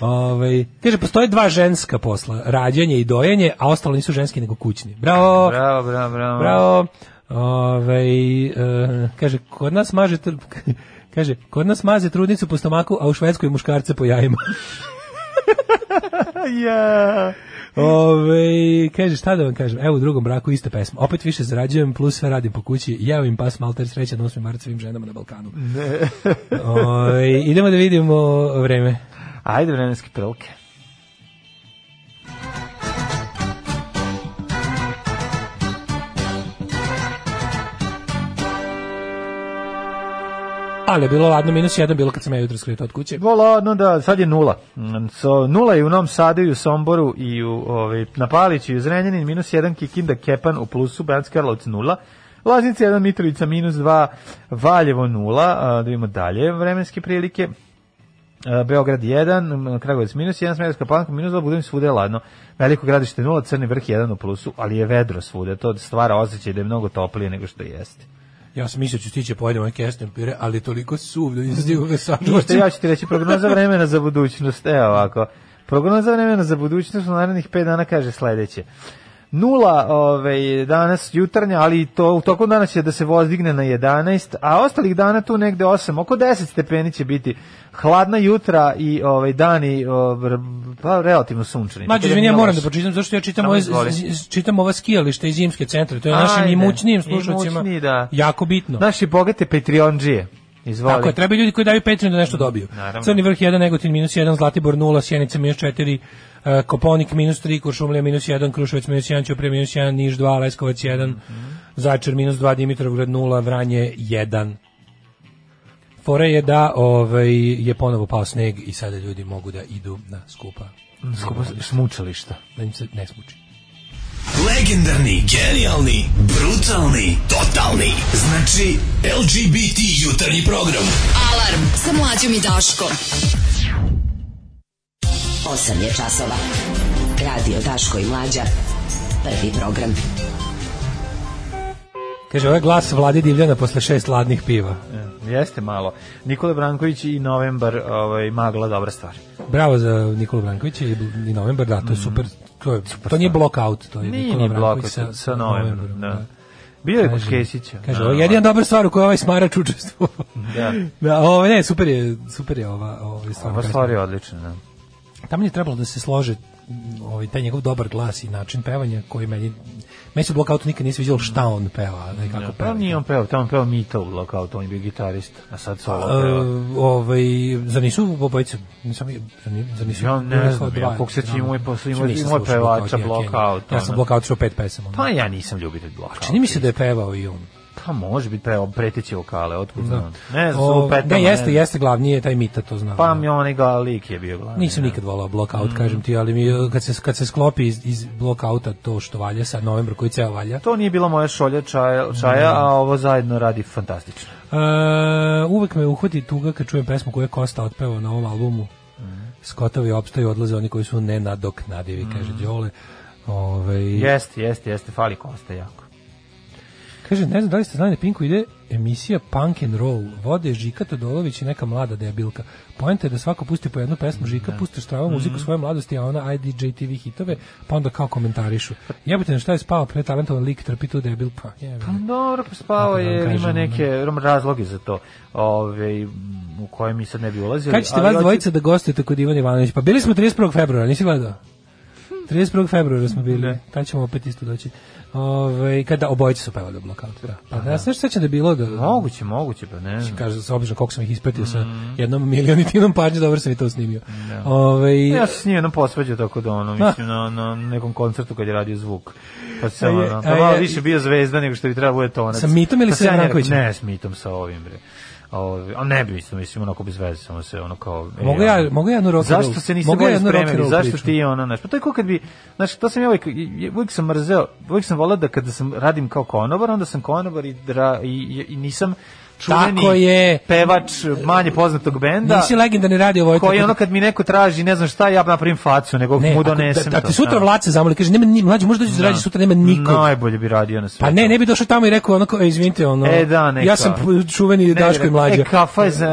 Ove, kaže, postoje dva ženska posla, rađanje i dojenje, a ostalo nisu ženski nego kućni. Bravo!
Bravo, bravo, bravo.
Bravo. Ove, e, kaže, kod nas maže [laughs] kaže, kod nas maze trudnicu po stomaku, a u Švedskoj muškarce po jajima. [laughs]
Ja.
Ove, kaže, šta da vam kažem, evo u drugom braku ista pesma. Opet više zarađujem, plus sve radim po kući. Jeo im pas malter sreća na 8. mart svim ženama na Balkanu. Ne. Ove, idemo da vidimo vreme.
Ajde, vremenske prilike.
Ali je bilo ladno, minus jedan bilo kad sam ja jutro skretao od kuće.
Vola, no da, sad je nula. Mm, So, nula je u Novom Sadu i u Somboru i u, ovaj, na Paliću i u Zrenjaninu, minus jedan Kikinda, Kepan u plusu, Banjski Karlovac nula. Laznica 1, Mitrovica minus 2, Valjevo nula, a, da vidimo dalje vremenske prilike. Beograd 1, Kragovac minus 1, Smederska palanka minus 2, Budimir svuda je ladno. Veliko gradište 0, Crni vrh 1 u plusu, ali je vedro svuda. To stvara osjećaj da je mnogo toplije nego što jeste.
Ja sam mislio da ću stići pojedem ovaj kesten pire, ali toliko suv da nisam stigao ga sačuvati.
ja ću ti reći prognoza [laughs] vremena za budućnost. Evo ovako. Prognoza vremena za budućnost u narednih 5 dana kaže sledeće. Nula ovaj, danas jutarnja, ali to u toku dana će da se vozdigne na 11, a ostalih dana tu negde 8, oko 10 stepeni će biti hladna jutra i ovaj dani ovaj, pa relativno sunčani.
Mađo,
da
izvini, ja moram da pročitam, zašto ja čitam, ove, čitam ova skijališta i zimske centre, to je našim
Ajde,
imućnijim slušalcima
imućniji, da.
jako bitno.
Naši bogate Patreonđije. Izvoli.
Tako je, treba ljudi koji daju Patreon da nešto dobiju.
Naravno.
Crni vrh 1, Negotin minus 1, Zlatibor 0, Sjenica minus 4, uh, Koponik minus 3, Kuršumlija minus 1, Kruševac minus 1, Ćuprije minus 1, Niš 2, Leskovac 1,
Mhm.
Zaječar minus 2, Dimitrovgrad 0, Vranje 1. Fora je da ovaj, je ponovo pao sneg i sada ljudi mogu da idu na skupa.
Skupo smučališta.
Da im se ne smuči.
Legendarni, genijalni, brutalni, totalni. Znači, LGBT jutarnji program.
Alarm sa mlađom i Daškom.
8 je časova. Radio Daško i Mlađa. Prvi program.
Kaže, ovo je glas Vladi Divljana posle šest ladnih piva.
Jeste malo. Nikola Branković i Novembar, ovaj, magla, dobra stvar.
Bravo za Nikolu Brankovića i, i Novembar, da, to je super. To, je, to nije blockout, to je
Nije
Nikola
ni
Branković
sa, sa Novembrom, da. Bio je kod Kesića.
Kaže,
da,
ovo je jedina dobra stvar u kojoj ovaj smarač učestvovao.
Da. [laughs]
da, ovo, ne, super je, super je ova, ova stvar.
Ova stvar je odlična, da.
Tamo je trebalo da se slože ovaj taj njegov dobar glas i način pevanja koji meni meni se u Blockoutu nikad nije sviđalo šta on peva, nekako
Ja,
peva.
pa nije on peo, tamo peo Mita u Blockout, on je bio gitarist, a sad solo
Uh,
peva.
ovaj, zar nisu obojice? Nisam, zar ni- zar nisu?
Ja ne znam, ja kog se imao i posle, imao-
Nisam
imao
slušao
pevača
Blockout, ja, sam
ono.
Blockout čuo pet pesama.
Pa ja nisam ljubitelj Blockout.
Čini mi se da je pevao i on.
Pa može biti peo, preteći vokale, otkud
Da.
znam. Ne znam,
O,
petama.
da, jeste,
ne
jeste glavni je taj Mita, to znam.
Pa mi onaj ga lik je bio glavni.
Nisam
da.
nikad volao Blockout, kažem ti, ali mi, kad, se, kad se sklopi iz, iz Blockouta to što valja sa novembra koji ceo valja,
To nije bila moja šolja čaja, čaja a ovo zajedno radi fantastično.
Uh, uvek me uhvati tuga kad čujem pesmu koju je Kosta otpevao na ovom albumu. Skotovi opstaju, odlaze oni koji su nenadoknadivi, kaže Đole. Ove,
Jeste, jeste, jeste, fali Kosta jako.
Kaže, ne znam da li ste znali na Pinku ide emisija Punk and Roll. Vode Žika Todolović i neka mlada debilka. Poenta je da svako pusti po jednu pesmu, Žika pusti strava muziku svoje mladosti, a ona IDJ TV hitove, pa onda kao komentarišu. Jebate na šta je spao pre talentovan lik, trpi tu debil, pa jebe.
Pa dobro, pa spao
da
je, ima
kažem,
neke razloge za to, ove, u koje mi sad ne bi ulazili.
Kad ćete vas dvojica da gostujete kod Ivana Ivanovića? Pa bili smo 31. februara, nisi gledao? 31. februara smo bili,
Ne.
tad ćemo opet isto doći. Ove, kada obojice su pevali Blackout, da. Pa ja se sećam da je bilo da...
Moguće, moguće, pa ne.
Kaže se obično koliko sam ih ispratio sa jednom milionitinom pažnje, dobro sam i to snimio. Ove,
Ja sam s njim jednom posvađao tako da ono, mislim, na, na nekom koncertu kad je radio zvuk. Pa se ono, pa malo više bio zvezda nego što bi trebalo bude tonac.
Sa Mitom ili
Pa
sa
se ja njega-
Brankovićem?
Ne, s Mitom, sa ovim, bre. Ove, a ne bi isto, mislim, onako bez veze, samo se ono kao... e,
Mogu ja- mogu ja jednu rock
Zašto se
ja
bolje spremili, zašto ti ono, znaš, pa to je kao kad bi, znaš, to sam ja uvijek, uvijek sam mrzeo, uvijek sam volao da kada sam radim kao konobar, onda sam konobar i, dra, i, i, i nisam čuveni
Tako je.
pevač manje poznatog benda.
Nisi legendarni radio Vojta.
Koji ono kad mi neko traži, ne znam šta, ja napravim facu, nego
Ne,
mu
ako-
donesem
da, da
to.
ti sutra
Da.
Vlace zamoli, kaže, nema ni, mlađe, možda dođeš da
Da.
radi sutra, nema nikog.
Najbolje bi radio na svetu.
Pa ne, ne bi došao tamo i rekao ono, kao, "E, izvinite, ono,
E, da, neka.
ja sam čuveni
Ne,
Daško i mlađa.
E, kafa je za,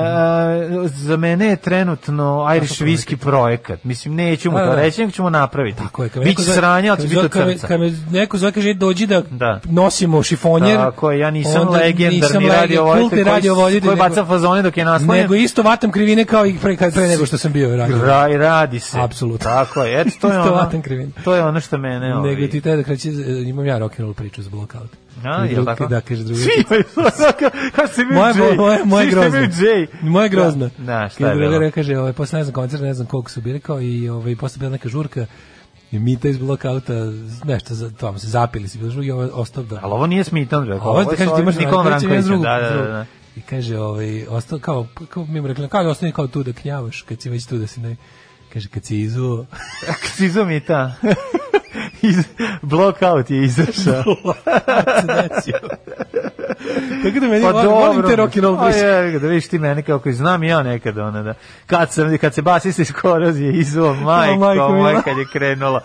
za mene je trenutno Irish whisky projekat. Mislim, neću mu
Da,
to
da.
reći, nego ću mu napraviti.
Tako je,
Biće sranja, ali će biti od
kad me- neko zove, kaže, dođi da,
Da.
nosimo šifonjer.
Tako je, ja nisam legendarni radio
kultni
voditelj koji,
radio voditelj,
koji baca fazone dok je naslonjen.
Nego isto vatam krivine kao i pre, kad- pre nego što sam bio radio.
Raj, radi se.
Apsolutno.
Tako je. Eto, to je [laughs]
Isto
ono,
vatam krivine.
to je ono što mene... ovaj,
Nego ti taj da kreće, imam ja rock and roll priču za blockout.
A, jel tako?
Da, kaže drugi.
Svi imaju [laughs] Kao se imaju
Moja,
Jay. što
grozna.
imaju Jay.
Moja grozna.
Da, da, šta je bilo?
kaže, ovaj, posle ne znam koncert, ne znam koliko su bili, kao i ovaj, posle bila neka žurka, i Mita iz blokauta, nešto, za, tamo se zapili se, bilo žurka i ovaj ostao da...
Ali ovo nije Smitan, rekao.
Ovo da kaže ti imaš
Branković.
drugu-
Da, da,
drugu.
da.
I kaže, ovaj, ostao kao, kao mi mu rekli, kao da ostani kao tu da knjavaš, kad si već tu da si ne... Kaže, kad si izuo...
Sizo mi ta. Iz, blockout je izašao. [laughs]
Tako da meni,
Pa
volim, volim te rock and roll priče.
je, da vidiš ti mene kako znam ja nekad ona da. Kad sam kad se basista iz korozije izuo [laughs] majko,
majko
moj [laughs] kad je krenulo.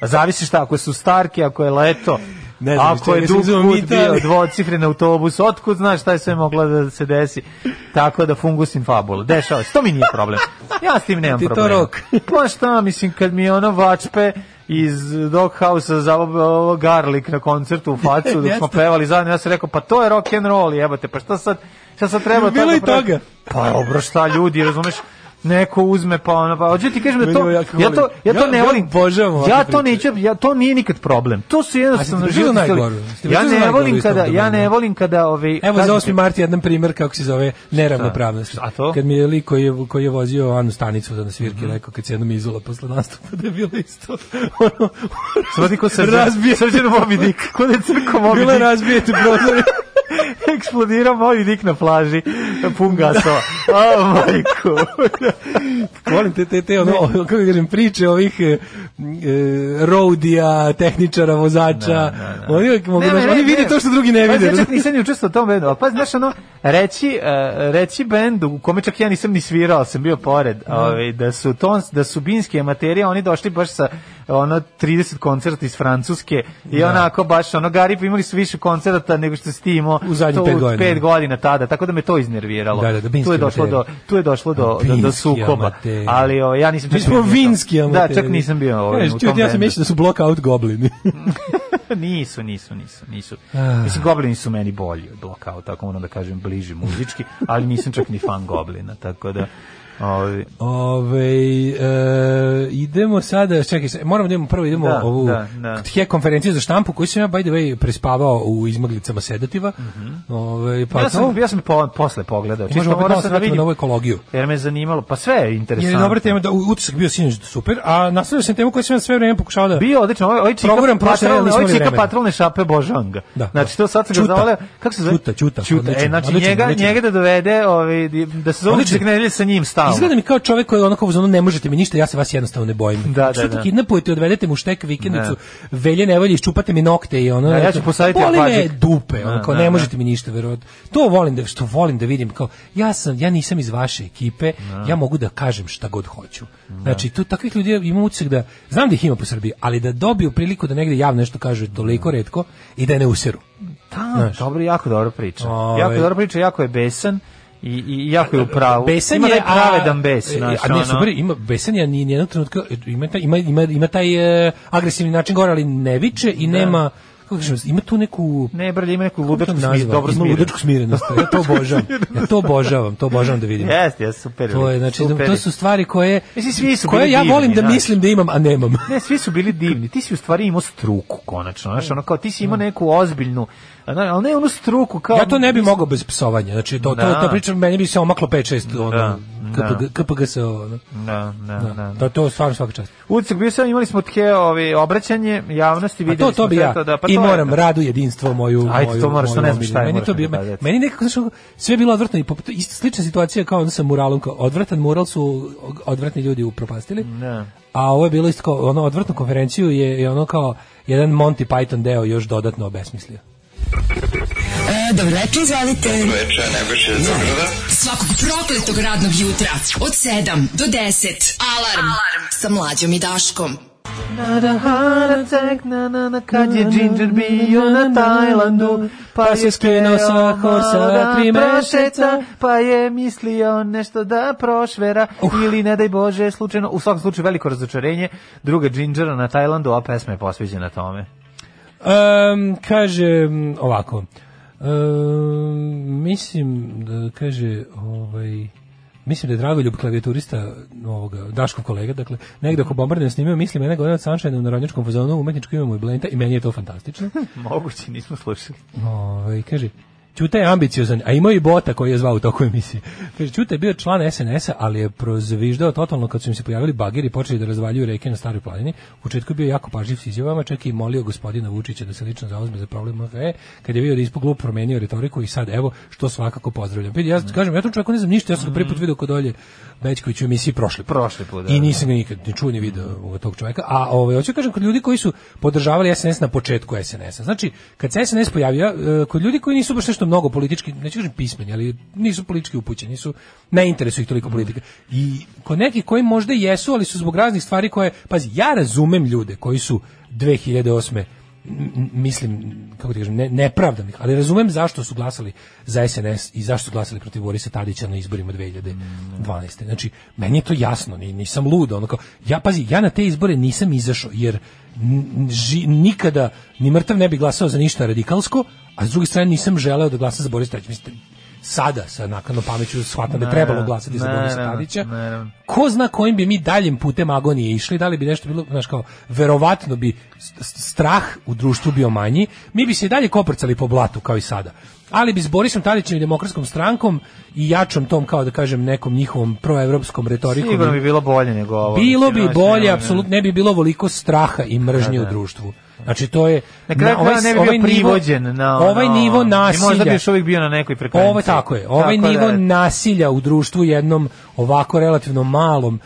A zavisi šta, ako su starke, ako je leto,
Ne znam,
ako je dug put bio dvocifren autobus, otkud znaš šta je sve moglo da se desi. Tako da fungus in fabula. Dešava se, to mi nije problem. Ja s tim nemam
Ti to
problema.
rok.
Pa šta, mislim, kad mi je ono vačpe iz Doghouse-a za ovo, garlik na koncertu u [laughs] facu dok smo pevali zajedno, ja sam rekao, pa to je rock and roll, jebote, pa šta sad, šta sad treba
Bilo
tako
i toga.
Pa dobro, šta ljudi, razumeš, neko uzme pa ono pa hoću ti kažem da to ja to ja to ne volim ja to neću ja to nije nikad problem to su jednostavno životni.
Ste
ja ne volim kada ja ne volim kada ovaj
Evo za
kažete-
8. mart jedan primer kako se zove neravnopravnost.
A to?
Kad mi je lik koji je, koji je vozio Anu Stanicu da na svirki rekao kad se jednom izula posle nastupa da je bilo isto. Ono,
Srodi ko se
razbije.
srđeno Moby Dick ko da je crko Moby
Bilo razbijete prozore. [laughs]
eksplodirao Moby Dick na plaži pun gasova a majko
Volim te, te, te, ono, kako da kažem, priče ovih e, e, roadija, tehničara, vozača. Oni, uvijek mogu
Ne,
da,
ne,
oni
ne,
vide
ne.
to što drugi ne
Pa,
vide.
ja čak nisam ni učestvovao u tom bendu, pa znaš ono, reći, uh, reći bendu u kome čak ja nisam ni svirao, sam bio pored, ovaj, da su tons, da su binski amateri, a oni došli baš sa ono 30 koncerta iz Francuske i
Da.
onako baš ono Garip imali su više koncerta nego što si ti imao
U zadnjih pet godina.
pet godina tada, tako da me to iznerviralo.
Da, da, da,
tu je došlo do tu je došlo do do, do sukoba. Ali ovaj, ja nisam
Mi
čak
smo
bio
vinski amateri.
Da, čak nisam bio ovaj,
Kažeš,
u tom
ja sam mislio da su blockout goblini. [laughs]
nisu, nisu, nisu, nisu.
Ah.
Mislim, Goblini su meni bolji od Blackout, tako moram da kažem, bliži muzički, ali nisam čak ni fan Goblina, tako da... Ovi.
Ove, e, idemo sada, čekaj, se- moramo da idemo prvo idemo
Da,
ovu
da, da.
he konferenciju za štampu koju sam ja by the way prespavao u izmaglicama sedativa. Ove, pa
ja sam,
to-
ja sam po, posle pogledao. Čisto morao
malo
sam
se
da vidim.
na ovu ekologiju.
Jer me zanimalo. Pa sve je
Jer
interesantno.
je dobra tema, da utisak bio sinoć super, a nastavio sam temu koju sam ja sve vreme pokušao da...
Bio odlično, ovaj, ovaj čika,
Program
patrolne, ovaj
imali
čika patrolne šape Božanga.
Da.
Znači, to sad sam ga zavoleo, kako se zove?
Ćuta, Ćuta. odličan,
E, znači, njega, njega da dovede, ovaj, da se zove nedelje sa njim stalno.
Izgleda mi kao čovjek koji onako uz ono ne možete mi ništa, ja se vas jednostavno ne bojim.
Da,
Što
da, da.
kidnapujete, odvedete mu štek vikendicu, velje nevolje, iščupate mi nokte i ono.
Da, ja ću posaditi
me dupe,
Da,
kao
da,
ne
da.
možete mi ništa verovati. To volim da, što volim da vidim, kao ja sam, ja nisam iz vaše ekipe, ja mogu da kažem šta god hoću. Znači, tu takvih ljudi imam utisak da, znam da ih ima po Srbiji, ali da dobiju priliku da negde javno nešto kažu toliko retko i da ne useru.
Da, dobro, jako dobro priča.
Ovaj.
Jako dobro priča, jako je besan i, i jako je u pravu.
Besan
Ima
je
pravedan bes, znaš,
a ne, super, ima besan je ni nijednog trenutka ima taj ima ima ima taj e, agresivni način govora, ali ne viče i nema kako kažem, ima tu neku
Ne, brlje, ima neku ludačku smirenost, dobro
ima
smirenost.
ludačku smirenost. Ja to obožavam. [laughs] Ja to obožavam, to obožavam da vidim.
Jeste, jeste, super.
To je znači
super.
to su stvari koje
Mislim, svi su
koje
bili
ja
divni,
volim da
znaš.
mislim da imam, a nemam.
Ne, svi su bili divni. Ti si u stvari imao struku, konačno. Znaš, ono kao ti si imao neku ozbiljnu, ali ne onu struku kao...
Ja to ne bi mogao bez psovanja. Znači to to
Da.
to pričam meni bi se omaklo 5 6 ono
Da,
KPG KPG se ono.
Da, da, da.
Da, to stvarno svaka čast.
Utisak bio sam, imali smo tke ovi, obraćanje javnosti, videli
to to bi ja.
to, da, pa
I moram radu jedinstvo moju
Ajde,
moju,
to moraš, to ne znam šta je,
Meni to bio meni nekako znači sve je bilo odvrtno i isto slična situacija kao onda sa muralom kao odvratan mural su odvratni ljudi upropastili.
Da.
A ovo je bilo isto kao ono odvrtnu konferenciju je, je ono kao jedan Monty Python deo još dodatno obesmislio.
E, dobro večer, izvolite. Dobro večer, Nebojša iz Zagrada. Svakog prokletog radnog jutra od 7 do 10. Alarm, sa mlađom i Daškom.
Na da heart attack, na na na, kad je Ginger bio na Tajlandu, pa je
skinuo sa horsa
da
tri
prošeca,
meseca.
pa je mislio nešto da prošvera, ili ne daj Bože, slučajno, u svakom slučaju veliko razočarenje, druga Gingera na Tajlandu, a pesma je posveđena tome.
Um, kaže m, ovako. Um, mislim da kaže ovaj Mislim da je Dragoljub klavijaturista ovoga, Daškov kolega, dakle, negde oko bombardijem snimio, mislim, mene godina od Sunshine u narodnjačkom fazonu, umetničko imamo i blenta i meni je to fantastično. [laughs]
Moguće, nismo slušali.
Ovaj kaže Ćuta je ambiciozan, a imao i bota koji je zvao u toku emisije. Kaže, Ćuta je bio član SNS-a, ali je prozviždao totalno kad su im se pojavili bageri i počeli da razvaljuju reke na staroj planini. U početku je bio jako pažljiv s izjavama, čak i molio gospodina Vučića da se lično zauzme za problem MFE, kad je vidio da je ispod glup promenio retoriku i sad, evo, što svakako pozdravljam. Vidi, Ja kažem, ja tom čovjeku ne znam ništa, ja sam ga prvi put video kod dolje Bećković u emisiji prošli put.
Prošli put, da,
I
da.
nisam ga nikad ni čuo ni video ovog tog čovjeka. A ovaj hoću da kažem kod ljudi koji su podržavali SNS na početku SNS-a. Znači, kad se SNS pojavio, e, kod ljudi koji nisu baš nešto mnogo politički, neću kažem pismeni, ali nisu politički upućeni, nisu ne interesuje ih toliko politika. I kod nekih koji možda jesu, ali su zbog raznih stvari koje, pazi, ja razumem ljude koji su 2008 m- m- mislim, kako ti kažem, ne, nepravdanih, ali razumem zašto su glasali za SNS i zašto su glasali protiv Borisa Tadića na izborima 2012. Znači, meni je to jasno, ni, nisam lud, ono kao, ja, pazi, ja na te izbore nisam izašao, jer nikada ni mrtav ne bi glasao za ništa radikalsko, a s druge strane nisam želeo da glasam za Borisa Tadića. Mislim, sada sa nakladnom pameću shvatam da je trebalo glasati za Borisa Tadića. Ko zna kojim bi mi daljim putem agonije išli, da li bi nešto bilo, znaš kao, verovatno bi strah u društvu bio manji, mi bi se i dalje koprcali po blatu kao i sada. Ali bi s Borisom Tadićem i demokratskom strankom i jačom tom, kao da kažem, nekom njihovom proevropskom retorikom.
Sigurno bi bilo bolje nego ovo.
Bilo bi bolje, apsolutno ne bi bilo ovoliko straha i mržnje
Da,
u
da.
društvu. Znači to je
Na kraju krajeva ne bi bio
nivo-
privođen na ono,
ovaj nivo nasilja.
Možda bi još uvijek bio na nekoj frekvenciji.
Ovo tako je. Ovaj
Tako
nivo
da-
nasilja u društvu jednom ovako relativno malom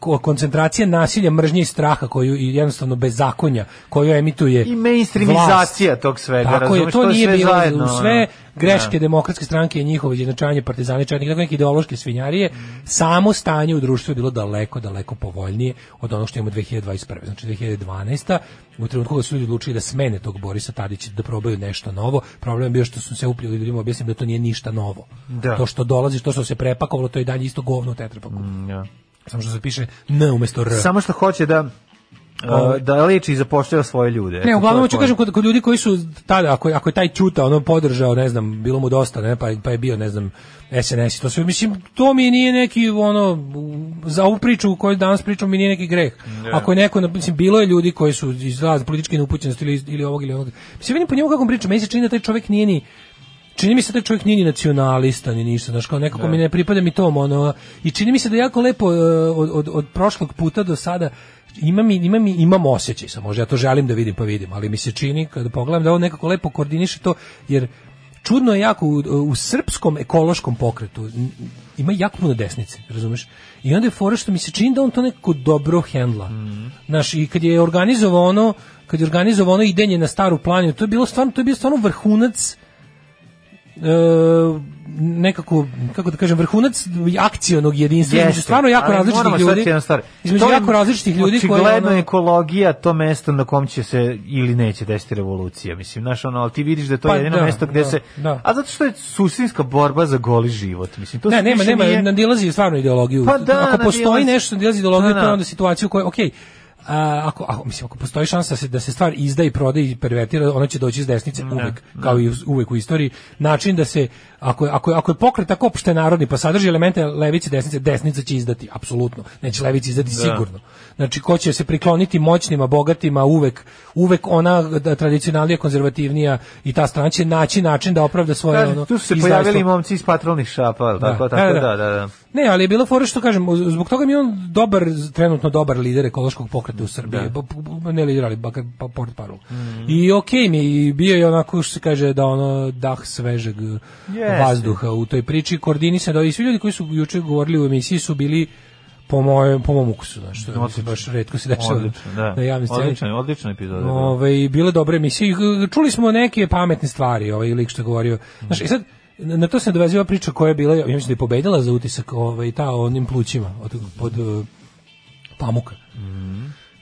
koncentracija nasilja, mržnje i straha koju i jednostavno bezakonja koju emituje
I mainstreamizacija tog svega,
Tako je,
razumeš,
to
to je
nije
sve
bilo
zajedno,
u sve greške
Da.
demokratske stranke i njihovo izjednačavanje partizani četnika, tako neke ideološke svinjarije, samo stanje u društvu je bilo daleko, daleko povoljnije od onog što imamo 2021. Znači 2012. u trenutku kada su ljudi odlučili da smene tog Borisa Tadića, da probaju nešto novo, problem je bio što su se upljeli ljudima objasnili da to nije ništa novo.
Da.
To što dolazi, to što se prepakovalo, to je dalje isto govno u tetrapaku.
Ja.
Samo što se piše N umesto R.
Samo što hoće da uh, da leči i zapošljava svoje ljude.
Ne, uglavnom hoću
point.
kažem kod, kod ljudi koji su tada ako ako je taj Ćuta ono podržao, ne znam, bilo mu dosta, ne, pa pa je bio, ne znam, SNS i to sve mislim to mi nije neki ono u- za ovu priču o kojoj danas pričamo mi nije neki greh. Ako je neko mislim bilo je ljudi koji su iz razne političke neupućenosti ili ili ovog ili onog. Mislim vidim po njemu kako on priča, meni se čini da taj čovjek nije ni čini mi se da čovjek nije ni nacionalista ni ništa, znaš, kao nekako mi ne pripada mi tom, ono, i čini mi se da jako lepo e, od, od, od prošlog puta do sada imam, imam, imam osjećaj sam, možda ja to želim da vidim pa vidim, ali mi se čini kada pogledam da on nekako lepo koordiniše to, jer čudno je jako u, u srpskom ekološkom pokretu ima jako puno desnice, razumeš? I onda je fora što mi se čini da on to nekako dobro hendla. Znaš, i kad je organizovao ono, kad je organizovao ono idenje na staru planinu, to je bilo stvarno, to je bio stvarno vrhunac nekako kako da kažem vrhunac akcionog jedinstva
Jeste,
stvarno jako različitih ljudi između
je
jako različitih ljudi koji
Očigledno
ono-
je ekologija to mesto na kom će se ili neće desiti revolucija. Mislim, znaš, ono, ali ti vidiš da je to
Pa
jedino
da,
mesto gde
da,
se...
da.
A zato što je suštinska borba za goli život. Mislim, to
ne, nema, nema,
nije-
nadilazi stvarno ideologiju.
Pa da,
ako postoji
nadilazi.
nešto što nadilazi ideologiju,
Da,
to je
da.
onda situacija u kojoj, okej, a, ako, ako, mislim, ako postoji šansa da se, da se stvar izda i proda i pervertira, ona će doći iz desnice uvek, kao i uvek u istoriji. Način da se, ako, ako, ako je pokret tako opšte narodni, pa sadrži elemente levice desnice, desnica će izdati, apsolutno. Neće levici izdati sigurno. Znači, ko će se prikloniti moćnima, bogatima, uvek, uvek ona da, tradicionalnija, konzervativnija i ta strana će naći način da opravda svoje
Kaže,
ono,
tu su se
izdajstvo.
pojavili momci iz patrolnih šapa, jel tako, tako, da, da, da.
Ne, ali je bilo fora što kažem, zbog toga mi je on dobar, trenutno dobar lider ekološkog pokreta u Srbiji.
Da.
Ne lider, ali bakar pa, port parol. I okej mi, je, bio je onako što se kaže da ono dah svežeg
Jeste.
vazduha u toj priči, koordinisan da i svi ljudi koji su juče govorili u emisiji su bili po mojem po mom ukusu, znači što se baš retko se dešava
Odlično, da.
na javnoj sceni.
Odličan, odlična epizoda.
Ove, bile dobre emisije. Čuli smo neke pametne stvari, ovaj lik što je govorio. Znaš, i sad, na to se ova priča koja je bila, ja mislim da je pobedila za utisak ovaj, ta onim plućima od, pod uh, pamuka.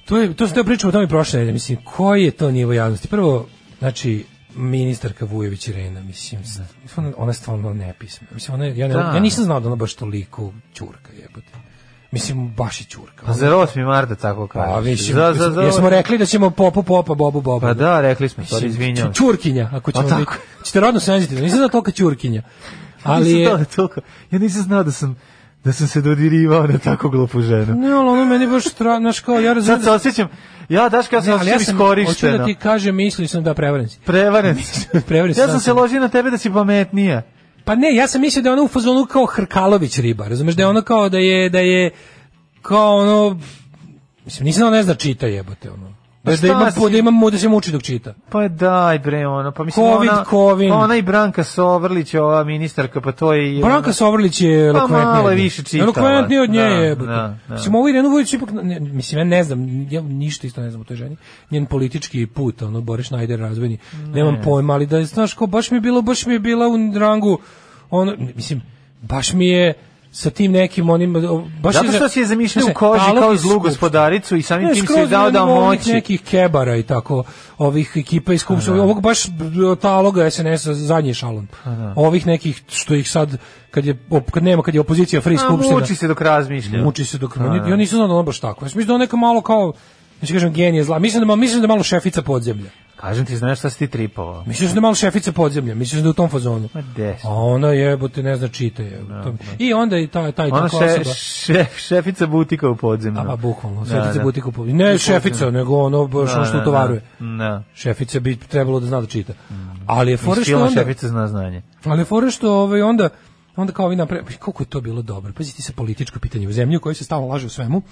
To je, to se teo pričamo o tome prošle nedelje. Mislim, koji je to nivo javnosti? Prvo, znači, ministarka Vujović Irena, mislim, s- ona, ona je stvarno nepismena. Mislim, ona, ja, ne,
Da.
ja nisam znao da ona baš toliko ćurka jebote. Mislim, baš je ćurka.
Pa za 8. marta tako kaže.
Pa, mislim,
za, za, za,
jesmo rekli da ćemo popu popa, bobu boba.
Pa da, rekli smo, sorry,
Mislim,
izvinjam.
ću- Ćurkinja, ako ćemo
tako.
biti. Ćete rodno senzitivno, nisam znao tolika ćurkinja. [laughs] Ali
Nisam
je,
da toliko- ja nisam znao da sam da sam se dodirivao na tako glupu ženu.
ne, ali ono meni baš stra, znaš kao, ja razumijem.
Sad se osjećam, ja Daška, ja se
Ne, ja sam, hoću
iskorišteno.
da ti kažem, mislio sam da prevaren si.
Prevaren.
Si,
ja sam se
sam.
ložio na tebe da si pametnija.
Pa ne, ja sam mislio da je ona u fazonu kao Hrkalović riba, razumeš, da je ona kao da je, da je, kao ono, mislim, nisam znao ne zna čita jebote, ono. Da,
Pa
da ima,
si?
da ima da se muči dok čita.
Pa daj bre ono, pa mislim
Covid,
ona,
Kovin.
pa ona i Branka Sovrlić, ova ministarka, pa to je...
Branka
ona-
Sovrlić je
Pa
elokventnija.
malo je više čitala.
Elokventnija od nje
Da,
je.
da, da.
Mislim, ovo Irenu ipak, ne, mislim, ja ne znam, ja ništa isto ne znam o toj ženi. Njen politički put, ono, Boris Schneider razvojni, nemam pojma, ali da je, znaš, kao, baš mi je bilo, baš mi je bila u rangu, ono, mislim, baš mi je sa tim nekim onim baš
Zato što si je zamišljao u koži kao zlu gospodaricu i samim
Ne,
tim si dao da moći.
nekih kebara i tako, ovih ekipa iz Skupštine, ovog baš taloga SNS-a zadnji šalon. Ovih nekih što ih sad kad je op- kad nema kad je opozicija free skupština.
muči se dok razmišlja.
Muči se dok ja nisam znao da on baš tako. Ja mislim da on neka malo kao Znači kažem genije zla. Mislim da mislim da malo šefica podzemlja.
Kažem ti, znaš šta si ti tripovao?
Mislim da je malo šefica podzemlja. Mislim da je u tom fazonu.
Ma des.
A ona jebote ne zna čita je. I onda i taj taj
Ona
tako osoba.
šef, šefica butika u podzemlju.
A pa bukvalno,
Da,
šefica
da.
butiku po. Ne šefica, nego ono baš ono što
Da,
utovaruje.
Da, da.
Šefica bi trebalo da zna da čita. Ali je fora
Iz
što onda,
šefica zna znanje.
ali je fora što ovaj onda onda kao vi napre koliko je to bilo dobro. Pazi ti se političko pitanje u zemlji u kojoj se stalno laže o svemu.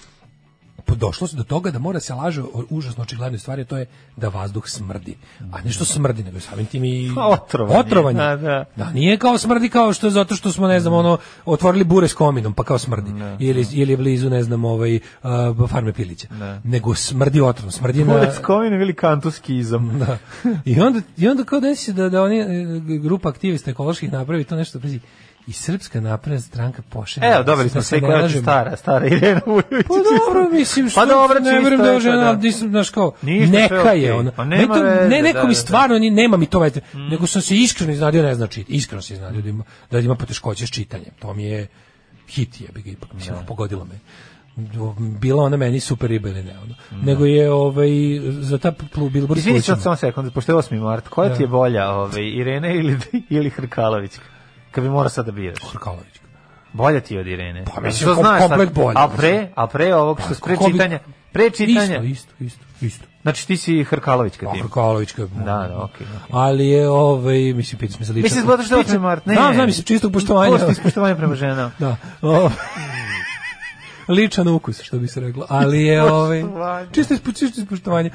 Došlo se do toga da mora se laže o užasno očiglednoj stvari, to je da vazduh smrdi. A ne što smrdi, nego samim tim i
Otrovanje.
otrovanje.
Da, da.
Da, nije kao smrdi kao što zato što smo ne znam ono otvorili bure s kominom pa kao smrdi ili ili je blizu ne znam ovaj uh, farme pilića. Nego smrdi otrovno, smrdi na
Pored skovine ili kantuski izam.
da. I onda i onda kao desi da da oni e, grupa aktivista ekoloških napravi to nešto pazi i srpska napredna stranka pošalje.
Evo, dobili
da
smo
se
sve
ne
koja
lažemo.
stara, stara Irena Vujović.
Pa dobro, mislim što
Pa dobro,
ne verujem da
je,
je žena,
pa da.
nisam, znaš kao,
Ništa,
neka je ona.
Pa nema
to-
veze,
ne, neko
da,
mi
da,
stvarno, ni, nema mi to veze, nego sam se iskreno iznadio ne zna čitati, iskreno se iznadio da ima, da ima poteškoće s čitanjem, to mi je hit je, bi ga ipak, mislim, pogodilo me. bila ona meni super riba ili ne ono. Nego je ovaj za ta plu Billboard
Izvini
slučajno.
sad samo sekund, pošto je 8. mart, koja
Da.
ti je bolja, ovaj, Irene ili, ili Hrkalović? Kad bi morao sad da biraš.
Hrkalović.
Bolja ti je od Irene.
Pa, mislim,
Što
kom-
znaš
komplet bolja,
A pre, a pre ovog što pre
ko bi-
čitanja, pre čitanja.
Isto, isto, isto, isto.
Znači ti si Hrkalovićka
Pa,
tim.
Hrkalovićka.
Da, da, okej. okej.
Ali je, ovaj, mislim, pitaš me za lično.
Mislim, zato što je 8. mart, ne.
Znam, znam, mislim, čistog poštovanja.
Postoji ispoštovanje prema ženama.
Da. O, ličan ukus, što bi se reklo. Ali je ovaj čisto ispo, čisto ispoštovanje.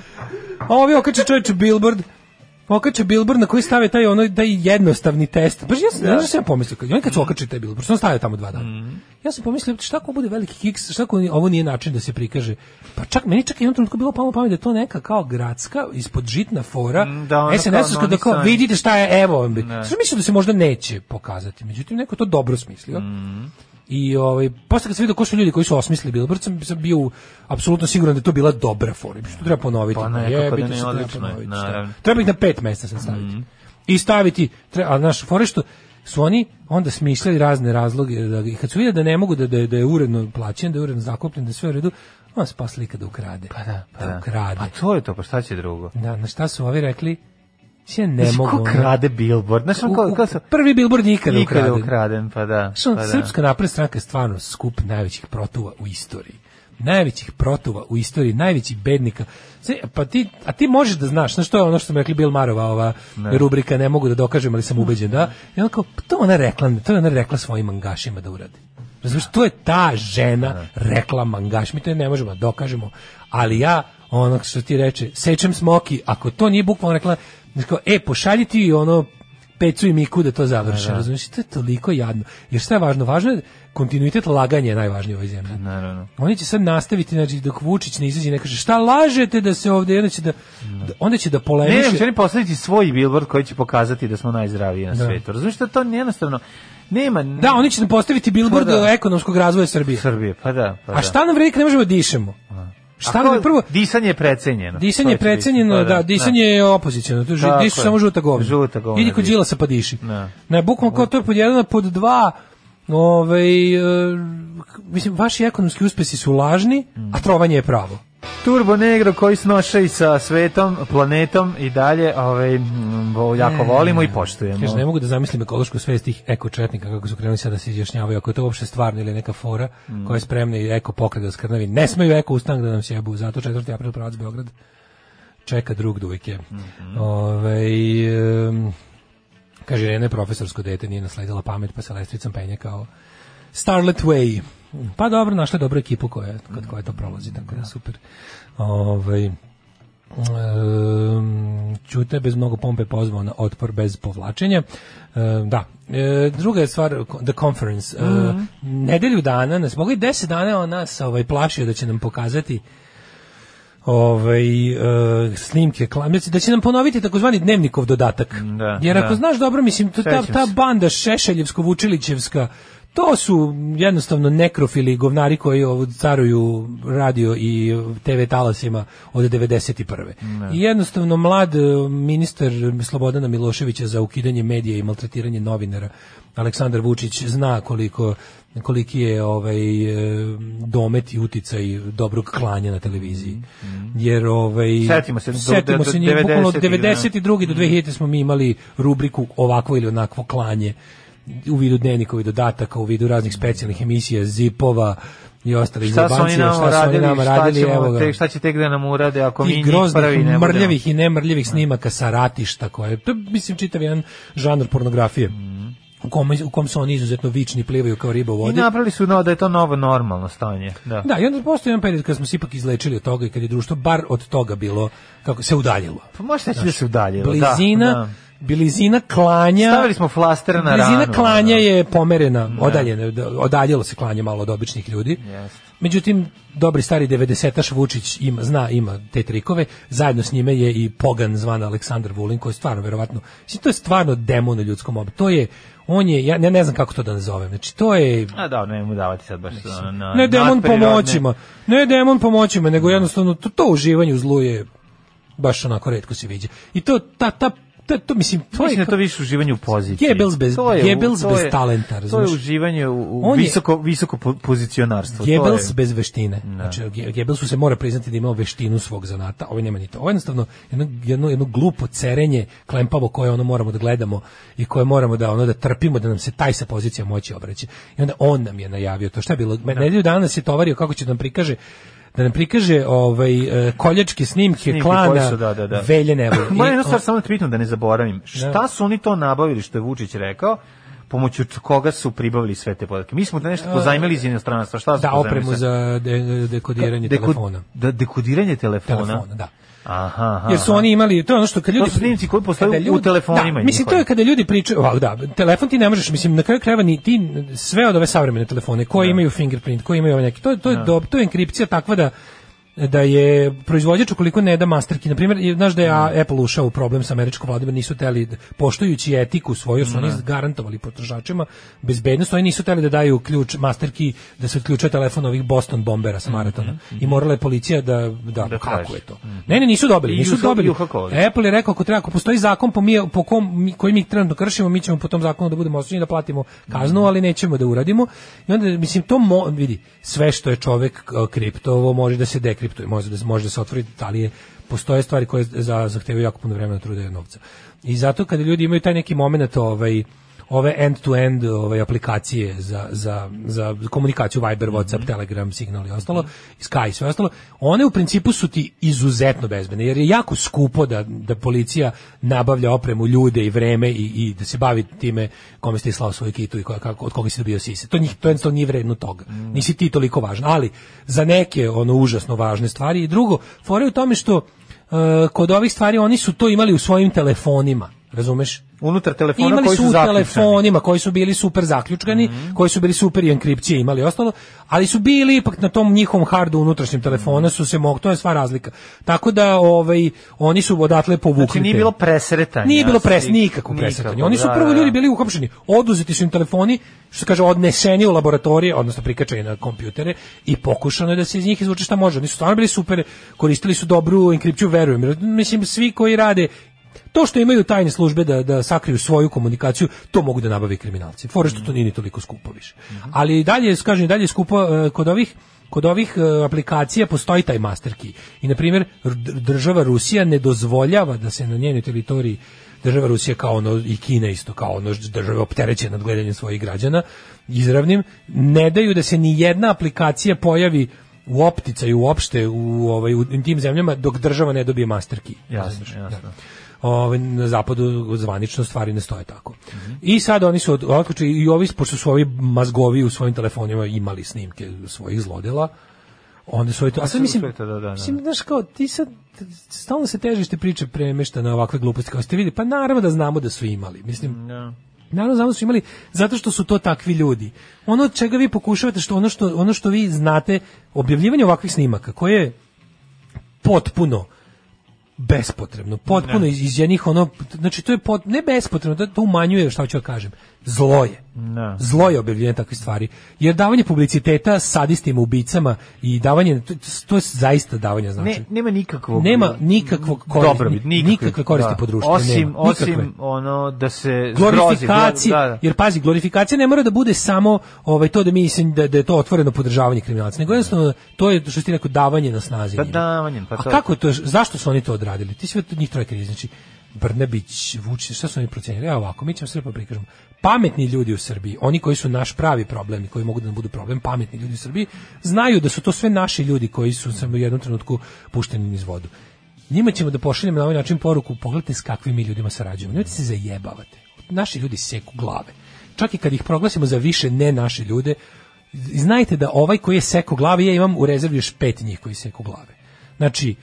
A ovi okače čoveče billboard Okače billboard na koji stave taj ono taj jednostavni test. Baš ja sam,
Da.
ja sam pomislio, kad, oni kad su taj billboard, što on stavio tamo dva dana. Ja sam pomislio, šta ako bude veliki kiks, šta ako ovo nije način da se prikaže. Pa čak, meni čak i jednom trenutku bilo palo pamet da je to neka kao gradska, ispod žitna fora,
Mm, da, ono kao
SNS-ovska, da kao,
novi
vidite šta je, evo,
Ne.
Sve mislio da se možda neće pokazati, međutim, neko to dobro smislio.
Mm.
I ovaj posle kad sam vidio ko su ljudi koji su osmislili Billboard, sam, sam bio apsolutno siguran da je to bila dobra fora. Što treba ponoviti.
Pa nekako
Jebite
da ne,
se,
odlično je, naravno.
Treba ih na pet mesta sam staviti. I staviti, treba, a naš fore što su oni onda smišljali razne razloge da i kad su vidjeli da ne mogu da da, je- da je uredno plaćen, da je uredno zakupljen, da je sve u redu, on spa slika da ukrade. Pa
da, pa da.
ukrade.
Pa to je to, pa šta će drugo?
Da, na šta su ovi rekli? Ja ne
Znaš,
mogu.
ko krade billboard? Znaš, on kao su...
prvi billboard ikada,
Ikada
ukraden.
ukraden, pa da.
Što
pa da.
Srpska napredna stranka je stvarno skup najvećih protuva u istoriji. Najvećih protuva u istoriji, najvećih bednika. Sve, pa ti, a ti možeš da znaš, znaš što je ono što smo rekli Bil Marova, ova rubrika ne mogu da dokažem, ali sam ubeđen, da? I on kao, pa to ona rekla, to je ona rekla svojim mangašima da uradi. Razumiješ, to je ta žena rekla mangaš, mi to ne možemo da dokažemo, ali ja, ono što ti reče, sečem smoki, ako to nije bukvalno rekla, kao, e, pošalji ti ono Pecu i Miku da to završe, razumiješ, to je toliko jadno. Jer šta je važno? Važno je kontinuitet laganja je najvažnije u ovoj zemlji.
Naravno.
Oni će sad nastaviti, znači, dok Vučić ne izađe i ne kaže šta lažete da se ovde, onda će da, da- onda će da
Ne,
polemiše.
ne, će oni postaviti svoj billboard koji će pokazati da smo najzdraviji na
Da.
svetu. Razumiješ to jednostavno nema...
Da, oni će nam postaviti billboard
Pa da.
ekonomskog razvoja Srbije.
Srbije, pa da. Pa
A šta nam vredi kad ne možemo da dišemo? Šta
Šta
nam prvo
Disanje je precenjeno.
Disanje je precenjeno,
pa
da, disanje je opoziciono. To je dišu
je.
samo žuta govna.
Žuta govna
Idi kod. Đilasa pa diši.
Da.
Ne, bukvalno kao to je pod jedan, pod dva, ovaj, e, mislim, vaši ekonomski uspesi su lažni,
Mm.
a trovanje je pravo.
Turbo Negro koji snoša i sa svetom, planetom i dalje, ovaj, jako volimo i poštujemo.
Kaže, ne mogu da zamislim ekološku svest tih eko četnika kako su krenuli sada da se izjašnjavaju, ako je to uopšte stvarno ili neka fora
Mm.
koja je spremna i eko pokret da skrnavi. Ne smeju eko ustanak da nam sjebu, zato 4. april pravac Beograd čeka drug dujke.
Mhm.
Ovaj, em, kaže, Irena je profesorsko dete, nije nasledila pamet, pa se lestricom penje kao Starlet Way. Pa dobro, našla je dobru ekipu koja, kod koje to prolazi, tako da super. Ovaj, Um, Ćute bez mnogo pompe pozvao na otpor bez povlačenja. Um, da. E, druga je stvar, The Conference. E, nedelju dana, nas mogu i deset dana on nas ovaj, plašio da će nam pokazati ovaj e, snimke klamjaci da će nam ponoviti takozvani dnevnikov dodatak.
Da,
Jer ako
da.
znaš dobro, mislim, ta, ta banda Šešeljevsko-Vučilićevska, to su jednostavno nekrofili govnari koji ovo caruju radio i TV talasima od 91. I jednostavno mlad e, ministar Slobodana Miloševića za ukidanje medija i maltretiranje novinara Aleksandar Vučić zna koliko koliki je ovaj e, domet i uticaj dobrog klanja na televiziji. Jer ovaj
Setimo se, do-
setimo
do-
se
do
bukvalno od
90-ih,
92. do 2000 smo mi imali rubriku ovakvo ili onakvo klanje u vidu dnevnikovi dodataka, u vidu raznih specijalnih emisija, zipova i ostalih
Šta su oni nama
šta su oni
radili,
nama
šta,
radili,
ćemo
evo ga.
tek, šta će tek da nam urade ako mi njih prvi ne
mrljavih i nemrljavih snimaka sa ratišta koje, to je, mislim, čitav jedan žanr pornografije. U kom, u kom su oni izuzetno vični, plivaju kao riba u
I
vodi.
napravili su no, da je to novo normalno stanje. Da.
Da, i onda postoji jedan period kad smo se ipak izlečili od toga i kad je društvo bar od toga bilo, kako se udaljilo.
Pa možete reći da se udaljilo.
Blizina,
Da, da.
Blizina klanja.
Stavili smo flastere na
Blizina
ranu,
klanja
ono.
je pomerena, odaljena, da- odaljilo se klanje malo od običnih ljudi.
Jeste.
Međutim, dobri stari 90-taš Vučić ima, zna, ima te trikove. Zajedno s njime je i pogan zvan Aleksandar Vulin, koji je stvarno, verovatno, to je stvarno demon u ljudskom obu. To je, on je, ja ne, ne znam kako to da nazovem, znači to je
A da, ne mu davati sad baš ono, na,
ne demon pomoćima, ne demon pomoćima, nego jednostavno to, to uživanje u zlu je baš onako redko se viđa. I to ta, ta to, to mislim, to
Mislim
je
da to više uživanje u poziciji.
Goebbels bez-
To je
Goebbels
to
bez talenta,
To je uživanje u, u
On je-
visoko, visoko po- pozicionarstvo. to
Goebbels
je-
bez veštine. Znači, Ge- Goebbelsu se mora priznati da imao veštinu svog zanata, ovaj nema ni to. Ovo je jednostavno jedno, jedno, jedno glupo cerenje, klempavo koje ono moramo da gledamo i koje moramo da ono da trpimo, da nam se taj sa pozicija moći obraća. I onda on nam je najavio to. Šta je bilo? Nedelju dana nas je tovario kako će da nam prikaže da nam prikaže ovaj e, koljačke snimke,
Snimke
klana
su, da, da, da.
Velje nebo. [laughs]
Moram jednu stvar samo da da ne zaboravim. Šta su oni to nabavili što je Vučić rekao? pomoću koga su pribavili sve te podatke. Mi smo da nešto pozajmili iz inostranstva. Šta su
Da, opremu za de, dekodiranje telefona.
Da, dekodiranje telefona?
Telefona, da.
Aha, aha.
Jer su oni imali, to je ono što kad ljudi...
To su snimci koji postoje
kada
u telefonima
Da, mislim, to je kada ljudi pričaju, ovako, da, telefon ti ne možeš, mislim, na kraju krajeva ni ti, sve od ove savremene telefone, koji imaju fingerprint, koji imaju neki, to, je- to, je, dob- to je enkripcija takva da da je proizvođač ukoliko ne da masterki, na primjer, je- znaš da je a, Apple ušao u problem sa američkom vladom, nisu teli, poštujući etiku svoju, su oni garantovali potrošačima bezbednost, oni nisu teli da daju ključ masterki, da se odključuje telefon ovih Boston bombera sa maratona. I morala je policija da, da,
Da
kako
traži.
je to. Ne, ne, nisu dobili,
I
nisu
uha-
dobili.
i.
Apple je rekao ako treba, ako postoji zakon po, mi, po kom, mi- koji mi trenutno kršimo, mi ćemo po tom zakonu da budemo osuđeni da platimo kaznu, ali nećemo da uradimo. I onda mislim to mo, vidi, sve što je čovek k- kriptovo može da se dekriptuje, može da može da se otvori, ali je postoje stvari koje za zahtevaju jako puno vremena, truda i novca. I zato kada ljudi imaju taj neki momenat ovaj ove end-to-end ove aplikacije za, za, za komunikaciju Viber, Whatsapp, Telegram, Signal i ostalo, Sky i sve ostalo, one u principu su ti izuzetno bezbedne, jer je jako skupo da, da policija nabavlja opremu, ljude i vreme i, i da se bavi time kome ste slao svoju kitu i ko, kako, od koga si dobio sise. To, njih, to jednostavno nije vredno toga. Nisi ti toliko važan. Ali za neke ono užasno važne stvari i drugo, fora je u tome što uh, kod ovih stvari oni su to imali u svojim telefonima, razumeš?
Unutar telefona
imali
koji
su
su
telefonima koji su bili super zaključkani, koji su bili super i enkripcije imali ostalo, ali su bili ipak na tom njihovom hardu unutrašnjem telefona su se mogli, to je sva razlika. Tako da ovaj oni su odatle povukli.
Znači nije bilo presretanja.
Nije bilo pres,
nikako,
presretanje. Oni su
da,
prvo
da.
ljudi bili uhapšeni, oduzeti su im telefoni, što se kaže, odneseni u laboratorije, odnosno prikačeni na kompjutere i pokušano je da se iz njih izvuče šta može. Oni su stvarno bili super, koristili su dobru enkripciju, verujem. Mislim, svi koji rade to što imaju tajne službe da, da sakriju svoju komunikaciju, to mogu da nabave kriminalci. Fore što to nije ni toliko skupo više. Ali i dalje, kažem, i dalje je skupo e, kod ovih kod ovih e, aplikacija postoji taj master key. I na primjer država Rusija ne dozvoljava da se na njenoj teritoriji država Rusija kao ono i Kina isto kao ono država opterećena nad gledanjem svojih građana izravnim ne daju da se ni jedna aplikacija pojavi u opticaju uopšte u ovaj u tim zemljama dok država ne dobije master key.
Jasno, jasno.
Da. Ovaj, na zapadu zvanično stvari ne stoje tako. I sad oni su otključili i ovi, pošto su ovi mazgovi u svojim telefonima imali snimke svojih zlodela, onda su to, a sad
Sve-
mislim,
da, da, da.
mislim, znaš kao, ti sad, stalno se težište priče premešta na ovakve gluposti, kao ste vidi, pa naravno da znamo da su imali, mislim,
Da.
Naravno znamo da su imali zato što su to takvi ljudi. Ono od čega vi pokušavate što ono što ono što vi znate objavljivanje ovakvih snimaka koje je potpuno bespotrebno, potpuno iz, iz jednih ono, znači to je pot, ne bespotrebno, to, to umanjuje šta ću da kažem, zlo je.
Da.
Zlo je objavljivanje takvih stvari. Jer davanje publiciteta sadistima, ubicama i davanje, to, to je zaista davanje znači.
Ne, nema nikakvog
Nema nikakvog koristi,
dobrobit, nikakve,
nikakve koristi
da.
po društvu.
Osim,
nema,
osim ono da se
glorifikacija,
da, da.
jer pazi, glorifikacija ne mora da bude samo ovaj to da mi mislim da, da je to otvoreno podržavanje kriminalaca, nego jednostavno to je što ti rekao davanje na snazi.
Da, davanje, pa
A
to-
kako je to, zašto su oni to odradili? Ti sve od njih troje znači Brnebić, Vučić, šta su oni procenili? Evo ovako, mi ćemo sve pa prikažemo. Pametni ljudi u Srbiji, oni koji su naš pravi problem i koji mogu da nam budu problem, pametni ljudi u Srbiji, znaju da su to sve naši ljudi koji su samo u jednom trenutku pušteni niz vodu. Njima ćemo da pošaljemo na ovaj način poruku, pogledajte s kakvim mi ljudima sarađujemo. Nemojte se zajebavate. Naši ljudi seku glave. Čak i kad ih proglasimo za više ne naše ljude, znajte da ovaj koji je seko glave, ja imam u rezervi još pet njih koji seku glave. Znači,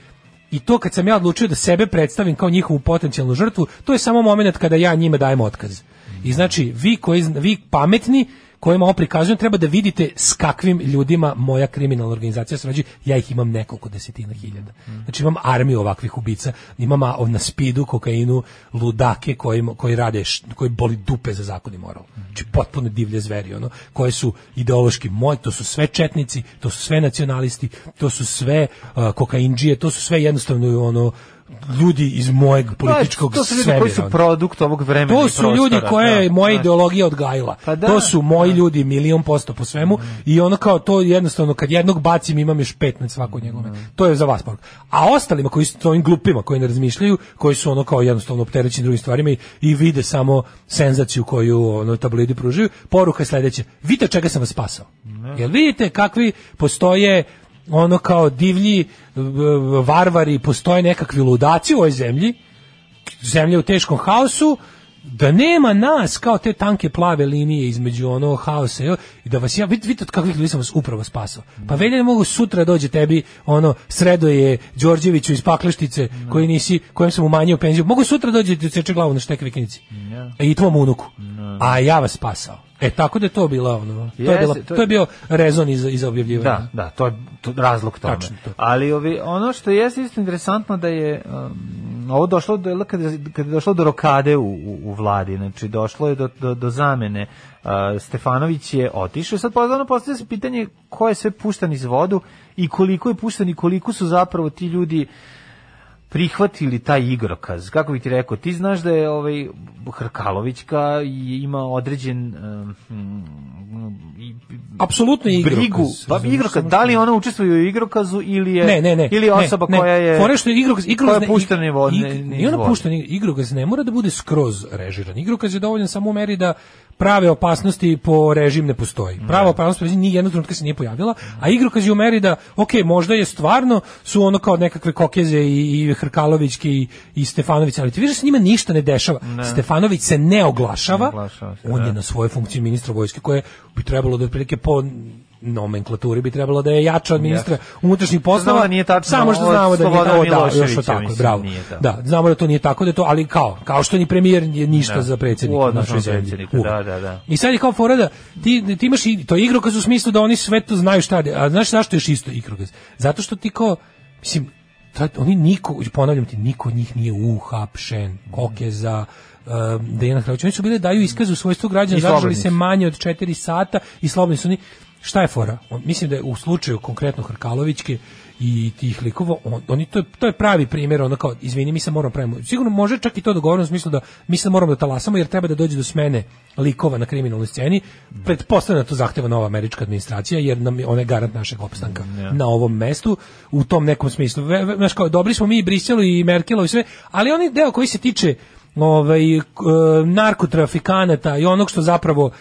i to kad sam ja odlučio da sebe predstavim kao njihovu potencijalnu žrtvu, to je samo moment kada ja njima dajem otkaz. I znači, vi koji vi pametni kojima ovo prikazujem, treba da vidite s kakvim ljudima moja kriminalna organizacija sarađuje. Ja ih imam nekoliko desetina hiljada. Znači imam armiju ovakvih ubica, imam na spidu, kokainu, ludake koji, koji rade, koji boli dupe za zakon i moral. Znači potpuno divlje zveri, ono, koje su ideološki moji, to su sve četnici, to su sve nacionalisti, to su sve uh, kokainđije, to su sve jednostavno ono ljudi iz mojeg političkog
to su ljudi
svemira,
koji su produkt ovog vremena
To su
prostora,
ljudi koje je
da.
moja
Znaš.
ideologija odgajila.
Pa da,
to su moji
da.
ljudi milion posto po svemu i ono kao to jednostavno kad jednog bacim imam još pet na svako njegove. To je za vas poruka. A ostalima koji su ovim glupima koji ne razmišljaju, koji su ono kao jednostavno opterećeni drugim stvarima i, i vide samo senzaciju koju ono tabloidi pružaju, poruka je sledeća. Vidite čega sam vas spasao. Jel vidite kakvi postoje ono kao divlji varvari, postoje nekakvi ludaci u ovoj zemlji, zemlja u teškom haosu, da nema nas kao te tanke plave linije između ono haosa i da vas ja vidite vidite od kakvih ljudi sam vas upravo spasao. Pa velja mogu sutra dođe tebi ono Sredoje Đorđeviću iz Pakleštice koji nisi kojem sam umanjio penziju. Mogu sutra dođe da ti seče glavu na štek vikinici. I tvom unuku. A ja vas spasao. E tako da je to bila ono. To je
Jeste,
bila,
to je-
to je bio rezon iza iza objavljivanja.
Da, da, to je to, razlog tome.
Tačno to.
Ali ovi, ono što je isto interesantno da je um, ovo došlo do kada kada je došlo do rokade u, u, u vladi, znači došlo je do do, do zamene. Uh, Stefanović je otišao. Sad pozvano postavlja se pitanje ko je sve pušten iz vodu i koliko je pušten i koliko su zapravo ti ljudi prihvatili taj igrokaz. Kako bih ti rekao, ti znaš da je ovaj Hrkalovićka ima određen um,
Apsolutno igrokaz.
brigu, pa igrokaz, da li ona učestvuje u igrokazu ili je
Ne, ne, ne.
ili osoba
ne,
koja
ne.
je
Fore što igrokaz, igrokaz
je
ne-
puštena ni vod-
ig-
ne- iz
ona puštena, igrokaz ne mora da bude skroz režiran. Igrokaz je dovoljan samo u meri da prave opasnosti po režim ne postoji. Prava opasnost po režim ni jednog trenutka se nije pojavila, a igrokaz je u meri da, ok, možda je stvarno su ono kao nekakve kokeze i, i Hrkalovićke i, i Stefanović, ali ti vidiš da se njima ništa ne dešava. Stefanović se ne oglašava,
Ne oglašava se,
on
da.
je na svojoj funkciji ministra vojske koje bi trebalo da otprilike po nomenklaturi bi trebalo da je jača od ministra unutrašnjih poslova.
Znamo da nije tačno,
Samo što znamo da nije
Slobodana
o, da, još tako, je,
mislim,
bravo. Da, znamo da to nije tako, da je to, ali kao, kao što ni premijer je ništa
Da.
za predsjednika našoj
na
zemlji.
da, da, da.
I sad je kao fora da ti, ti imaš i to je igrokaz u smislu da oni sve to znaju šta je. A znaš zašto je isto igrokaz? Zato što ti kao, mislim, tad oni niko, ponavljam ti, niko od njih nije uhapšen, kokeza, Dejana Hrvoć. Oni su bili daju iskaz u svojstvu građana, zadržali se manje od 4 sata i slobodni su oni. Šta je fora? On, mislim da je u slučaju konkretno Hrkalovićke i tih likova, on, oni to je, to je pravi primjer, ono kao, izvini, mi se moramo pravimo. Sigurno može čak i to dogovorno u smislu da mi se moramo da talasamo jer treba da dođe do smene likova na kriminalnoj sceni. Pretpostavljam da to zahteva nova američka administracija jer nam je ona je garant našeg opstanka na ovom mestu u tom nekom smislu. Ve, ve, znaš kao, dobri smo mi i Briselu i Merkelu i sve, ali oni deo koji se tiče ovaj, k- e, narkotrafikanata i onog što zapravo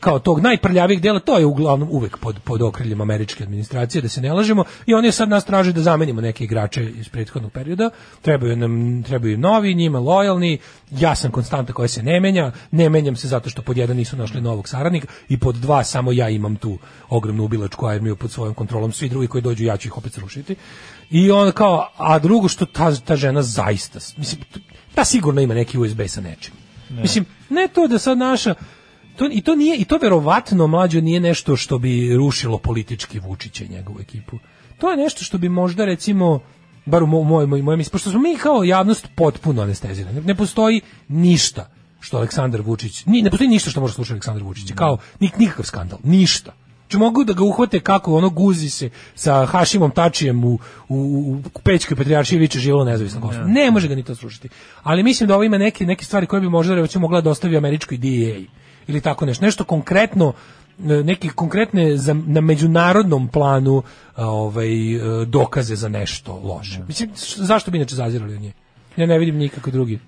kao tog najprljavijeg dela, to je uglavnom uvek pod, pod okriljem američke administracije, da se ne lažemo, i oni sad nas traže da zamenimo neke igrače iz prethodnog perioda, trebaju nam trebaju novi, njima lojalni, ja sam konstanta koja se ne menja, ne menjam se zato što pod jedan nisu našli novog saradnika i pod dva samo ja imam tu ogromnu ubilačku armiju pod svojom kontrolom, svi drugi koji dođu ja ću ih opet srušiti. I on kao, a drugo što ta, ta žena zaista, mislim, ta sigurno ima neki USB sa nečim. Mislim, ne to da sad naša to, i to nije i to verovatno mlađo nije nešto što bi rušilo politički Vučića i njegovu ekipu. To je nešto što bi možda recimo bar u moj moj, moj pošto smo mi kao javnost potpuno anestezirani. Ne postoji ništa što Aleksandar Vučić, ni, ne postoji ništa što može slušati Aleksandar Vučić, kao nik, nikakav skandal, ništa. Če mogu da ga uhvate kako ono guzi se sa Hašimom Tačijem u, u, u Pećkoj patrijaršiji viče živelo nezavisno Kosovo. Ne može ga ni to slušati. Ali mislim da ovo ima neke, neke stvari koje bi možda recimo mogla da ostavi američkoj DEA ili tako nešto. Nešto konkretno neki konkretne za, na međunarodnom planu ovaj dokaze za nešto loše. Mislim š- zašto bi inače zazirali od nje? Ja ne vidim nikako drugi.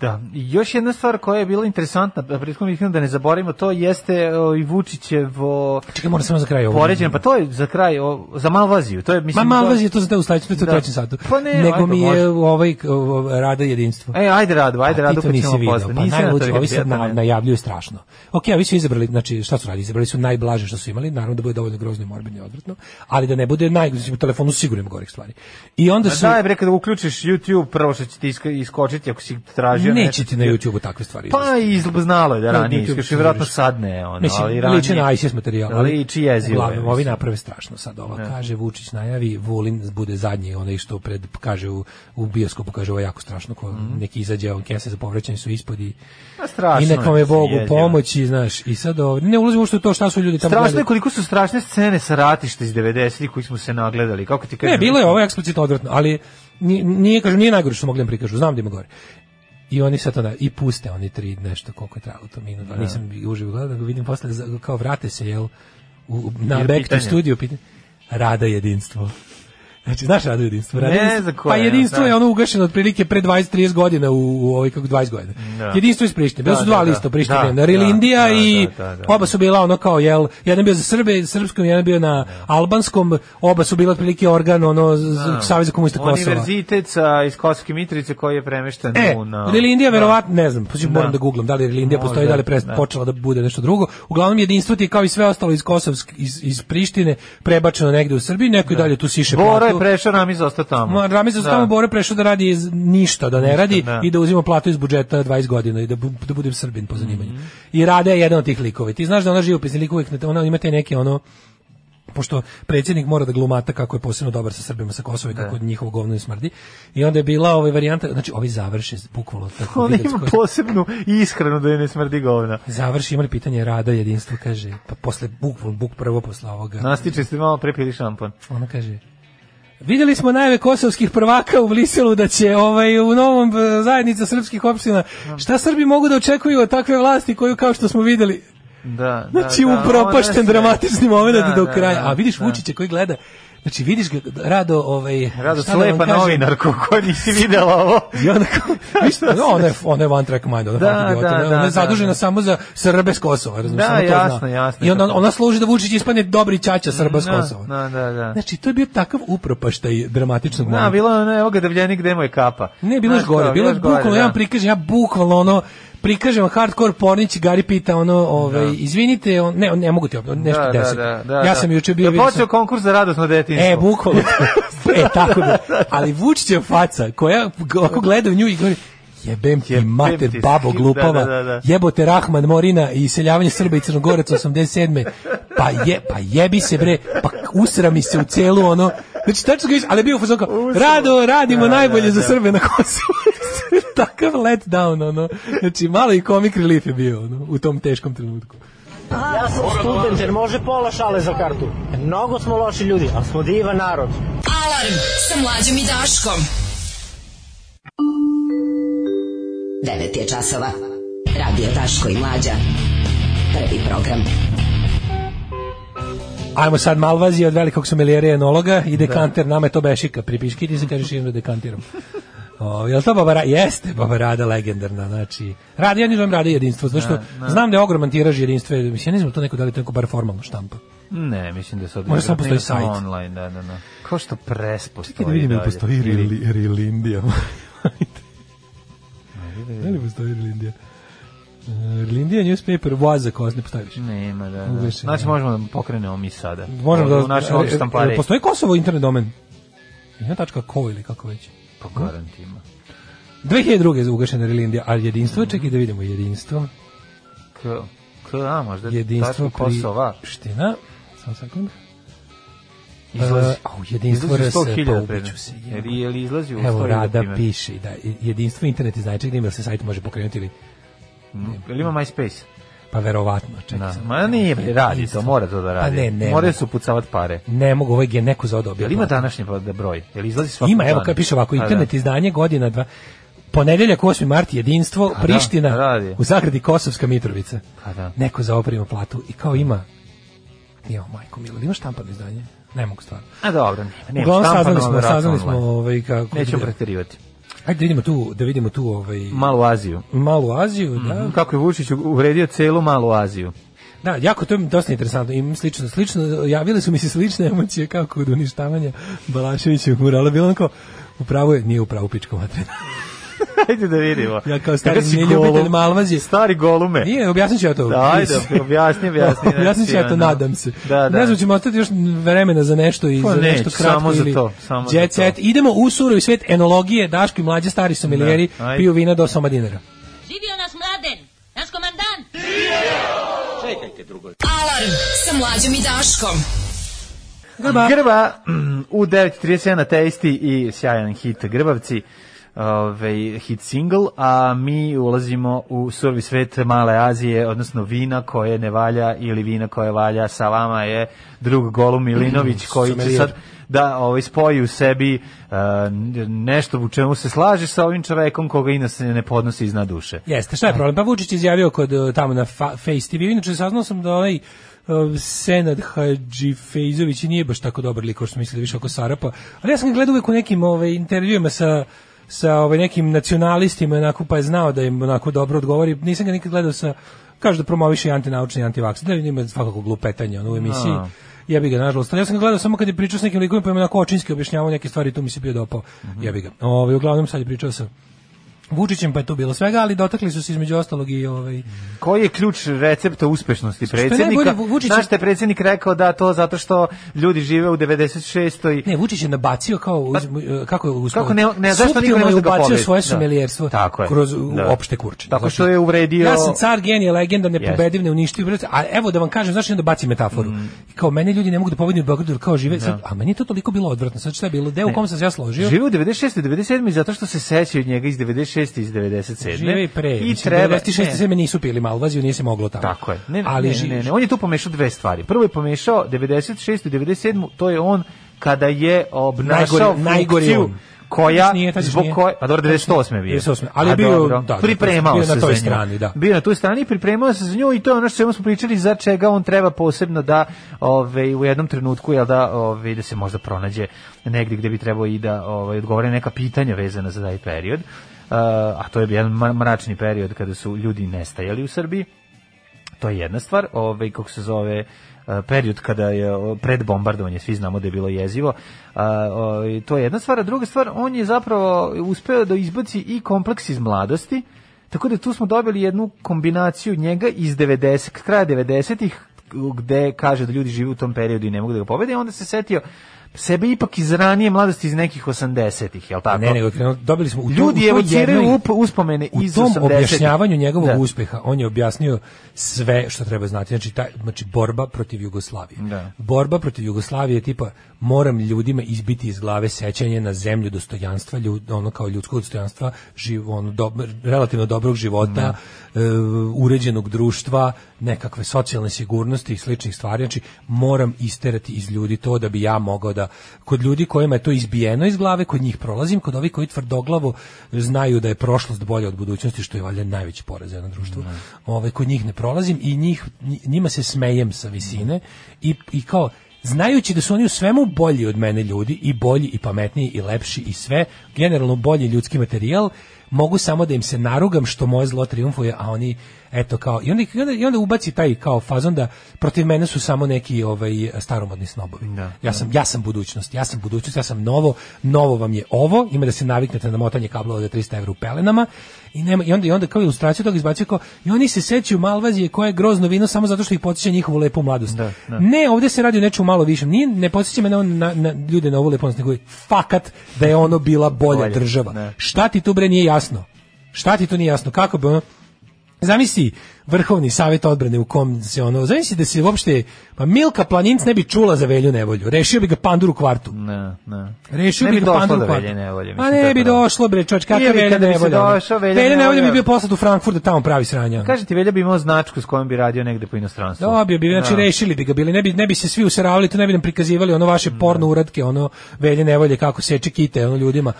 Da, još jedna stvar koja je bila interesantna, a prethodno bih da ne zaboravimo, to jeste o, i Vučićevo
Čekaj, moram samo za kraj ovo.
poređenje, pa to je za kraj, o, za Malvaziju, to je,
Ma
mislim...
malo
to-
je to za te u sledećem, to je u
Da.
trećem satu.
Pa ne,
Nego
ajde,
mi je
može.
ovaj o, rada jedinstvo.
E, ajde radu, ajde
A
radu,
to
pa ćemo posle.
pa najluđe, ovi sad na, najavljuju strašno. Ok, ovi su izabrali, znači šta su radili? Izabrali su najblaže što su imali, naravno da bude dovoljno grozno i morbidno i odvratno, ali da ne bude naj, znači, u telefonu sigurno ima gorih stvari. I onda
Ma
su...
Daj bre kada uključiš YouTube prvo što će ti iskočiti ako si tražio
Neće
nešto.
ti na YouTubeu takve stvari.
Pa i znalo je da ranije, iskače, vjerojatno
istražiš.
sad ne, ono,
Mislim,
ali ranije.
liči na ISIS materijal. ali
Liči jezivo. je,
Uglavnom, ovi naprave strašno sad ova. Kaže, Vučić najavi, Vulin bude zadnji, onaj što pred, kaže u, u bioskopu, kaže, ovo je jako strašno, ko neki izađe, on kese za povraćanje su ispod i,
A strašno
i
je,
neka vam je Bogu pomoći, znaš, i sad ovo, ne ulazimo što je to, šta su ljudi tamo
Strašno je
gledali.
koliko su strašne scene sa ratišta iz 90-ih koji smo se nagledali. Kako ti kažem?
Ne, bilo je ovo eksplicitno odvratno, ali nije, kažu, nije najgore što mogli da prikažu, znam da ima gore. I oni sad to da, i puste oni tri nešto koliko je trajalo to minut, ali nisam uživo gledao, da ga vidim posle kao vrate se jel u, na
Jer
back
pitanje.
to studio pitanje rada jedinstvo. Znači, znaš rado jedinstvo? Rado
Ne
jedinstvo-
koje,
Pa jedinstvo je ono ugašeno otprilike pre 20-30 godina u, u ovoj kako 20 godina.
Da.
Jedinstvo iz Prištine. Bili
Da,
su dva
da, da.
lista Prištine,
Da,
na Rilindija
da, da,
i
da, da, da.
oba su bila ono kao jel, jedan bio za Srbe, srpskom, jedan bio na albanskom, oba su bila otprilike organ ono z- Saveza komunista Kosova.
Univerzitet sa, iz Kosovske Mitrice koji je premešten
E,
u... Na,
Rilindija
Da.
verovatno, ne znam, pa moram
Da.
da googlam da li Rilindija postoji, da li pre,
da.
počela da bude nešto drugo. Uglavnom jedinstvo ti je kao i sve ostalo iz Kosovsk, iz, iz Prištine prebačeno negde u Srbiji, neko i dalje tu siše.
Je prešao, Ramiz ostao tamo.
Ma, Ramiz
Da.
tamo Bore prešao da radi iz ništa, da ne
Ništa,
radi
da.
i da uzima platu iz budžeta 20 godina i da, bu, da budem Srbin po zanimanju.
Mhm.
I Rada je jedan od tih likova. I Ti znaš da ona živopisni lik uvijek, na- ona ima te neke ono pošto predsjednik mora da glumata kako je posebno dobar sa Srbima sa Kosova i kako njihovo govno ne smrdi. I onda je bila ovaj varijanta, znači ovi završe bukvalno tako [laughs]
On ima
koji-
posebnu ishranu da je ne smrdi govna.
Završi, imali pitanje rada, jedinstvo, kaže, pa posle bukvalno, buk prvo posle ovoga.
Nastiče se malo prepili šampon.
Ona kaže, Videli smo najave kosovskih prvaka u Briselu da će ovaj u novom e, zajednica srpskih opština. Šta Srbi mogu da očekuju od takve vlasti koju kao što smo videli
Da,
Znači,
da, da,
upropašten dramatični moment
Da,
do
da,
kraja.
da,
A vidiš
da.
Vučića koji gleda, znači vidiš ga, Rado, ovaj...
Rado
da
slepa
kažem?
novinarko koja nisi videla ovo.
I onda kao, [laughs] viš, no, ona je, ona je one track mind, ona,
Da,
da,
da,
ona,
da,
ona je
da,
zadužena
da.
samo za Srbe s Kosova, razumiješ,
Da,
samo to
jasno,
zna.
jasno,
I onda ona služi da Vučić ispadne dobri ćaća Srba s
Da,
Kosova.
Da, da, da.
Znači, to je bio takav upropaštaj dramatičnog
Da,
momenta.
bilo je ono, evo ga davljenik, gde mu je kapa.
Ne, bilo je gore, bilo je bukvalno,
da.
ja vam prikažem, ja bukvalno ono, prikažem hardcore pornić, Gari pita ono, ovaj, izvinite, on, ne, ne mogu ti, nešto
Da,
deset.
da, da, da,
ja
da.
sam juče bio,
Da počeo konkurs za radosno detinjstvo.
E, bukvalno. [laughs] e, tako da. Ali Vučićev faca, koja ako gleda u nju i govori, jebem ti
Jebem
mater,
ti,
babo
da,
glupava,
da, da, da.
jebote Rahman Morina i iseljavanje Srba i Crnogoraca 87. Pa, je, pa jebi se bre, pa usra mi se u celu ono, znači tačno ga ali bio u fazonu kao, rado, radimo
Da,
najbolje
da,
za
da.
Srbe na Kosovu. [laughs] Takav let down, ono. Znači, malo i comic relief je bio, ono, u tom teškom trenutku.
Ja sam student jer može pola šale za kartu. Mnogo smo loši ljudi, ali smo divan narod.
Alarm sa mlađom i Daškom.
9 je časova. Radio Daško i Mlađa. Prvi program.
Ajmo sad Malvazija od velikog sommelijera i enologa i dekanter, nama je to bešika, pripiški ti se kažeš im da O, jel to Baba Rada? Jeste Baba Rada legendarna, znači, radi, ja nižem rada jedinstvo, zato što znam da je ogroman tiraž jedinstva, mislim, ja ne znam to neko da li to neko bar formalno štampa.
Ne, mislim da sad...
Možda samo postoji sajt.
online, da, da, da. Kao što pres postoji.
Čekaj da vidim da li postoji
Ili-
Rili- Rilindija. [laughs] Da li postoji Rilindija? Uh, Rilindija newspaper was a ne postoji više.
Nema, da, da. Znači
da.
možemo da pokrenemo mi sada.
Možemo da...
U opštoj
e, e. Postoji Kosovo internet domen? Ko ili kako već?
Po garantima.
2002. je ugašena Rilindija, a jedinstvo, čekaj da vidimo, jedinstvo,
K, K, a možda
jedinstvo
tačka Kosova.
Ština, samo sekund.
Izlazi.
E, au, jedinstvo
Izlazi
RS,
100.000
pa
predmet.
ubiću se.
Je li izlazi u
Evo,
100.000
Rada
primjer?
piše da jedinstvo internet iz nečeg da se sajt može pokrenuti ili
Jel ima MySpace?
Pa verovatno, čekaj.
Da. Ma nije, bre, radi to, mora to da radi.
Pa ne, ne
Moraju
mogu.
su pucavati pare.
Ne mogu, ovaj je neko za odobio.
Jel ima današnji pa- da broj? Jel izlazi svakog
Ima, evo kad piše ovako,
A, da.
internet izdanje godina dva. Ponedeljak 8. mart jedinstvo,
da,
Priština,
radi.
u zagradi Kosovska Mitrovica.
Pa da.
Neko za ovo prima platu i kao ima Jo, majko milo, ima štampano izdanje? Ne mogu stvarno.
A dobro, nema. nema
Uglavnom saznali smo, saznali smo ovaj kako
Nećemo preterivati.
Ajde da vidimo tu, da vidimo tu ovaj
Malu Aziju.
malu Aziju, da.
Kako je Vučić uvredio celu malu Aziju.
Da, jako to je dosta interesantno. Im slično, slično javile su mi se slične emocije kao kod uništavanja Balaševićevog murala. Bilo onako, upravo je, nije upravo pičko materina. [laughs]
Ajde da vidimo.
Ja kao stari neljubitelj
golum.
malvazije.
Stari golume.
Nije, objasnit ću ja to.
Ajde, objasni, [laughs] objasni.
objasnit ću ja to,
Znači,
nadam se.
Da, da.
Ne znam, ćemo ostati još vremena za nešto i
Pa
za nešto kratko
samo za
ili
to, samo za
jet
to.
set. Idemo u surovi svet enologije, Daško i mlađe stari sommelieri
Da,
piju vina do soma dinara.
Živio nas mladen, naš komandant.
Alarm sa mlađom i Daškom.
Grba.
Grba mm, u 9.37 na testi i sjajan hit Grbavci ovaj hit single, a mi ulazimo u survi svet Male Azije, odnosno vina koje ne valja ili vina koje valja. Sa vama je drug Golum Milinović [laughs] koji će sad da ovaj spoji u sebi uh, nešto u čemu se slaže sa ovim čovekom koga inače ne podnosi iznad duše.
Jeste, šta je problem? Pa Vučić izjavio kod eh, tamo na fa, Face TV, inače saznao sam da onaj uh, Senad Hadži Fejzović nije baš tako dobar lik, kao što mislili više oko Sarapa, ali ja sam ga gledao uvek u nekim ovaj, intervjuima sa sa ovaj nekim nacionalistima onako pa je znao da im onako dobro odgovori. Nisam ga nikad gledao sa kaže da promoviše antinaučni antivaks da ima svakako glupetanje ono, u emisiji.
A.
ja bi ga nažalost. Ja sam ga gledao samo kad je pričao s nekim likovima pa im onako očinski objašnjavao neke stvari tu mi se bio dopao. Ja bi ga ovaj uglavnom sad je pričao sa Vučićem pa je tu bilo svega, ali dotakli su se između ostalog i ovaj
Koji je ključ recepta uspešnosti
je
predsjednika?
najbolje, Vučić
Znaš je predsjednik rekao da to zato što ljudi žive u 96.
Ne, Vučić je nabacio kao uz- kako je uspeo.
Pa- Kako ne- ne, zašto niko ne može da pobedi?
svoje
Da.
somelijerstvo
Tako je.
kroz
Da.
opšte kurče.
Tako što je uvredio-
Ja sam car, genije, legenda, nepobediv, neuništiv, brate, a evo da vam kažem, znaš da baci metaforu. Kao mene ljudi ne mogu da pobedim u Beogradu, jer kao žive, sad, a meni je to toliko bilo odvratno. Sad šta je bilo? Deo u kom sam se ja složio?
Žive u 96. i 97. zato što se sećaju njega iz 96. i iz 97.
Žive i pre.
I treba...
96.
ne.
seme nisu pili malvaziju, nije se moglo tamo.
Tako je. Ne,
ali
ne,
ži-
ne, ne, on je tu pomešao dve stvari. Prvo je pomešao 96. i 97. to je on kada je obnašao
Najgori-
funkciju koja
Nije,
zbog koje pa dobro 98. je bio
98., ali je bio-
dobro,
da, da,
pripremao
bio
se
na toj strani, da.
bio na toj strani pripremao se za nju i to je ono što smo pričali za čega on treba posebno da ove, u jednom trenutku jel da ove, da se možda pronađe negdje gde bi trebao i da ovaj odgovore na neka pitanja vezana za taj period a to je jedan mračni period kada su ljudi nestajali u Srbiji to je jedna stvar, ovaj kako se zove eh, period kada je pred bombardovanje, svi znamo da je bilo jezivo. A, ovaj, to je jedna stvar, a druga stvar, on je zapravo uspeo da izbaci i kompleks iz mladosti. Tako da tu smo dobili jednu kombinaciju njega iz 90 kraja 90-ih gde kaže da ljudi žive u tom periodu i ne mogu da ga pobede, onda se setio sebe ipak iz ranije mladosti iz nekih 80-ih, jel tako?
Ne, nego dobili smo u tom-
Ljudi
u
evociraju uspomene
u
iz
tom
80-ih.
objašnjavanju njegovog
Da.
uspeha on je objasnio sve što treba znati znači taj znači borba protiv Jugoslavije
Da.
borba protiv Jugoslavije tipa moram ljudima izbiti iz glave sećanje na zemlju dostojanstva ljud, ono kao ljudskog dostojanstva živ, ono, dob- relativno dobrog života e, uređenog društva nekakve socijalne sigurnosti i sličnih stvari. Znači moram isterati iz ljudi to da bi ja mogao da kod ljudi kojima je to izbijeno iz glave kod njih prolazim kod ovih koji tvrdoglavo znaju da je prošlost bolja od budućnosti što je valjda najveći poraz za jedno društvo. Ovaj kod njih ne prolazim i njih njima se smejem sa visine i, i kao znajući da su oni u svemu bolji od mene ljudi i bolji i pametniji i lepši i sve, generalno bolji ljudski materijal, mogu samo da im se narugam što moje zlo triumfuje, a oni eto kao i onda, i onda, i onda ubaci taj kao fazon da protiv mene su samo neki ovaj staromodni snobovi. ja sam ja sam budućnost, ja sam budućnost, ja sam novo, novo vam je ovo, ima da se naviknete na motanje kablova za 300 evra u pelenama i nema i onda i onda kao ilustraciju toga izbacio kao i oni se sećaju Malvazije koje je grozno vino samo zato što ih podsjeća njihovu lepu mladost.
Da, da.
Ne, ovdje se radi o nečemu malo višem. Nije, ne podsjeća me na, na, na ljude na ovu leponost, nego fakat da je ono bila bolja
Bolje,
država.
da.
Šta ti tu bre nije jasno? Šta ti tu nije jasno? Kako bi ono... Zamisli vrhovni savjet odbrane u kom se ono, zamisli da se uopšte, pa Milka Planinc ne bi čula za velju nevolju, rešio bi ga pandur u kvartu.
Ne, ne.
Rešio
Ne
bi
bi
ga
došlo
pandur u kvartu.
Nevolje, mislim, to
ne
je
bi došlo bre, čovječ,
Nije
kakav
bi
velja
bi
nevolja.
Velja
nevolja bi bio poslat u Frankfurt da tamo pravi sranja.
Kaže ti Velja bi imao značku s kojom bi radio negde po inostranstvu.
Dobio bi, znači
Da.
rešili bi ga bili, ne bi, ne bi se svi useravali, tu ne bi nam prikazivali ono vaše porno uratke, ono velje nevolje kako seče kite ono ljudima.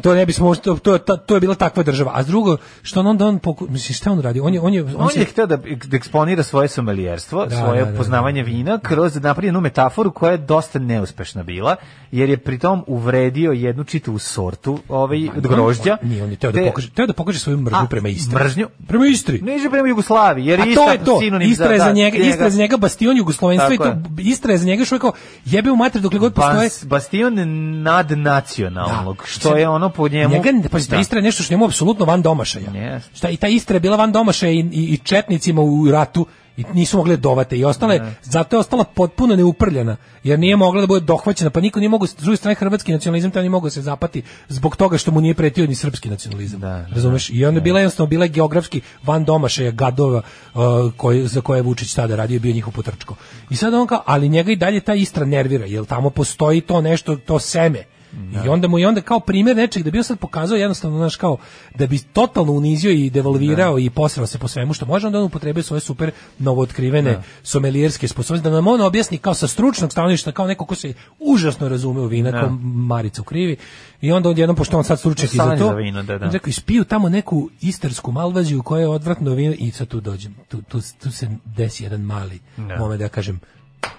To ne bismo to to to, je bila takva država. A drugo, što on onda on poku, misli šta on radi? On je on je on,
On
se-
je hteo da, da eksponira svoje somelijerstvo,
Da,
svoje
da, da,
poznavanje vina kroz napravljenu metaforu koja je dosta neuspešna bila, jer je pritom uvredio jednu čitavu sortu ovaj, od grožđa.
On, nije, on je teo da pokaže, teo da pokaže svoju mržnju prema Istri.
mržnju?
Prema Istri.
Ne prema Jugoslaviji, jer
A
je
to Istra je
da,
za
da,
njega, Istra je za njega bastion jugoslovenstva i to. Istra je za njega što je kao jebe u mater dokle god postoje.
Bas, bastion nadnacionalnog,
Da.
što je ono po njemu.
Njega, pa ta Istra je nešto što njemu apsolutno van domašaja.
Yes.
Šta, I ta Istra je bila van domašaja i, i, i četnicima u ratu i nisu mogli dovate. I ostale zato je ostala potpuno neuprljena jer nije mogla da bude dohvaćena. Pa niko nije mogao s druge strane hrvatski nacionalizam tamo nije mogao se zapati zbog toga što mu nije pretio ni srpski nacionalizam.
Da,
razumeš? i onda je bila jednostavno bila je geografski van domašaja gadova uh, koji, za koje je Vučić tada radio bio njihov potrčko. I sad on kao ali njega i dalje ta Istra nervira jer tamo postoji to nešto to seme I onda mu i onda kao primjer nečeg da bi on sad pokazao jednostavno znaš kao da bi totalno unizio i devalvirao i posrao se po svemu što može onda on upotrebio svoje super novootkrivene somelijerske sposobnosti da nam on objasni kao sa stručnog stanovišta kao neko ko se užasno razume u vina kao Marica u krivi i onda on jednom pošto on sad stručnjak i za to
vino, da, da.
rekao ispiju tamo neku istarsku malvaziju koja je odvratno vino i sad tu dođem tu, tu, tu se desi jedan mali moment da ja kažem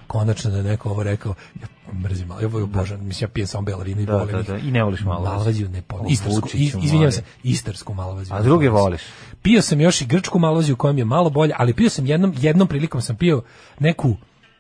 konačno da je neko ovo rekao ja mrzim malo, ja volim božan, mislim ja pijem samo belo vino i
Da,
volim
da, da, i ne voliš malvaziju.
Malvaziju ne volim, istarsku, izvinjavam se, istarsku malvaziju.
A druge voliš?
Pio sam još i grčku malvaziju koja mi je malo bolja, ali pio sam jednom, jednom prilikom sam pio neku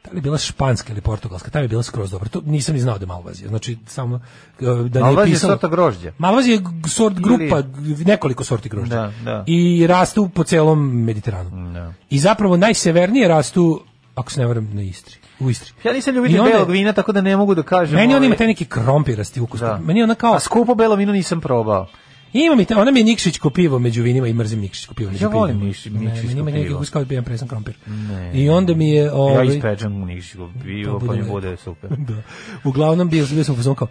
da li je bila španska ili portugalska, ta je bila skroz dobra. To nisam ni znao da je malvazija. Znači samo uh, da nije
Malvazija je sorta grožđa.
Malvazija je sort grupa, g- nekoliko sorti grožđa.
Da, da.
I rastu po celom Mediteranu. I zapravo najsevernije rastu, ako se ne varam, na Istri. U Istri.
Ja nisam ljubitelj
onda-
belog vina, tako da ne mogu da kažem.
Meni on
ovaj,
ima taj neki krompirasti ukus.
Da.
Meni ona kao...
A skupo belo vino nisam probao.
Ima mi ta, ona mi je Nikšićko pivo među vinima i mrzim Nikšićko pivo među
Ja volim
pivima.
Nikši-
Ne,
Nikšićko
meni ima neki
pivo.
ukus kao da pijem presan krompir.
Ne.
I onda mi je...
Ja
Ovaj,
ispečem u Nikšićko pivo, pa mi
bude
super. [laughs]
da. Uglavnom bio, bio sam u kao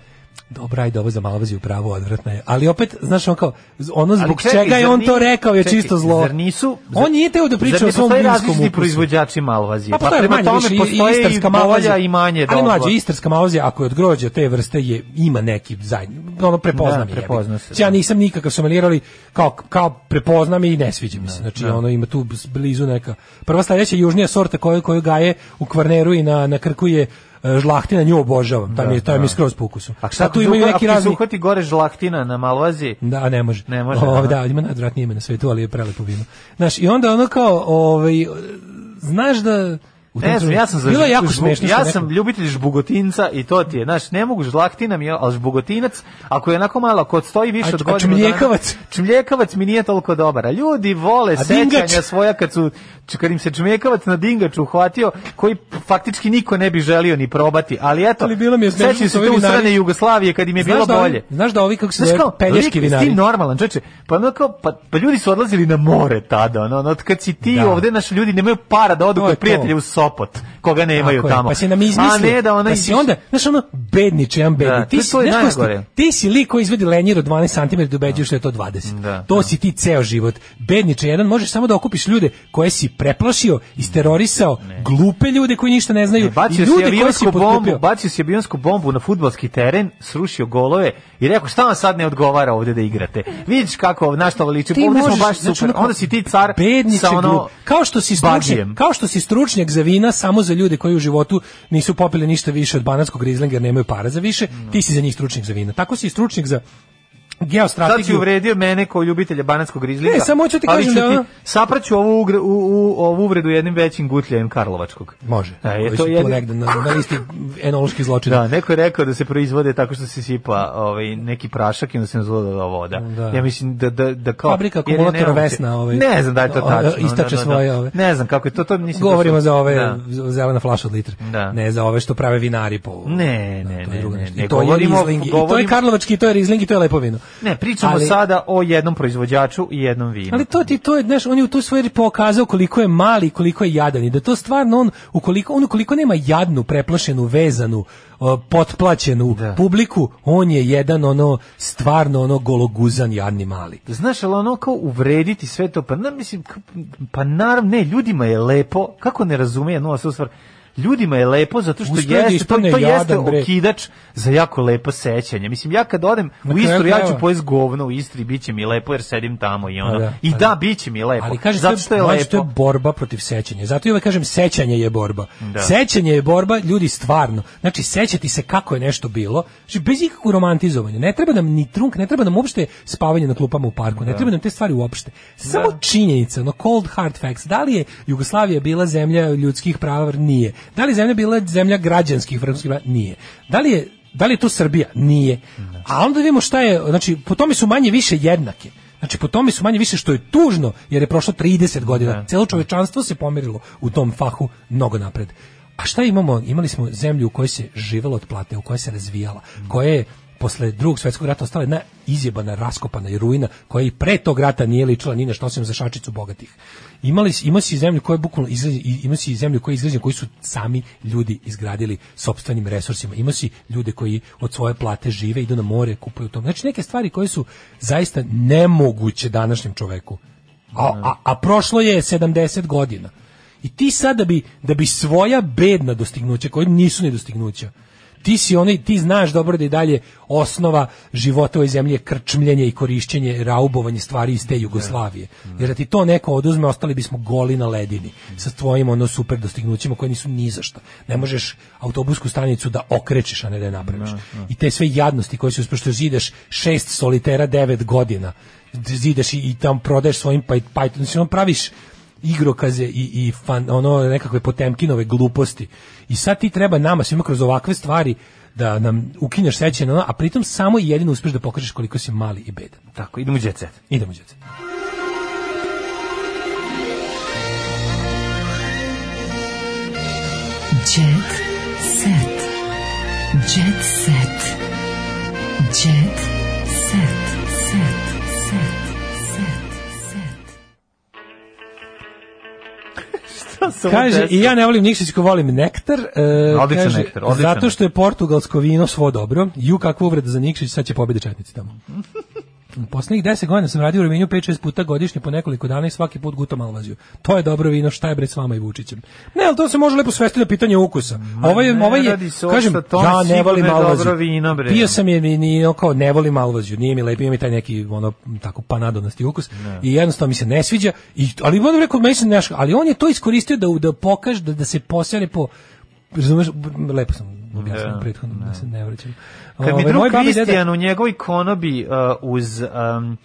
dobra, ajde, ovo za malvaziju pravo odvratno je. Ali opet, znaš, on kao, ono zbog
čekaj,
čega je
zar
on
nije-
to rekao je
čekaj,
čisto zlo.
Zar nisu...
on nije teo da priča
zar
o svom vinskom ukusu.
proizvođači malvazije?
Pa postoje
prema
manje
tome
više
postoje
istarska malvazija
i manje
Ali mlađe istarska malvazija ako je od grođa te vrste je ima neki zajedno ono prepoznam
Da, prepozna se,
Ja
da.
nisam nikakav sommelier ali kao kao prepoznam i ne sviđa mi se. Znači ono ima tu blizu neka. Prva sledeća južnija sorta koju koju gaje u Kvarneru i na na Krku je žlahtina nju obožavam. Ta mi je ta mi je skroz po ukusu.
A šta
tu imaju neki razni
uhvati gore žlahtina na malvaziji,
da, ne može.
Ne može,
O, da, ima najodvratnije ime na svetu, ali je prelepo vino. Znaš, i onda ono kao, ovaj, znaš da... u
Ne znam, ja sam za
Bilo je jako smešno.
Ja sam ljubitelj žbugotinca i to ti je, znaš, ne mogu žlahtina mi, ali žbugotinac, ako je onako malo, ako stoji više od
a
godinu
čmljekavac?
čmljekavac mi nije toliko dobar. Ljudi vole
dingač?
sećanja svoja kad su kad im se čmljekavac na dingaču uhvatio, koji faktički niko ne bi želio ni probati, ali eto,
Ali bilo mi je smešno
se
vinari-
usrane Jugoslavije kad im je
Znaš
bilo
da ovi-
bolje.
Znaš da ovi kako se pelješki vinari?
Ti normalan, čoveče. Pa ono kao, pa, pa ljudi su odlazili na more tada, ono, ono, kad si ti
Da.
ovde, naši ljudi nemaju para da odu kod prijatelja u Sopot, koga nemaju tamo.
Pa si nam izmisli.
A ne da ona
pa si onda, znaš ono, bedniče, jedan bedni.
Da,
ti,
to-
si,
to
ti si lik koji izvedi lenjir od 12 cm ubeđuješ da je to 20.
Da,
to
da.
si ti ceo život. Bedniče, jedan možeš samo da okupiš ljude koje si preplašio, isterorisao, glupe ljude koji ništa ne znaju i ljude koje si
bombu,
potkupio.
bacio si avionsku bombu na fudbalski teren, srušio golove i rekao šta vam sad ne odgovara ovde da igrate. Vidiš kako naš to liči,
Ti
ovde smo baš
znači,
super. Onda si ti car sa ono
kao što si stručnjak, kao što si stručnjak za vina samo za ljude koji u životu nisu popili ništa više od banatskog rizlinga jer nemaju para za više, ti si za njih stručnjak za vina. Tako si i stručnjak za
Sad si
geostrategiju.
uvredio mene kao ljubitelja banatskog rizlinga.
Ne, samo hoću ti
ali
kažem
ću
da
ti
ono-
sapraću ovu, ugre- u, u, ovu uvredu jednim većim gutljajem Karlovačkog.
Može.
Da, je
Koji
to jedin-
negde na, na listi enoloških zločina.
Da, neko je rekao da se proizvode tako što se sipa ovaj neki prašak i onda se nazvala voda.
Da.
Ja mislim da da da kao
Fabrika
je
akumulatora Vesna, ovaj,
Ne znam da je to
o,
tačno.
istače
da, da, da.
svoje, ove.
Ne znam kako je to to mislim.
Govorimo
to su-
za ove
Da.
zelena flaša od litra.
Da.
Ne za ove što prave vinari po...
Ne,
Da,
ne,
je
ne,
I to je
govorimo-
Riesling, i to je
govorimo-
Karlovački, i to je Riesling, i to je lepo vino.
Ne, pričamo
Ali-
sada o jednom proizvođaču i jednom vinu.
Ali to ti to je, znaš, on je u tu svoj pokazao koliko je mali, koliko je jadan i da to stvarno on ukoliko on ukoliko nema jadnu, preplašenu, vezanu, potplaćenu publiku, on je jedan ono stvarno ono gologuzan jadni mali.
Znaš, ali ono kao uvrediti sve to, pa, na, mislim, pa naravno, ne, ljudima je lepo, kako ne razume jednu osobu stvar, ljudima je lepo zato što
Uspeo da
jeste, to, to jeste okidač za jako lepo sećanje. Mislim, ja kad odem
Na
u Istru, ja ću pojesti govno u Istri, bit će mi lepo jer sedim tamo i ono.
Da,
I da,
da.
bit će mi lepo,
Ali kaže
zato što je
mlađe, to je
lepo.
borba protiv sećanja. Zato ja uvek kažem sećanje je borba.
Da.
Sećanje je borba, ljudi stvarno. Znači sećati se kako je nešto bilo, znači bez ikakvog romantizovanja. Ne treba nam ni trunk, ne treba nam uopšte spavanje na klupama u parku, ne treba nam te stvari uopšte. Samo činjenica, no cold hard facts. Da li je Jugoslavija bila zemlja ljudskih prava? Nije. Da li zemlja bila zemlja građanskih vrhunskih? Nije. Da li je Da li je to Srbija? Nije. A onda vidimo šta je, znači, po tome su manje više jednake. Znači, po tome su manje više što je tužno, jer je prošlo 30 godina. Celo čovečanstvo se pomerilo u tom fahu mnogo napred. A šta imamo? Imali smo zemlju u kojoj se živelo od plate, u kojoj se razvijala, koja je posle drugog svjetskog rata ostala jedna izjebana, raskopana i ruina koja i pre tog rata nije ličila ni na što osim za šačicu bogatih. Imali ima si zemlju koja je bukvalno ima si zemlju koja je koji su sami ljudi izgradili sopstvenim resursima. Ima si ljude koji od svoje plate žive, idu na more, kupuju to. Znači neke stvari koje su zaista nemoguće današnjem čoveku. A, a, a prošlo je 70 godina. I ti sad da bi, da bi svoja bedna dostignuća, koje nisu ni dostignuća, ti si onaj, ti znaš dobro da je dalje osnova života ove zemlje krčmljenje i korišćenje, raubovanje stvari iz te Jugoslavije. Jer da ti to neko oduzme, ostali bismo goli na ledini sa tvojim ono super dostignućima koje nisu ni za šta. Ne možeš autobusku stanicu da okrećeš, a ne da je napraviš. I te sve jadnosti koje su što zideš šest solitera devet godina, zideš i, i tam prodaješ svojim pa, pa, on praviš igrokaze i, i fan, ono nekakve potemkinove gluposti. I sad ti treba nama svima kroz ovakve stvari da nam ukinješ sećanje na ono, a pritom samo i jedino uspeš da pokažeš koliko si mali i bedan.
Tako, idemo u jet set.
Idemo u jet set.
Jet set. Jet set. Jet set. Set. Kaže, i ja ne volim Nikšićko, volim nektar. E,
Odličan
kaže,
nektar, odličan
Zato što je portugalsko vino svo dobro. Ju kakva uvreda za Nikšić, sad će pobede četnici tamo. Poslednjih 10 godina sam radio u Rovinju 5-6 puta godišnje po nekoliko dana i svaki put gutam Alvaziju. To je dobro vino, šta je bre s vama i Vučićem? Ne, ali to se može lepo svesti na pitanje ukusa. Ovo je,
ne
ovo je, kažem, ja ne volim Alvaziju.
vino, bre.
Pio sam je ni, kao ne volim Alvaziju, nije mi lepo, ima mi taj neki ono tako panadonasti ukus i jednostavno mi se ne sviđa i ali on rekao meni se nešto, ali on je to iskoristio da da pokaže da, da se posere po razumeš, lepo sam objasnio prethodno, da se ne vraćam.
Kad mi drug Kristijan u njegovoj konobi uh, uz um,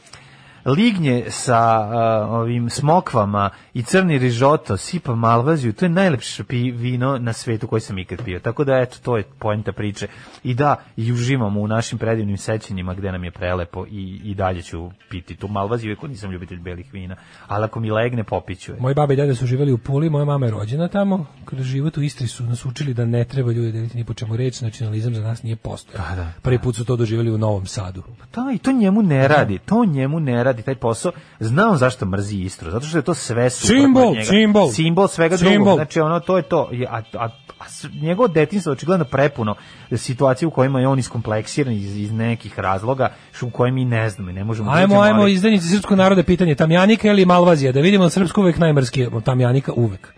lignje sa uh, ovim smokvama i crni rižoto sipa malvaziju, to je najlepše pi vino na svetu koji sam ikad pio. Tako da, eto, to je poenta priče. I da, i uživamo u našim predivnim sećanjima gde nam je prelepo i, i dalje ću piti tu malvaziju, iako nisam ljubitelj belih vina. Ali ako mi legne, popiću je.
Moji baba i deda su živjeli u Puli, moja mama je rođena tamo. Kroz život u Istri su nas učili da ne treba ljudi deliti ni po čemu reč, nacionalizam za nas nije postojao.
da,
Prvi put su to doživjeli u Novom Sadu.
Da, i to njemu ne radi, to njemu ne radi taj posao. Zna on zašto mrzi Istru, zato što je to sve
Simbol, simbol.
Simbol svega
Simbol.
drugog. Znači ono to je to. A, a, a njegovo detinjstvo očigledno prepuno situacije u kojima je on iskompleksiran iz, iz nekih razloga što u koje mi ne znamo i ne možemo da
Ajmo,
uđemo,
ajmo,
ali-
izdanici srpskog naroda pitanje, Tamjanika ili Malvazija? Da vidimo srpsko uvek najmrskije. Tamjanika uvek.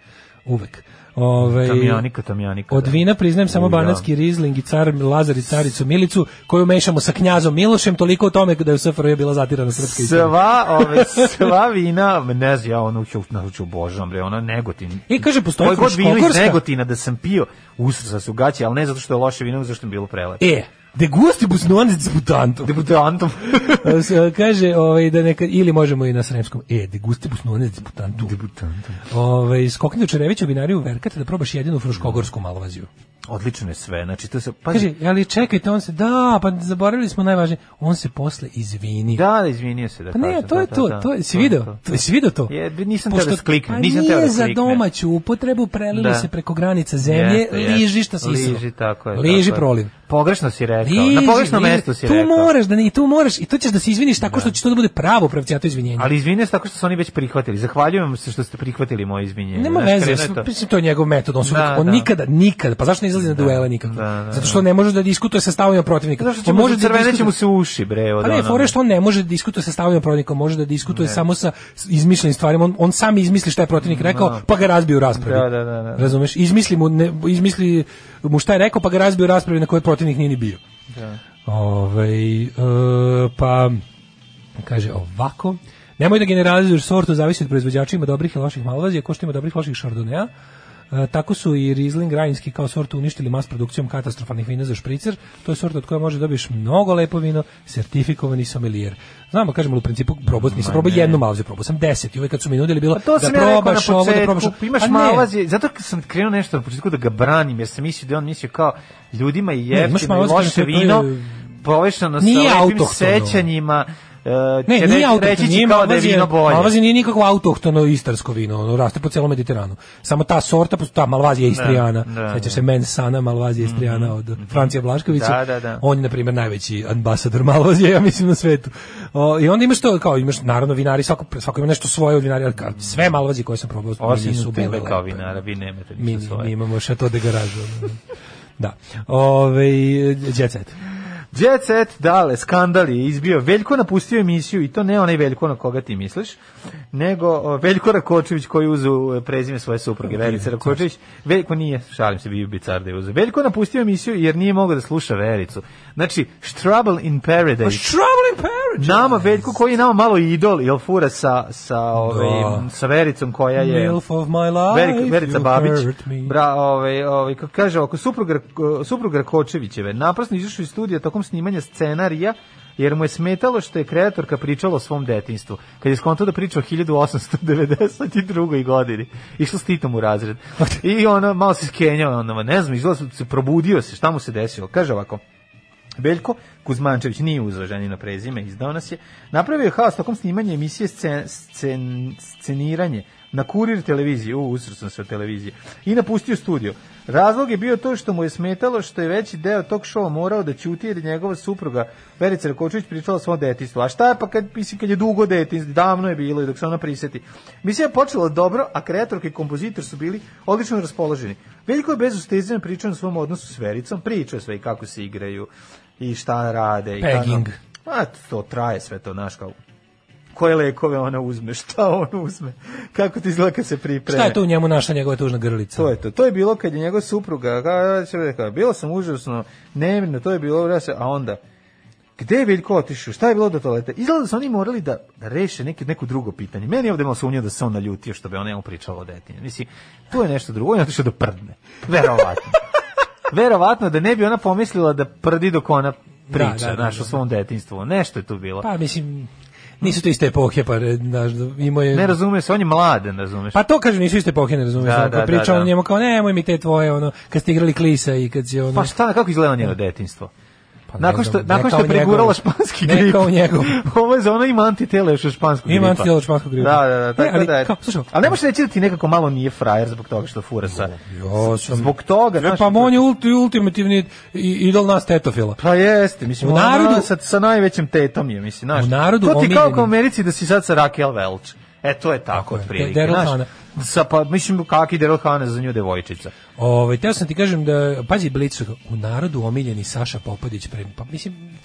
Uvek. Ove,
Tamjanika, Tamjanika.
Od
da.
vina priznajem samo
ja.
banatski rizling i car Lazar i caricu Milicu, koju mešamo sa knjazom Milošem, toliko o tome da je u SFRJ bila zatirana srpska istorija.
Sva, ove, sva vina, ne znam, ja ono ću, ću božam, bre, ona Negotin.
I kaže, postoji
god vino iz. Negotina da sam pio, usrsa su gaće, ali ne zato što je loše vino, zato što je bilo prelepo.
E, de gustibus non disputantum.
Debutantom. [laughs]
S- kaže ovaj da neka ili možemo i na sremskom e de gustibus non disputantum
Debutantom.
ovaj skokni u Čereviću binariju verkate da probaš jedinu fruškogorsku malvaziju
Odlično je sve, znači to se... Pa,
kaže ali čekajte on se da pa zaboravili smo najvažnije on se posle izvinio
da, da, izvinio se da
Pa ne,
kažem,
to je
da,
to,
da, da.
to je, si video, to, si video to?
Je, nisam
Pošto-
teo da skliknem,
pa
nisam teo da
za
skliknem.
domaću upotrebu, prelilo
Da.
se preko granica zemlje,
Jeste,
liži šta si
Liži, tako je.
Liži
tako
proliv.
Pogrešno si rekao,
Liži,
na pogrešnom
liži.
mestu si
tu
rekao.
moraš da ne, tu moraš, i to ćeš da se izviniš tako što će to da bude pravo pravcijato izvinjenje.
Ali izvinite se tako što su oni već prihvatili. Zahvaljujem se što ste prihvatili moje izvinjenje.
Nema
Znaš,
veze,
to.
mislim to je njegov metod, on, su,
Da,
on
da.
nikada, nikada, pa zašto ne izlazi na duele nikako?
da, da,
Zato što ne može da diskutuje sa stavovima protivnika.
Zato što
On može da diskutuje-
mu se uši, bre. Od
Pa ne,
ono-
fore što on ne može da diskutuje sa stavovima protivnika, može da diskutuje samo sa izmišljenim stvarima. On, on sam izmisli šta je protivnik rekao, pa ga razbije u raspravi.
Da, da, da, da.
Razumeš? Izmisli mu, ne, izmisli mu šta je rekao, pa ga razbije u raspravi na kojoj protivnik nije ni bio.
Da.
Ovaj, e, pa kaže ovako, nemoj da generalizuješ sortu, zavisi od proizvođača, ima dobrih i loših malvazija, ko što ima dobrih i loših šardonea. E, tako su i Riesling Rajinski kao sortu uništili mas produkcijom katastrofalnih vina za špricer. To je sorta od koje može da dobiješ mnogo lepo vino, sertifikovani sommelier. Znamo, kažemo, u principu probao, nisam probao jednu malvaziju, probao sam deset i uvek kad su mi nudili bilo
Pa to
da
sam ja
probaš ovo, da probaš ovo.
imaš malvazi, zato kad sam krenuo nešto na početku da ga branim, jer sam mislio da on mislio kao ljudima je jeftino i loše vino, povešano sa lepim sećanjima,
Ne,
će
nije
reći-
nije
kao da je vino bolje.
Malvazija nije nikakvo autohtono istarsko vino, ono raste po celom Mediteranu. Samo ta sorta, ta Malvazija Istrijana,
Da, da,
sećaš
da.
se Mensana Malvazija Istrijana od Francija Blaškovića.
Da, da, da.
On je na primjer najveći ambasador [laughs] Malvazije, ja mislim na svetu. O, I onda imaš to kao imaš naravno vinari svako svako ima nešto svoje od vinari, ali kao sve Malvazije koje sam probao
Osim
nisu bile
kao vinara, vi nemate
Mi,
ništa svoje.
mi imamo šato de garažu. da. Ove, jet set.
Jet Set, dale, skandal je izbio. Veljko napustio emisiju i to ne onaj Veljko na koga ti misliš, nego Veljko Rakočević koji uzeo e, prezime svoje supruge, Verica Rakočević. Veljko nije, šalim se, bio bi car da je uzeo. Veljko napustio emisiju jer nije mogao da sluša Vericu. Znači, Trouble in Paradise.
Trouble in Paradise.
Nama Veljko koji je nama malo idol, jel fura sa, sa, ovaj, sa Vericom koja je...
Milf of my life,
Verica
you
Babić, bra, ovaj, ovaj, kako kaže, oko supruga, supruga Rakočevićeve, naprasno izašao iz studija tokom snimanja scenarija, jer mu je smetalo što je kreatorka pričala o svom detinjstvu. Kad je skontao da priča o 1892. godini, išla s Titom u razred. I ona malo se skenjao, ona, ne znam, izgleda se probudio se, šta mu se desilo. Kaže ovako, Veljko Kuzmančević nije uzeo ženino prezime, izdao nas je. Napravio je haos tokom snimanja emisije scen, scen, sceniranje na kurir televiziji, u, usro sam se televizije, i napustio studio. Razlog je bio to što mu je smetalo što je veći deo tog šova morao da ćuti jer je njegova supruga Verica Rakočević pričala o svom detinjstvu. A šta je pa kad, mislim, kad je dugo detinjstvo, davno je bilo i dok se ona priseti. Misija je počela dobro, a kreatorka i kompozitor su bili odlično raspoloženi. Veljko je bez ustezanja pričao o svom odnosu s Vericom, pričao sve i kako se igraju i šta rade. I
Pegging.
Kako, a to traje sve to, znaš kao koje lekove ona uzme, šta on uzme, kako ti izgleda kad se pripreme.
Šta je tu u njemu naša njegova tužna grlica?
To je to. To je bilo kad je njegova supruga, kao, bilo sam užasno nemirno, to je bilo, a onda, gde je Veljko otišao, šta je bilo do toaleta? Izgleda da su oni morali da, da reše neki, neko drugo pitanje. Meni je ovde malo sumnja da se on naljutio što bi on njemu pričala o detinju. Mislim, to je nešto drugo, on je otišao da prdne. Verovatno. Verovatno da ne bi ona pomislila da prdi dok ona priča,
Da, da, da, da.
o svom detinjstvu. Nešto je tu bilo.
Pa mislim, nisu to iste epohe, pa znaš, imao je...
Ne razume se, on je mladen, razumeš?
Pa to kažem, nisu iste epohe, ne razumiješ.
Da,
Da,
da,
priča
da,
on
da.
njemu kao, nemoj mi te tvoje, ono, kad ste igrali klisa i kad si ono...
Pa šta, kako izgleda njeno detinjstvo?
Pa ne
nakon što,
ne
nakon što je pregurala španski
Ne
grip.
kao njegov. [laughs]
Ovo je za ono ima antitela još od španskog gripa.
Ima antitela od španskog gripa.
Da, da, da. Tako
ali
da je.
kao, slušaj,
ali ne možeš reći da ti nekako malo nije frajer zbog toga što fura sa...
Ja sam...
Zbog toga, znaš...
pa on je ulti, ultimativni idol nas tetofila.
Pa jeste, mislim,
U
narodu, sa, sa najvećim tetom je, mislim, znaš.
U narodu
To ti kao u Americi da si sad sa Raquel Welch. E, to je tako,
Tako
otprilike,
Daryl.
Sa, pa, mislim, kaki Daryl Hannah za nju devojčica.
Ovaj teo sam ti kažem da pazi Blicu u narodu omiljeni Saša Popadić pre pa mislim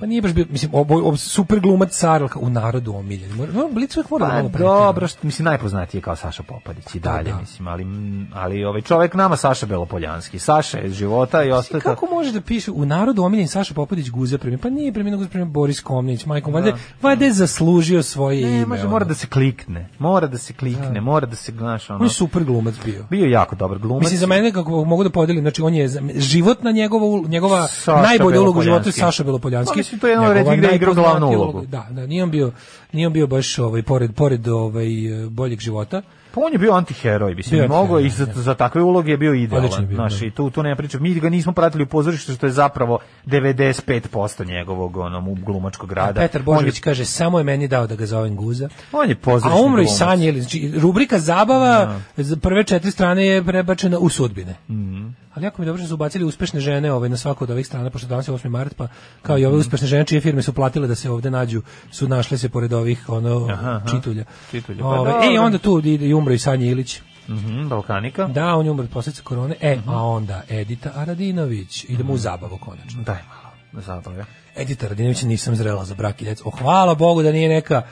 Pa nije baš bio, mislim, ob, ob, super glumac car, u narodu omiljen. Mora, no, Blic uvijek mora da
Pa
malo
dobro, što, mislim, najpoznatiji je kao Saša Popadić i dalje,
da.
mislim, ali, ali ovaj čovjek nama Saša Belopoljanski. Saša je iz života i ostaje...
Kako može da piše u narodu omiljen Saša Popadić guza premije? Pa nije premijer guza premijer Boris Komnić, majkom, valjda, valjda je zaslužio svoje
Ne,
ime.
može,
ono.
mora da se klikne. Mora da se klikne, mora da se, znaš, ono...
On je super glumac bio.
Bio jako dobar glumac.
Mislim za mene kako mogu da podelim, znači on je životna njegova njegova
Saša
najbolja uloga u životu je. Saša Belopoljanski.
Pa mislim, to je jedan retkih gde je igrao glavnu ulogu.
Da, da, nije on bio nije on bio baš ovaj pored pored ovaj boljeg života.
Pa on je bio antiheroj, mislim,
Bio
mogo i za, za takve uloge je bio idealan.
bio,
Znaš,
da.
i tu, tu nema priče. Mi ga nismo pratili u pozorištu, što je zapravo 95% njegovog onom, glumačkog rada.
Petar
on
Božović
je,
kaže samo je meni dao da ga zovem guza.
on je pozorišni
A umro i. Sanje, znači rubrika zabava za prve četiri strane je prebačena u sudbine.
Mhm.
Ali jako mi je dobro što su ubacili uspešne žene ovaj, na svaku od ovih strana, pošto danas je 8. mart, pa kao i ove
Mhm.
uspešne žene čije firme su platile da se ovde nađu, su našle se pored ovih ono,
Aha, aha.
čitulja.
Čitulja, pa
Ovaj,
dobro.
e, i onda tu ide i umro i Sanje Ilić.
Mhm, Balkanika.
Da, on je umro od posljedica korone. E,
Mhm.
a onda Edita Aradinović. Idemo u zabavu konačno.
Daj malo, da zabavlja.
Edita Radinović nisam zrela za brak i djecu. O, hvala Bogu da nije neka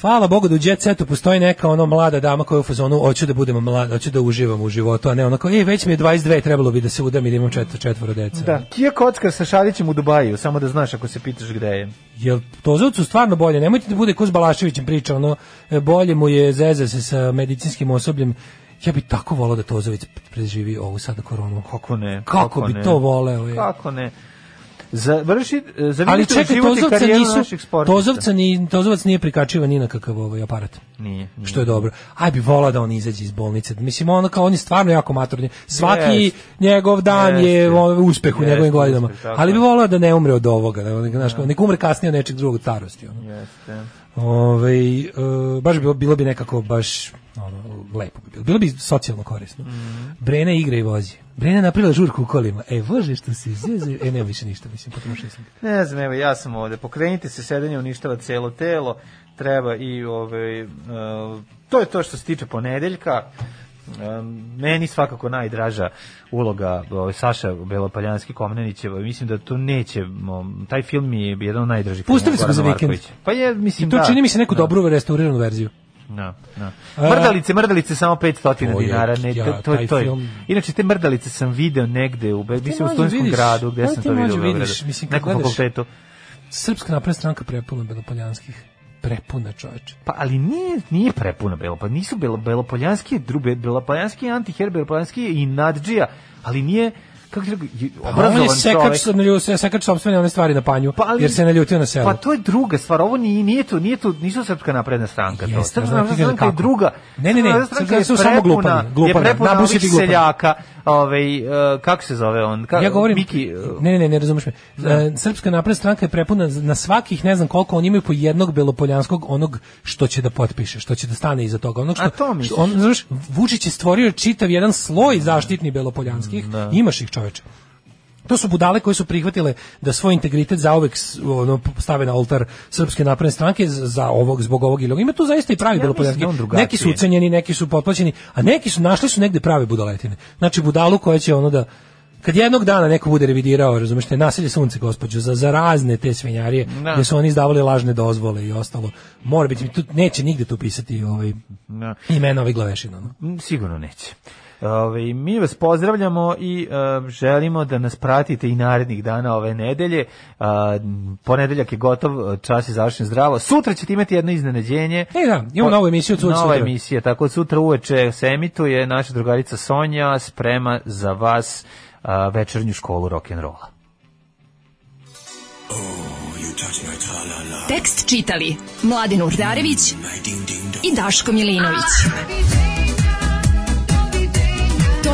Hvala Bogu da u Jet Setu postoji neka ono mlada dama koja je u fazonu hoću da budem mlada, hoću da uživam u životu, a ne onako, ej, već mi je 22, trebalo bi da se udam i da imam četvr, četvoro deca.
Da, Kija Kockar sa Šarićem u Dubaju, samo da znaš ako se pitaš gde je.
Jel Tozovcu stvarno bolje? Nemojte da bude ko s Balaševićem priča, ono, e, bolje mu je zeza se sa medicinskim osobljem Ja bi tako volao da Tozović preživi ovu sada koronu.
Kako ne?
Kako, bi
ne?
to voleo? Je.
Kako ne? Završi, za
Ali čekaj, Tozovca nisu. Tozovca ni, Tozovac nije prikačivan ni na kakav ovaj aparat.
Nije, nije.
Što je dobro. Aj bi volao da on izađe iz bolnice. Mislim, ono kao, on je stvarno jako matorni. Svaki
Jest.
njegov dan je
Jeste.
ovaj, uspeh u
Jeste,
njegovim godinama.
uspeh,
Ali bi
je.
volao da ne umre od ovoga. Da, da, znaš, kao, nek umre kasnije od nečeg drugog starosti. Ono.
Jeste.
Ove, e, baš bi bilo, bilo bi nekako baš ono, lepo bi bilo. Bilo bi socijalno korisno.
Mhm.
Brena igra i vozi. Brena napravila žurku u kolima. E, bože što se zezaju. E, nema više ništa, mislim, potrošio sam.
Ne znam, evo, ja sam ovde. Pokrenite se, sedenje uništava celo telo. Treba i, ove, uh, to je to što se tiče ponedeljka. Um, meni svakako najdraža uloga ovaj Saša Belopaljanski Komnenićeva mislim da to neće um, taj film mi je jedan od najdražih
Pustili smo za vikend.
Pa je mislim
I to
da,
čini mi se neku
da,
dobru restauriranu verziju.
Da, da. Mrdalice, mrdalice samo 500
To je-
dinara, ne,
ja,
to, to, je. Inače te mrdalice sam video negde u Be- mislim u studentskom
vidiš,
gradu gde
ali
sam to video u Beogradu.
mislim, kad gledaš-
fakultetu.
Srpska napredna stranka prepuna belopoljanskih. Prepuna čoveče.
Pa ali nije nije prepuna belo, pa nisu belo belopoljanski drube belopoljanski antiher belopoljanski i nadđija, ali nije kako ti rekao,
Pa on
obrazovan
je sekač,
čovek.
naljutio, sekač sopstvene one stvari na panju,
Pa, ali-
jer se naljutio na selu.
Pa to je druga stvar, ovo nije, nije to, nije to, nisu srpska napredna stranka to.
Jeste,
Srpska
znam
napredna stranka je druga.
Ne, ne, ne,
Srpska stranka je
su samo glupani, glupani, nabusiti glupani.
seljaka, ovaj, uh, kako se zove on? Ka,
ja govorim,
Miki, uh,
ne, ne, ne, razumeš me. E, Srpska napredna stranka je prepuna na svakih, ne znam koliko, oni imaju po jednog belopoljanskog onog što će da potpiše, što će da stane iza toga. Onog što,
A to
što on, znaš, Vučić je stvorio čitav jedan sloj zaštitni belopoljanskih, imaš ih čoveče. To su budale koje su prihvatile da svoj integritet zauvek s- ono, stave na oltar Srpske napredne stranke za za ovog zbog ovog ili. Ima tu zaista i pravi
Ja da.
Neki su ucenjeni, neki su potplaćeni, a neki su našli su negde prave budaletine. Znači budalu koja će ono da kad jednog dana neko bude revidirao, razumeš, te naselje sunce, gospođo, za, za razne te svinjarije,
Da.
gde su oni izdavali lažne dozvole i ostalo, mora biti, tu, neće nigde tu pisati ovaj,
da.
imena ovih glavešina. No.
Sigurno neće. Ove, mi vas pozdravljamo i e, želimo da nas pratite i narednih dana ove nedelje. A, ponedeljak je gotov, čas je završen zdravo. Sutra ćete imati jedno iznenađenje.
E da, imamo novu emisiju od sutra.
Nova emisija, tako od sutra uveče se emituje naša drugarica Sonja sprema za vas a, večernju školu rock'n'rolla.
Tekst čitali Mladin Urdarević i Daško Milinović.